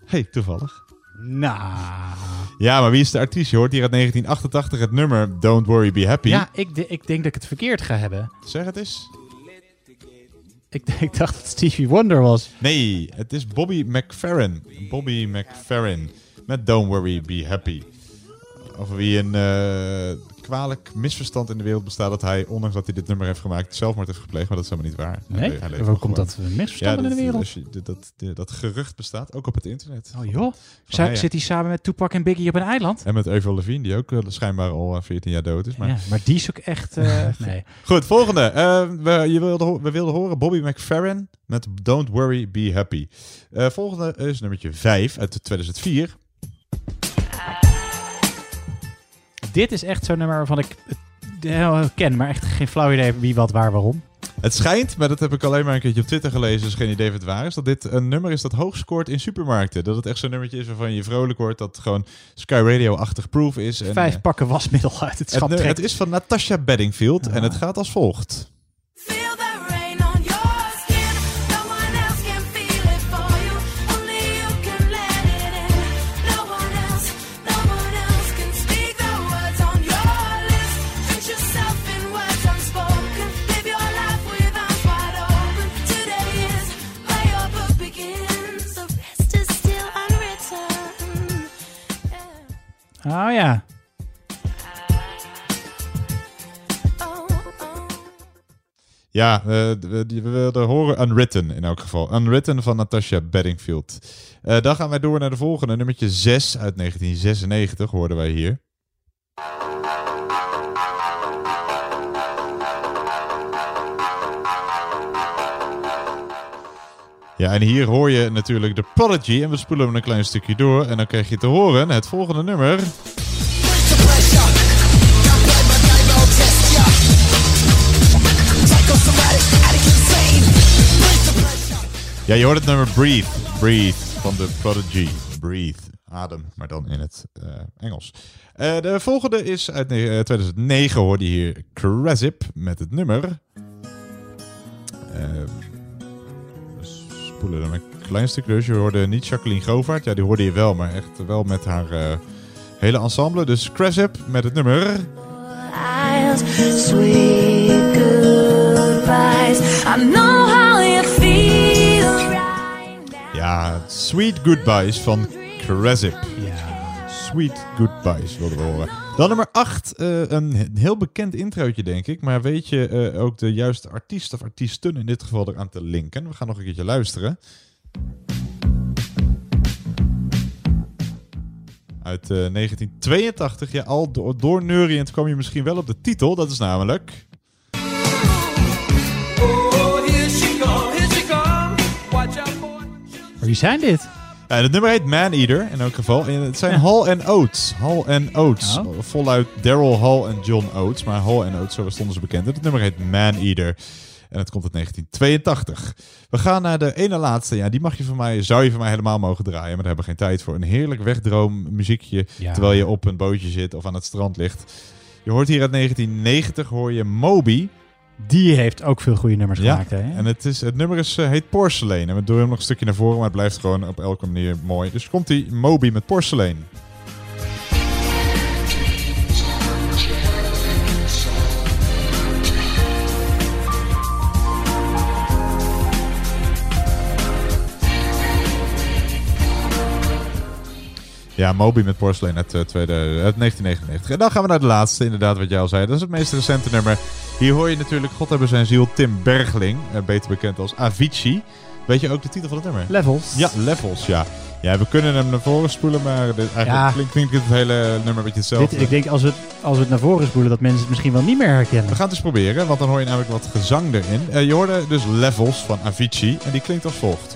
C: Hey, toevallig.
B: Nou.
C: Ja, maar wie is de artiest? Je hoort hier uit 1988 het nummer Don't Worry, Be Happy.
B: Ja, ik, de- ik denk dat ik het verkeerd ga hebben.
C: Zeg het eens.
B: Ik, ik dacht dat Stevie Wonder was.
C: Nee, het is Bobby McFerrin. Bobby McFerrin met Don't Worry, Be Happy. Over wie een eh, kwalijk misverstand in de wereld bestaat dat hij, ondanks dat hij dit nummer heeft gemaakt, zelfmoord heeft gepleegd. Maar dat is helemaal niet waar.
B: Nee?
C: Hij hij
B: Waar komt dat misverstand in de wereld?
C: je- dat, dat, dat, gerucht bestaat, ook op het internet.
B: Oh joh.
C: Van, hey,
B: Zit hij samen met Tupac en Biggie op een eiland?
C: En met Avril Lavigne, die ook eh, schijnbaar al eh, 14 jaar dood is. Maar...
B: Ja, maar die is ook echt... eh, nee.
C: Goed, volgende. Eh, we, je wilde, we wilden horen Bobby McFerrin met Don't Worry, Be Happy. Eh, volgende is nummertje 5 uit 2004.
B: Dit is echt zo'n nummer waarvan ik het eh, ken, maar echt geen flauw idee wie, wat, waar, waarom.
C: Het schijnt, maar dat heb ik alleen maar een keertje op Twitter gelezen, dus geen idee of het waar is, dat dit een nummer is dat hoog scoort in supermarkten. Dat het echt zo'n nummertje is waarvan je vrolijk wordt, dat gewoon Sky Radio-achtig proof is. En,
B: Vijf
C: eh,
B: pakken wasmiddel uit het
C: het,
B: schap
C: het is van Natasha Bedingfield en het gaat als volgt.
B: Oh ja.
C: Ja, eh, we, wilden horen Unwritten in elk geval. Unwritten van Natasha Bedingfield. Eh, dan gaan wij door naar de volgende, nummertje 6 uit 1996 hoorden wij hier. Ja, en hier hoor je natuurlijk de Prodigy en we spoelen hem een klein stukje door en dan krijg je te horen het volgende nummer. Ja, je hoort het nummer Breathe. Breathe van de Prodigy. Breathe. Adem, maar dan in het eh, Engels. Eh, de volgende is uit ne- eh, 2009 hoorde je hier Crazip met het nummer. Spoelen hem een klein stuk dus. Je hoorde niet Jacqueline Govaert. Ja, die hoorde je wel, maar echt wel met haar eh, hele ensemble. Dus Crazip met het nummer.
G: eyes, sweet goodbyes. I know how you feel.
C: Ja, Sweet Goodbyes van Crazip. Sweet Goodbyes wilden we horen. Dan nummer 8, een heel bekend introotje denk ik. Maar weet je eh, ook de juiste artiest of artiesten in dit geval eraan te linken? We gaan nog een keertje luisteren. Uit eh, 1982. Ja, al door, door neuriënd kwam je misschien wel op de titel. Dat is namelijk...
I: Oh, here she come, here she come. Watch out for
B: Wie zijn dit?
C: Ja, het nummer heet Man Eater in elk geval. En het zijn Hall and Oates. Hall and Oates. Voluit Daryl Hall en John Oates. Maar Hall and Oates, zo stonden ze bekend. En het nummer heet Man Eater. En het komt uit 1982. We gaan naar de ene laatste. Ja, die mag je van mij, zou je van mij helemaal mogen draaien. Maar daar hebben we geen tijd voor. Een heerlijk wegdroom muziekje.
B: Ja.
C: Terwijl je op een bootje zit of aan het strand ligt. Je hoort hier uit 1990 hoor je Moby.
B: Die heeft ook veel goede nummers gemaakt. Hè?
C: En het, is, het nummer is, eh, heet Porcelain. En we doen hem nog een stukje naar voren, maar het blijft gewoon op elke manier mooi. Dus komt die Moby met Porcelain. Ja, Moby met Porcelain uit, eh, tweede, uit 1999. En dan gaan we naar de laatste, inderdaad, wat jij al zei. Dat is het meest recente nummer. Hier hoor je natuurlijk, God hebben zijn ziel, Tim Bergling. eh, beter bekend als Avicii. Weet je ook de titel van het nummer?
B: Levels.
C: Ja, Levels, ja. Ja, we kunnen hem naar voren spoelen, maar dit- eigenlijk
B: Ja.
C: klinkt, klinkt het hele nummer een beetje hetzelfde.
B: Dit, ik denk als we, het, als we het naar voren spoelen, dat mensen het misschien wel niet meer herkennen.
C: We gaan het eens proberen, want dan hoor je namelijk wat gezang erin. Eh, je hoorde dus Levels van Avicii en die klinkt als volgt.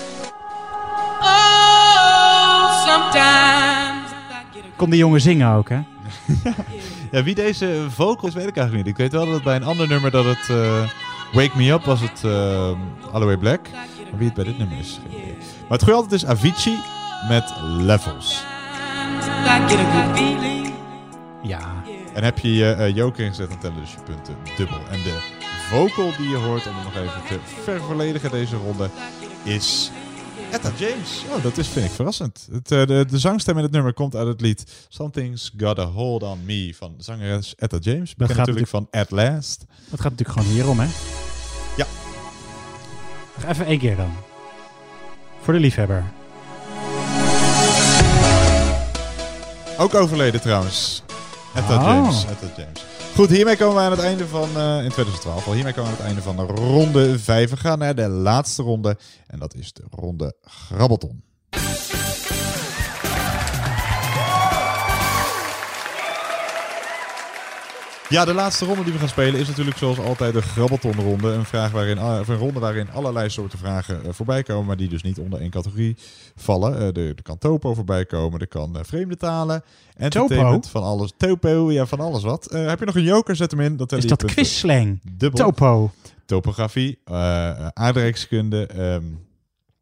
I: Oh, sometimes.
B: Kon die jongen zingen ook, hè?
C: Ja, wie deze vocals weet ik eigenlijk niet. Ik weet wel dat het bij een ander nummer dat het eh, Wake Me Up was het uh, Alloway Black. Maar wie het bij dit nummer is. Maar het goede altijd is Avicii met Levels.
B: Ja.
C: En heb je je eh, joker ingezet, dan tellen dus je punten dubbel. En de vocal die je hoort, om nog even te vervolledigen deze ronde, is Etta James. Oh, dat is, vind ik verrassend. Het, eh, de, de zangstem in het nummer komt uit het lied Something's Got a Hold on Me van zangeres Etta James. Bekend
B: gaat
C: natuurlijk van At Last.
B: Het gaat natuurlijk gewoon hierom, hè?
C: Ja.
B: Nog even één keer dan. Voor de liefhebber.
C: Ook overleden trouwens. Etta
B: Oh.
C: James. Etta James. Goed, hiermee komen we aan het einde van, eh, in 2012 al, hiermee komen we aan het einde van de ronde 5. We gaan naar de laatste ronde en dat is de ronde Grabbelton. Ja, de laatste ronde die we gaan spelen is natuurlijk zoals altijd de grabbeltonronde. Een, vraag waarin, ah, een ronde waarin allerlei soorten vragen eh, voorbij komen, maar die dus niet onder één categorie vallen. Eh, er, er kan topo voorbij komen, er kan eh, vreemde talen, entertainment, van alles. Topo, ja, van alles wat. Heb je nog een joker? Zet hem in. Dat
B: Is dat quizslang?
C: Dubbel.
B: Topo.
C: Topografie, aardrijkskunde, ehm,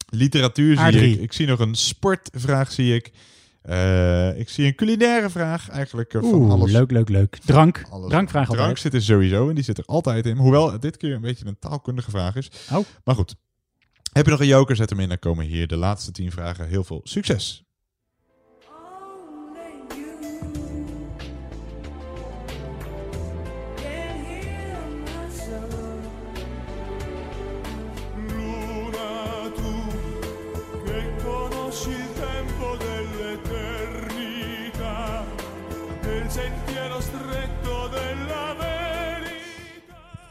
C: literatuur zie ik. Ik zie nog een sportvraag, zie ik. Eh, ik zie een culinaire vraag, eigenlijk eh, van
B: Oeh,
C: alles.
B: leuk, leuk, leuk. Drank.
C: Alles.
B: Drankvraag
C: Drank
B: altijd.
C: zit er sowieso en die zit er altijd in. Hoewel het dit keer een beetje een taalkundige vraag is.
B: Oh.
C: Maar goed. Heb je nog een joker, zet hem in. Dan komen hier de laatste tien vragen. Heel veel succes.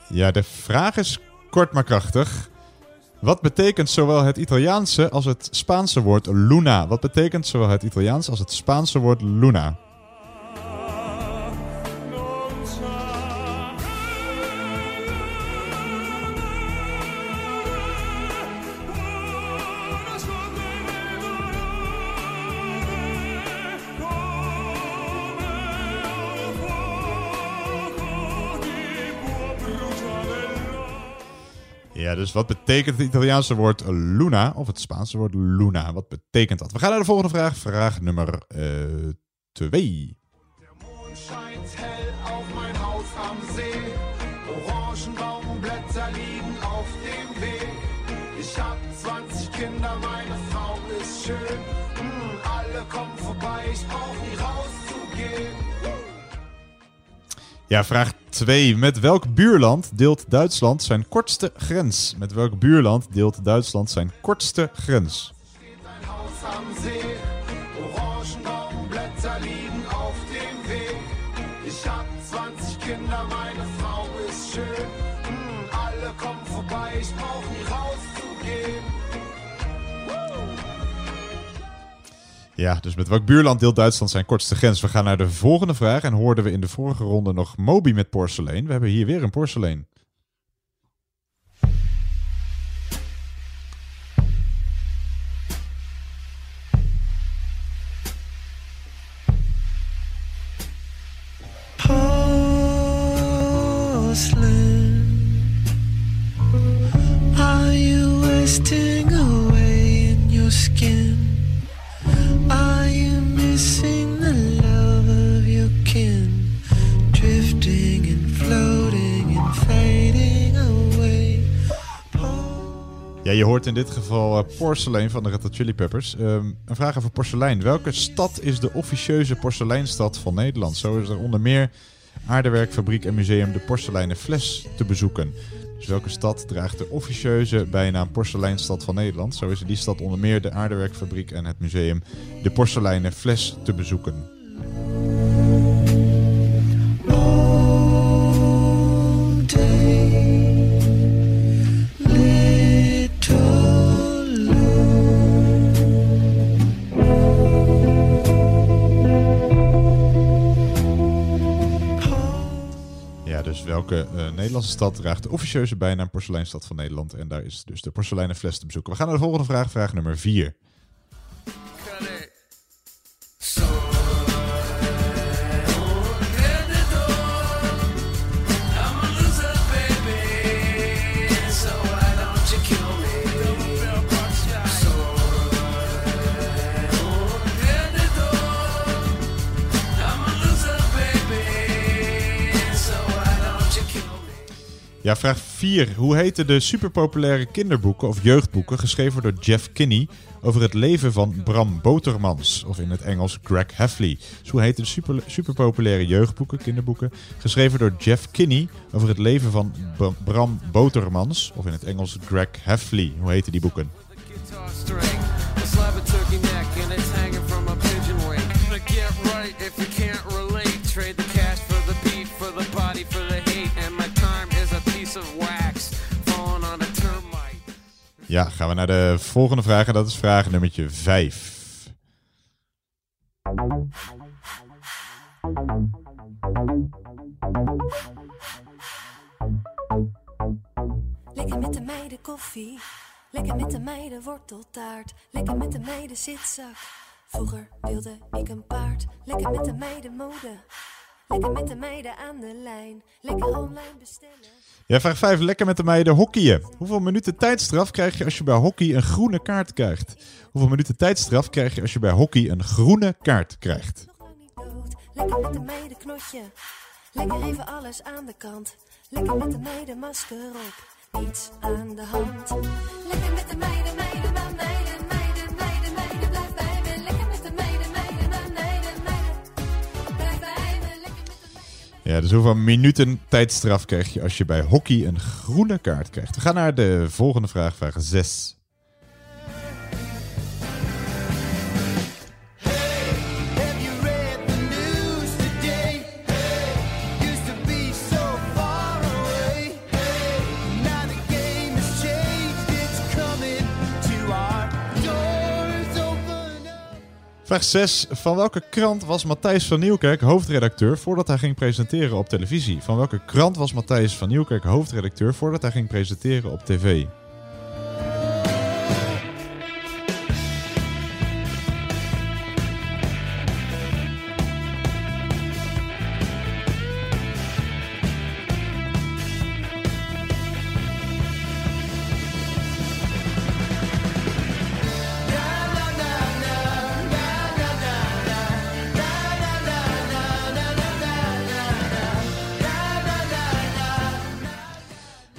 C: Ja, de vraag is kort maar krachtig. Wat betekent zowel het Italiaanse als het Spaanse woord luna? Wat betekent zowel het Italiaanse als het Spaanse woord luna? Dus wat betekent het Italiaanse woord luna of het Spaanse woord luna? Wat betekent dat? We gaan naar de volgende vraag. Vraag nummer 2.
R: scheint hell auf mein Haus am See. Orangenbaumblätter liegen auf dem Weg. Ich hab 20 Kinder, meine Frau ist schön. Hm.
C: Ja, vraag 2. Met welk buurland deelt Duitsland zijn kortste grens? Met welk buurland deelt Duitsland zijn kortste grens? Ja, dus met welk buurland deelt Duitsland zijn kortste grens? We gaan naar de volgende vraag. En hoorden we in de vorige ronde nog Moby met porselein. We hebben hier weer een porselein.
H: Are you wasting away in your skin? The? Drifting and floating and fading away.
C: Ja, je hoort in dit geval eh, porselein van de Red Hot Chili Peppers. Ehm, een vraag over porselein. Welke stad is de officieuze porseleinstad van Nederland? Zo is er onder meer aardewerkfabriek en museum De Porseleinen Fles te bezoeken. Dus welke stad draagt de officieuze bijnaam Porseleinstad van Nederland? Zo is in die stad onder meer de aardewerkfabriek en het museum De Porseleinen Fles te bezoeken. Eh, Nederlandse stad draagt de officieuze bijnaam Porseleinstad van Nederland? En daar is dus de porseleinen fles te bezoeken. We gaan naar de volgende vraag, vraag nummer 4. Ja, vraag 4. Hoe heten de superpopulaire kinderboeken of jeugdboeken geschreven door Jeff Kinney over het leven van Bram Botermans, of in het Engels Greg Heffley? Dus hoe heten de super, superpopulaire jeugdboeken, kinderboeken, geschreven door Jeff Kinney over het leven van Bram Botermans, of in het Engels Greg Heffley? Hoe heten die boeken? Ja, gaan we naar de volgende vraag en dat is vraag nummertje 5.
G: Lekker met de meiden koffie. Lekker met de meiden worteltaart. Lekker met de meiden zitzak. Vroeger wilde ik een paard. Lekker met de meiden mode. Lekker met de meiden aan de lijn. Lekker online bestellen.
C: Ja, vraag 5. Lekker met de meiden hockeyen. Hoeveel minuten tijdstraf krijg je als je bij hockey een groene kaart krijgt? Hoeveel minuten tijdstraf krijg je als je bij hockey een groene kaart krijgt?
G: Lekker met de meiden knotje. Lekker even alles aan de kant. Lekker met de meiden masker op. Niets aan de hand. Lekker met de meiden, meiden, meiden,
C: Ja, dus hoeveel minuten tijdstraf krijg je als je bij hockey een groene kaart krijgt? We gaan naar de volgende vraag, vraag 6. Vraag 6. Van welke krant was Matthijs van Nieuwkerk hoofdredacteur voordat hij ging presenteren op televisie? Van welke krant was Matthijs van Nieuwkerk hoofdredacteur voordat hij ging presenteren op tv?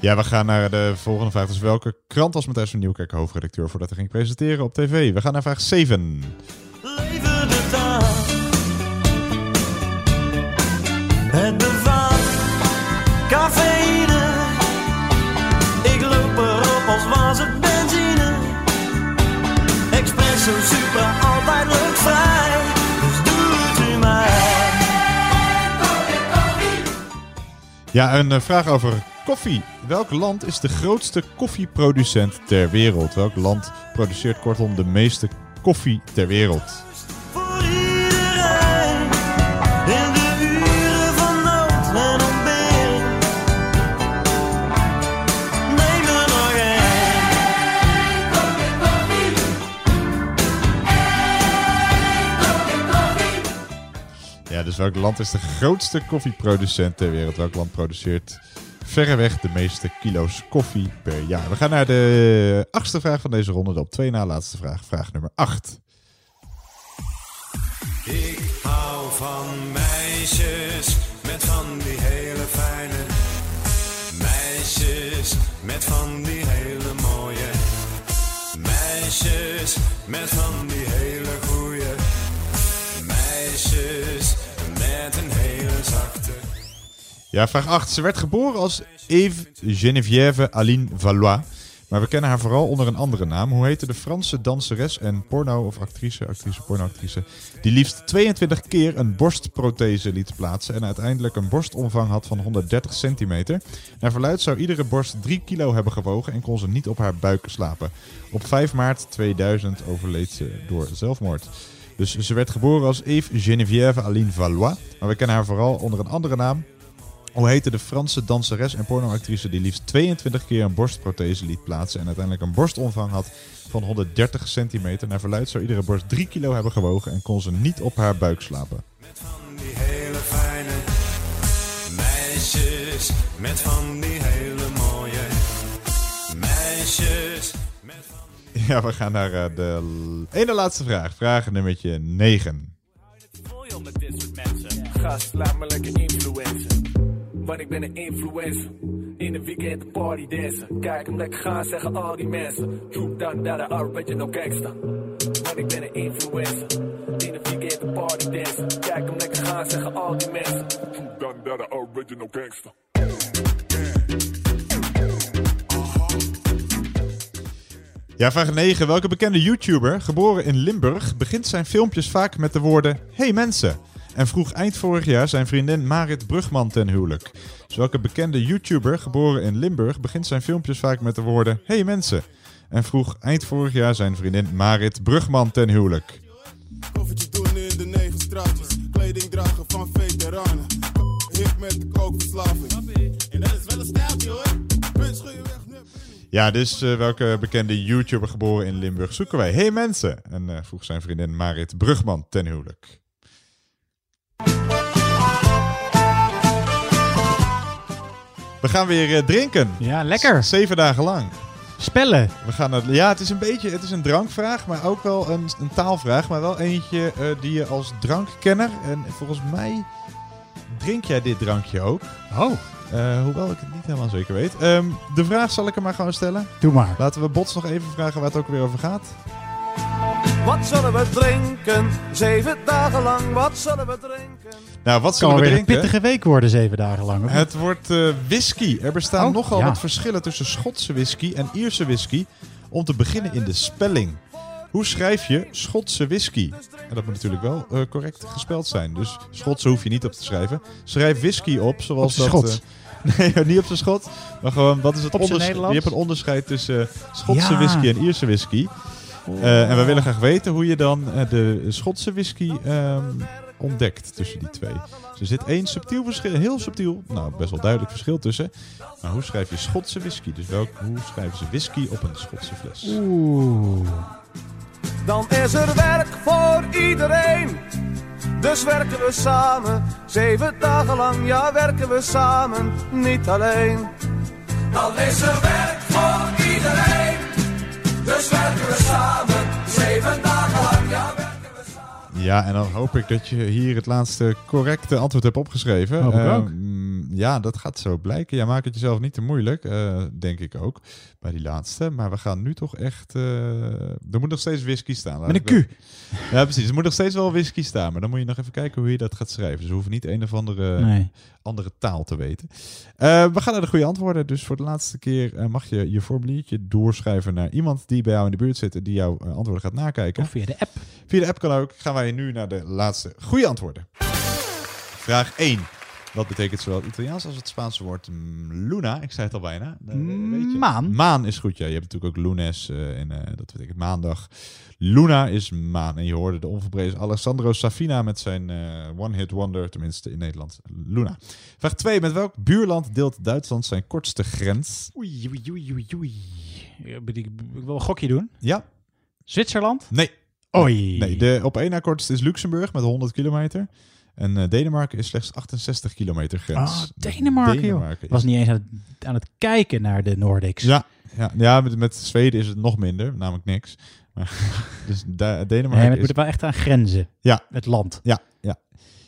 C: Ja, we gaan naar de volgende vraag. Dus welke krant was Matthijs van Nieuwkerk hoofdredacteur voordat hij ging presenteren op tv? We gaan naar vraag 7.
S: Leven de dag. Het bevat cafeïne. Ik loop erop als was het benzine. Espresso super, altijd leuk vrij. Dus doe het u maar.
C: Ja, een eh, vraag over koffie. Welk land is de grootste koffieproducent ter wereld? Welk land produceert kortom de meeste koffie ter wereld?
S: Er.
C: Ja, dus welk land is de grootste koffieproducent ter wereld? Welk land produceert verreweg de meeste kilo's koffie per jaar? We gaan naar de achtste vraag van deze ronde, de op twee na laatste vraag. Vraag nummer 8.
N: Ik hou van meisjes met van die hele fijne meisjes met van die hele mooie meisjes met van die hele goeie meisjes met een hele zachte
C: Ja, vraag 8. Ze werd geboren als Eve Geneviève Aline Valois. Maar we kennen haar vooral onder een andere naam. Hoe heette de Franse danseres en porno- of actrice, actrice, pornoactrice... die liefst 22 keer een borstprothese liet plaatsen... en uiteindelijk een borstomvang had van 130 centimeter. Naar verluid zou iedere borst 3 kilo hebben gewogen... en kon ze niet op haar buik slapen. Op 5 maart 2000 overleed ze door zelfmoord. Dus ze werd geboren als Eve Geneviève Aline Valois. Maar we kennen haar vooral onder een andere naam. Hoe heette de Franse danseres en pornoactrice die liefst 22 keer een borstprothese liet plaatsen en uiteindelijk een borstomvang had van 130 centimeter? Naar verluid zou iedere borst 3 kilo hebben gewogen en kon ze niet op haar buik slapen.
N: die hele fijne meisjes met van die hele mooie meisjes met van
C: Ja, we gaan naar eh, de ene laatste vraag. Vraag nummertje 9.
T: Voel met dit soort mensen. Gast, laat me lekker influencen. Want ik ben een influencer. In een weekend een party dansen. Kijk hem lekker gaan, zeggen al die mensen. Troep dan dat de original gangsta. Want ik ben een influencer. In een weekend een party dansen. Kijk hem lekker gaan, zeggen al die mensen. Troep dan dat de original gangsta.
C: Ja, vraag 9. Welke bekende YouTuber, geboren in Limburg, begint zijn filmpjes vaak met de woorden Hey mensen? En vroeg eind vorig jaar zijn vriendin Marit Brugman ten huwelijk. Dus welke bekende YouTuber, geboren in Limburg, begint zijn filmpjes vaak met de woorden Hey mensen? En vroeg eind vorig jaar zijn vriendin Marit Brugman ten huwelijk.
U: Koffertje doen in de negen straatjes. Kleding dragen van veteranen. Hip
V: met kookverslaving. En dat is wel een stijltje hoor.
C: Ja, dus eh, welke bekende YouTuber geboren in Limburg zoeken wij? Hey mensen! En eh, vroeg zijn vriendin Marit Brugman ten huwelijk. We gaan weer eh, drinken.
B: Ja, lekker.
C: Z- zeven dagen lang.
B: Spellen.
C: We gaan naar, ja, het is een beetje het is een drankvraag, maar ook wel een, een taalvraag. Maar wel eentje eh, die je als drankkenner. En volgens mij drink jij dit drankje ook.
B: Oh.
C: Eh, hoewel ik het niet helemaal zeker weet. Ehm, de vraag zal ik er maar gewoon stellen.
B: Doe maar.
C: Laten we Bots nog even vragen waar het ook weer over gaat.
W: Wat zullen we drinken? Zeven dagen lang, wat zullen we drinken?
C: Nou, wat
B: kan
C: zullen we
B: weer een
C: drinken?
B: pittige week worden, zeven dagen lang.
C: Het wordt eh, whisky. Er bestaan
B: Oh,
C: nogal
B: ja.
C: wat verschillen tussen Schotse whisky en Ierse whisky. Om te beginnen in de spelling. Hoe schrijf je Schotse whisky? En dat moet natuurlijk wel eh, correct gespeld zijn. Dus Schotse hoef je niet op te schrijven. Schrijf whisky op zoals
B: Op
C: dat... Eh, nee, niet op zijn schot. Maar gewoon, wat is het onderscheid? Je hebt een onderscheid tussen Schotse
B: Ja.
C: whisky en Ierse whisky. Eh, en we willen graag weten hoe je dan eh, de Schotse whisky ehm, ontdekt tussen die twee. Dus er zit één subtiel verschil, heel subtiel, nou best wel duidelijk verschil tussen. Maar hoe schrijf je Schotse whisky? Dus welk, hoe schrijven ze whisky op een Schotse fles?
B: Oeh.
W: Dan is er werk voor iedereen. Dus werken we samen, zeven dagen lang, ja werken we samen, niet alleen. Dan is er werk voor iedereen. Dus werken we samen, zeven dagen lang, ja werken
C: Ja, en dan hoop ik dat je hier het laatste correcte antwoord hebt opgeschreven.
B: Hoop ik
C: Eh,
B: ook.
C: mm, ja, dat gaat zo blijken. Ja, maak het jezelf niet te moeilijk, eh, denk ik ook, bij die laatste. Maar we gaan nu toch echt... eh, er moet nog steeds whisky staan.
B: Met een
C: dat- Ja, precies. Er moet nog steeds wel whisky staan. Maar dan moet je nog even kijken hoe je dat gaat schrijven. Dus we hoeven niet een of andere,
B: Nee.
C: andere taal te weten. Eh, we gaan naar de goede antwoorden. Dus voor de laatste keer mag je je formuliertje doorschrijven naar iemand die bij jou in de buurt zit en die jouw antwoorden gaat nakijken.
B: Of via de app.
C: Via de app kan ook. Gaan wij nu naar de laatste goede antwoorden. Vraag 1. Wat betekent zowel het Italiaans als het Spaanse woord mm, luna? Ik zei het al bijna. Eh, weet je?
B: Maan.
C: Maan is goed, ja. Je hebt natuurlijk ook lunes eh, en eh, dat betekent maandag. Luna is maan. En je hoorde de onverprezen Alessandro Safina met zijn eh, one-hit wonder, tenminste in Nederland, Luna. Vraag 2. Met welk buurland deelt Duitsland zijn kortste grens?
B: Oei, oei, oei, oei, Ik ik wil een gokje doen.
C: Ja.
B: Zwitserland?
C: Nee.
B: Oei.
C: Nee, de op één na kortste is Luxemburg met 100 kilometer. En eh, Denemarken is slechts 68 kilometer grens.
B: Oh,
C: Dus
B: Denemarken, joh.
C: Denemarken is-
B: Was niet eens aan het, aan het kijken naar de Nordics.
C: Ja, ja, ja met, met Zweden is het nog minder, namelijk niks. Maar, dus da-
B: Nee,
C: Denemarken
B: maar het
C: is...
B: moet wel echt aan grenzen.
C: Ja.
B: Het land.
C: Ja, ja.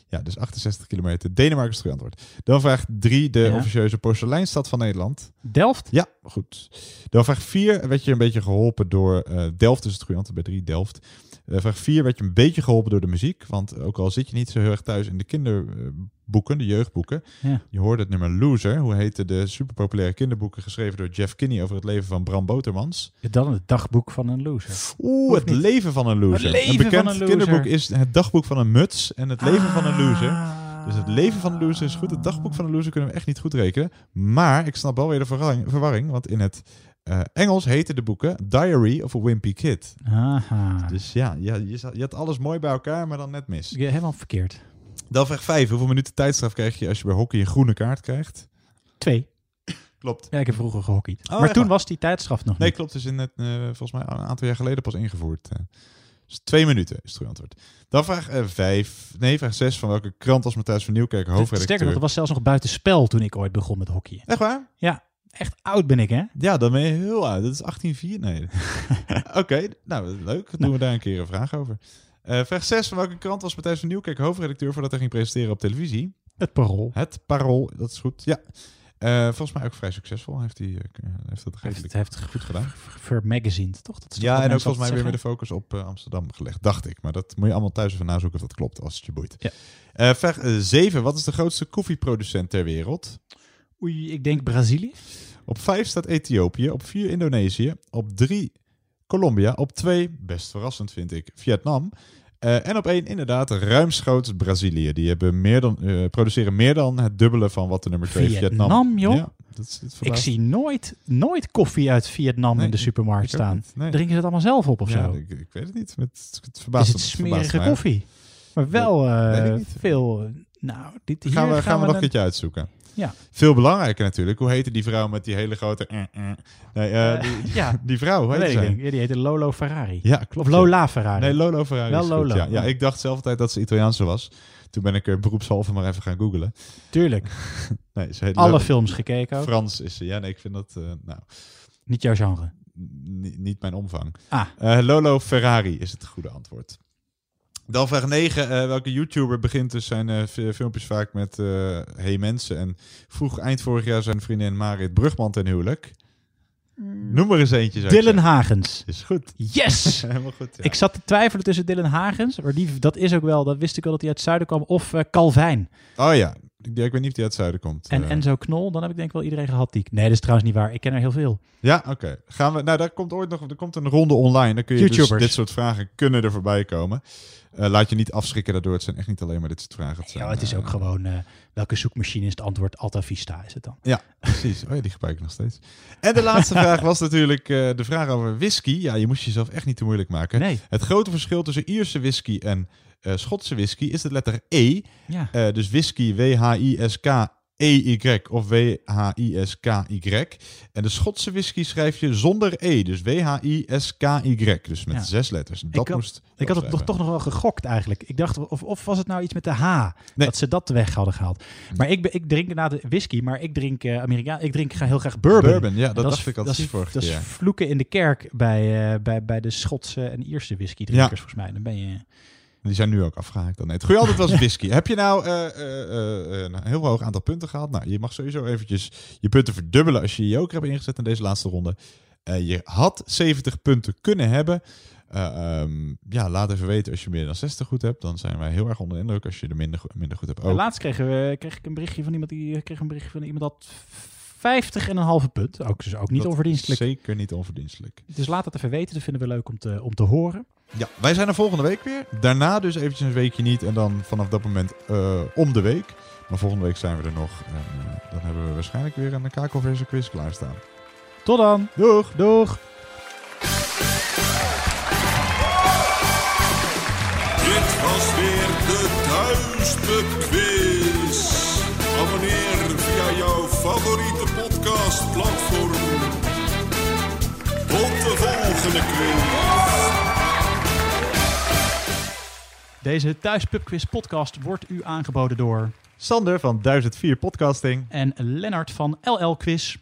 C: Ja, dus 68 kilometer. Denemarken is het goede antwoord. Dan vraag 3, de
B: Ja.
C: officieuze porseleinstad van Nederland.
B: Delft?
C: Ja, goed. Dan vraag 4 werd je een beetje geholpen door... eh, Delft is het goede antwoord bij 3, Delft. Eh, vraag 4 werd je een beetje geholpen door de muziek. Want ook al zit je niet zo heel erg thuis in de kinderboeken, de jeugdboeken.
B: Ja.
C: Je hoorde het nummer Loser. Hoe heette de superpopulaire kinderboeken geschreven door Jeff Kinney over het leven van Bram Botermans?
B: Dan het dagboek van een loser.
C: Oeh, het leven van een loser.
B: Het leven
C: een bekend
B: van een loser.
C: kinderboek is het dagboek van een muts en het leven van een loser. Dus het leven van een loser is goed. Het dagboek van een loser kunnen we echt niet goed rekenen. Maar ik snap wel weer de verwarring, verwarring want in het eh, Engels heten de boeken Diary of a Wimpy Kid.
B: Aha.
C: Dus ja, je, je, je had alles mooi bij elkaar, maar dan net mis.
B: Ja, helemaal verkeerd.
C: Dan vraag 5. Hoeveel minuten tijdstraf krijg je als je bij hockey een groene kaart krijgt?
B: Twee.
C: Klopt.
B: Ja, ik heb vroeger gehockeyd.
C: Oh,
B: maar toen
C: waar?
B: was die tijdstraf nog
C: Nee,
B: niet.
C: klopt. is in het, eh, volgens mij een aantal jaar geleden pas ingevoerd. eh. Dus twee minuten is het goede antwoord. Dan vraag 5. nee, vraag 6. Van welke krant was Matthijs van Nieuwkerk hoofdredacteur?
B: Sterker nog, dat was zelfs nog buiten spel toen ik ooit begon met hockeyen.
C: Echt waar?
B: Ja, echt oud ben ik, hè?
C: Ja, dan ben je heel oud. Dat is 1804. Nee. Oké, nou leuk. Dan doen we daar een keer een vraag over. Eh, vraag 6. Van welke krant was Matthijs van Nieuwkerk hoofdredacteur voordat hij ging presenteren op televisie?
B: Het Parool.
C: Het Parool, dat is goed. Ja. Eh, volgens mij ook vrij succesvol. Heeft hij, eh, heeft dat redelijk
B: heeft
C: goed gedaan.
B: Vermagazined, toch? Dat is toch
C: Ja, en ook volgens mij weer met de focus op eh, Amsterdam gelegd, dacht ik. Maar dat moet je allemaal thuis even nazoeken of dat klopt, als het je boeit.
B: Ja.
C: Vraag 7. Wat is de grootste koffieproducent ter wereld?
B: Oei, ik denk Brazilië.
C: Op 5 staat Ethiopië, op 4 Indonesië, op 3 Colombia, op 2, best verrassend vind ik, Vietnam. Eh, en op 1 inderdaad ruimschoots Brazilië. Die hebben meer dan, eh, produceren meer dan het dubbele van wat de nummer 2 Vietnam.
B: Vietnam, joh.
C: Ja, dat is, het
B: Ik zie nooit, nooit koffie uit Vietnam
C: Nee,
B: in de supermarkt staan.
C: Nee.
B: Drinken ze het allemaal zelf op of
C: Ja,
B: zo?
C: ik, ik weet het niet. Het, het
B: Is
C: verbaast
B: het
C: het
B: smerige koffie? Maar wel eh, veel Nou, dit,
C: gaan we,
B: hier
C: gaan we nog
B: een
C: keertje uitzoeken.
B: Ja.
C: Veel belangrijker natuurlijk. Hoe heette die vrouw met die hele grote... eh, eh. Nee, eh, die,
B: ja.
C: die vrouw, hoe
B: Dat
C: heet
B: weet ik
C: zij?
B: niet. Ja, die heette Lolo Ferrari.
C: Ja, klopt.
B: Of. Lola Ferrari.
C: Nee, Lolo Ferrari
B: Wel
C: goed,
B: Lolo.
C: ja. ja, ik dacht zelf altijd dat ze Italiaanse was. Toen ben ik er beroepshalve maar even gaan googlen.
B: Tuurlijk.
C: nee, ze heet
B: Alle films gekeken ook?
C: Frans is ze. Ja, nee, ik vind dat... nou,
B: Niet jouw genre.
C: ni- niet mijn omvang.
B: Ah.
C: Lolo Ferrari is het goede antwoord. Dan vraag 9. eh, welke YouTuber begint dus zijn eh, fi- filmpjes vaak met eh Hey mensen? En vroeg eind vorig jaar zijn vriendin Marit Brugman ten huwelijk. Noem er eens eentje.
B: Dylan. Hagens.
C: Is goed.
B: Yes!
C: Helemaal goed. ja.
B: Ik zat te twijfelen tussen Dylan Hagens, maar die, dat is ook wel, dat wist ik wel dat hij uit het zuiden kwam, of eh, Calvijn.
C: Oh ja. Ik, ik weet niet of die uit het zuiden komt.
B: En
C: Eh,
B: Enzo Knol, dan heb ik denk ik wel iedereen gehad die... Nee, dat is trouwens niet waar. Ik ken er heel veel.
C: Ja, oké. Gaan we. Nou, daar komt ooit nog. Er komt een ronde online. Dan kun je dus dit soort vragen kunnen er voorbij komen. Eh, laat je niet afschrikken daardoor. Het zijn echt niet alleen maar dit soort vragen. Het zijn,
B: Ja, het is ook gewoon, eh, welke zoekmachine is het antwoord? Alta Vista is het dan.
C: Ja, precies. Oh ja, die gebruik ik nog steeds. En de laatste vraag was natuurlijk de vraag over whisky. Ja, je moest jezelf echt niet te moeilijk maken.
B: Nee.
C: Het grote verschil tussen Ierse whisky en eh, Schotse whisky is de letter E.
B: Ja.
C: Eh, dus whisky, W-H-I-S-K. E-Y of W-H-I-S-K-Y. En de Schotse whisky schrijf je zonder E, dus W-H-I-S-K-Y. Dus met
B: Ja.
C: zes letters. Dat
B: ik had,
C: moest
B: ik had het
C: opschrijven.
B: toch nog wel gegokt eigenlijk. Ik dacht, of, of was het nou iets met de H?
C: Nee.
B: Dat ze dat weg hadden gehaald. Maar ik, ik drink inderdaad whisky, maar ik drink uh, Amerikaan. Ik drink heel graag bourbon.
C: Bourbon, ja, dat dacht
B: is-
C: ik al
B: dat
C: precies
B: is,
C: vorige
B: Dat is
C: keer.
B: vloeken in de kerk bij, eh, bij, bij de Schotse en Ierse whisky drinkers, volgens mij. Dan ben je...
C: Die zijn nu ook afgehaakt dan. Nee, het goede antwoord was whisky. Heb je nou eh, eh, eh, een heel hoog aantal punten gehaald? Nou, je mag sowieso eventjes je punten verdubbelen als je je joker hebt ingezet in deze laatste ronde. Je had 70 punten kunnen hebben. Eh, ehm, ja, laat even weten als je meer dan 60 goed hebt. Dan zijn wij heel erg onder de indruk als je er minder, minder goed hebt. Ook.
B: Laatst kregen we, kreeg ik een berichtje van iemand die kreeg een berichtje van iemand dat 50 en een halve punt. Ook, dus ook niet
C: Dat
B: onverdienstelijk.
C: Zeker niet onverdienstelijk.
B: Dus laat het even weten. Dat vinden we leuk om te, om te horen.
C: Ja, wij zijn er volgende week weer. Daarna dus eventjes een weekje niet. En dan vanaf dat moment eh, om de week. Maar volgende week zijn we er nog. En eh, dan hebben we waarschijnlijk weer een kakelverse quiz klaarstaan.
B: Tot dan.
C: Doeg.
B: Doeg.
A: Dit was weer de duizendste quiz. Abonneer via jouw favoriete podcastplatform. Tot de volgende quiz.
B: Deze Thuis Pubquiz podcast wordt u aangeboden door...
C: Sander van 1004 Podcasting.
B: En Lennart van LL Quiz.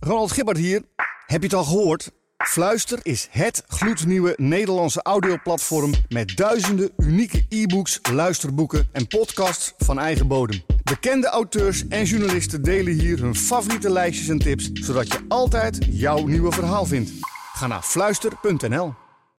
X: Ronald Gibbard hier. Heb je het al gehoord? Fluister is het gloednieuwe Nederlandse audioplatform met duizenden unieke e-books, luisterboeken en podcasts van eigen bodem. Bekende auteurs en journalisten delen hier hun favoriete lijstjes en tips, zodat je altijd jouw nieuwe verhaal vindt. Ga naar fluister.nl.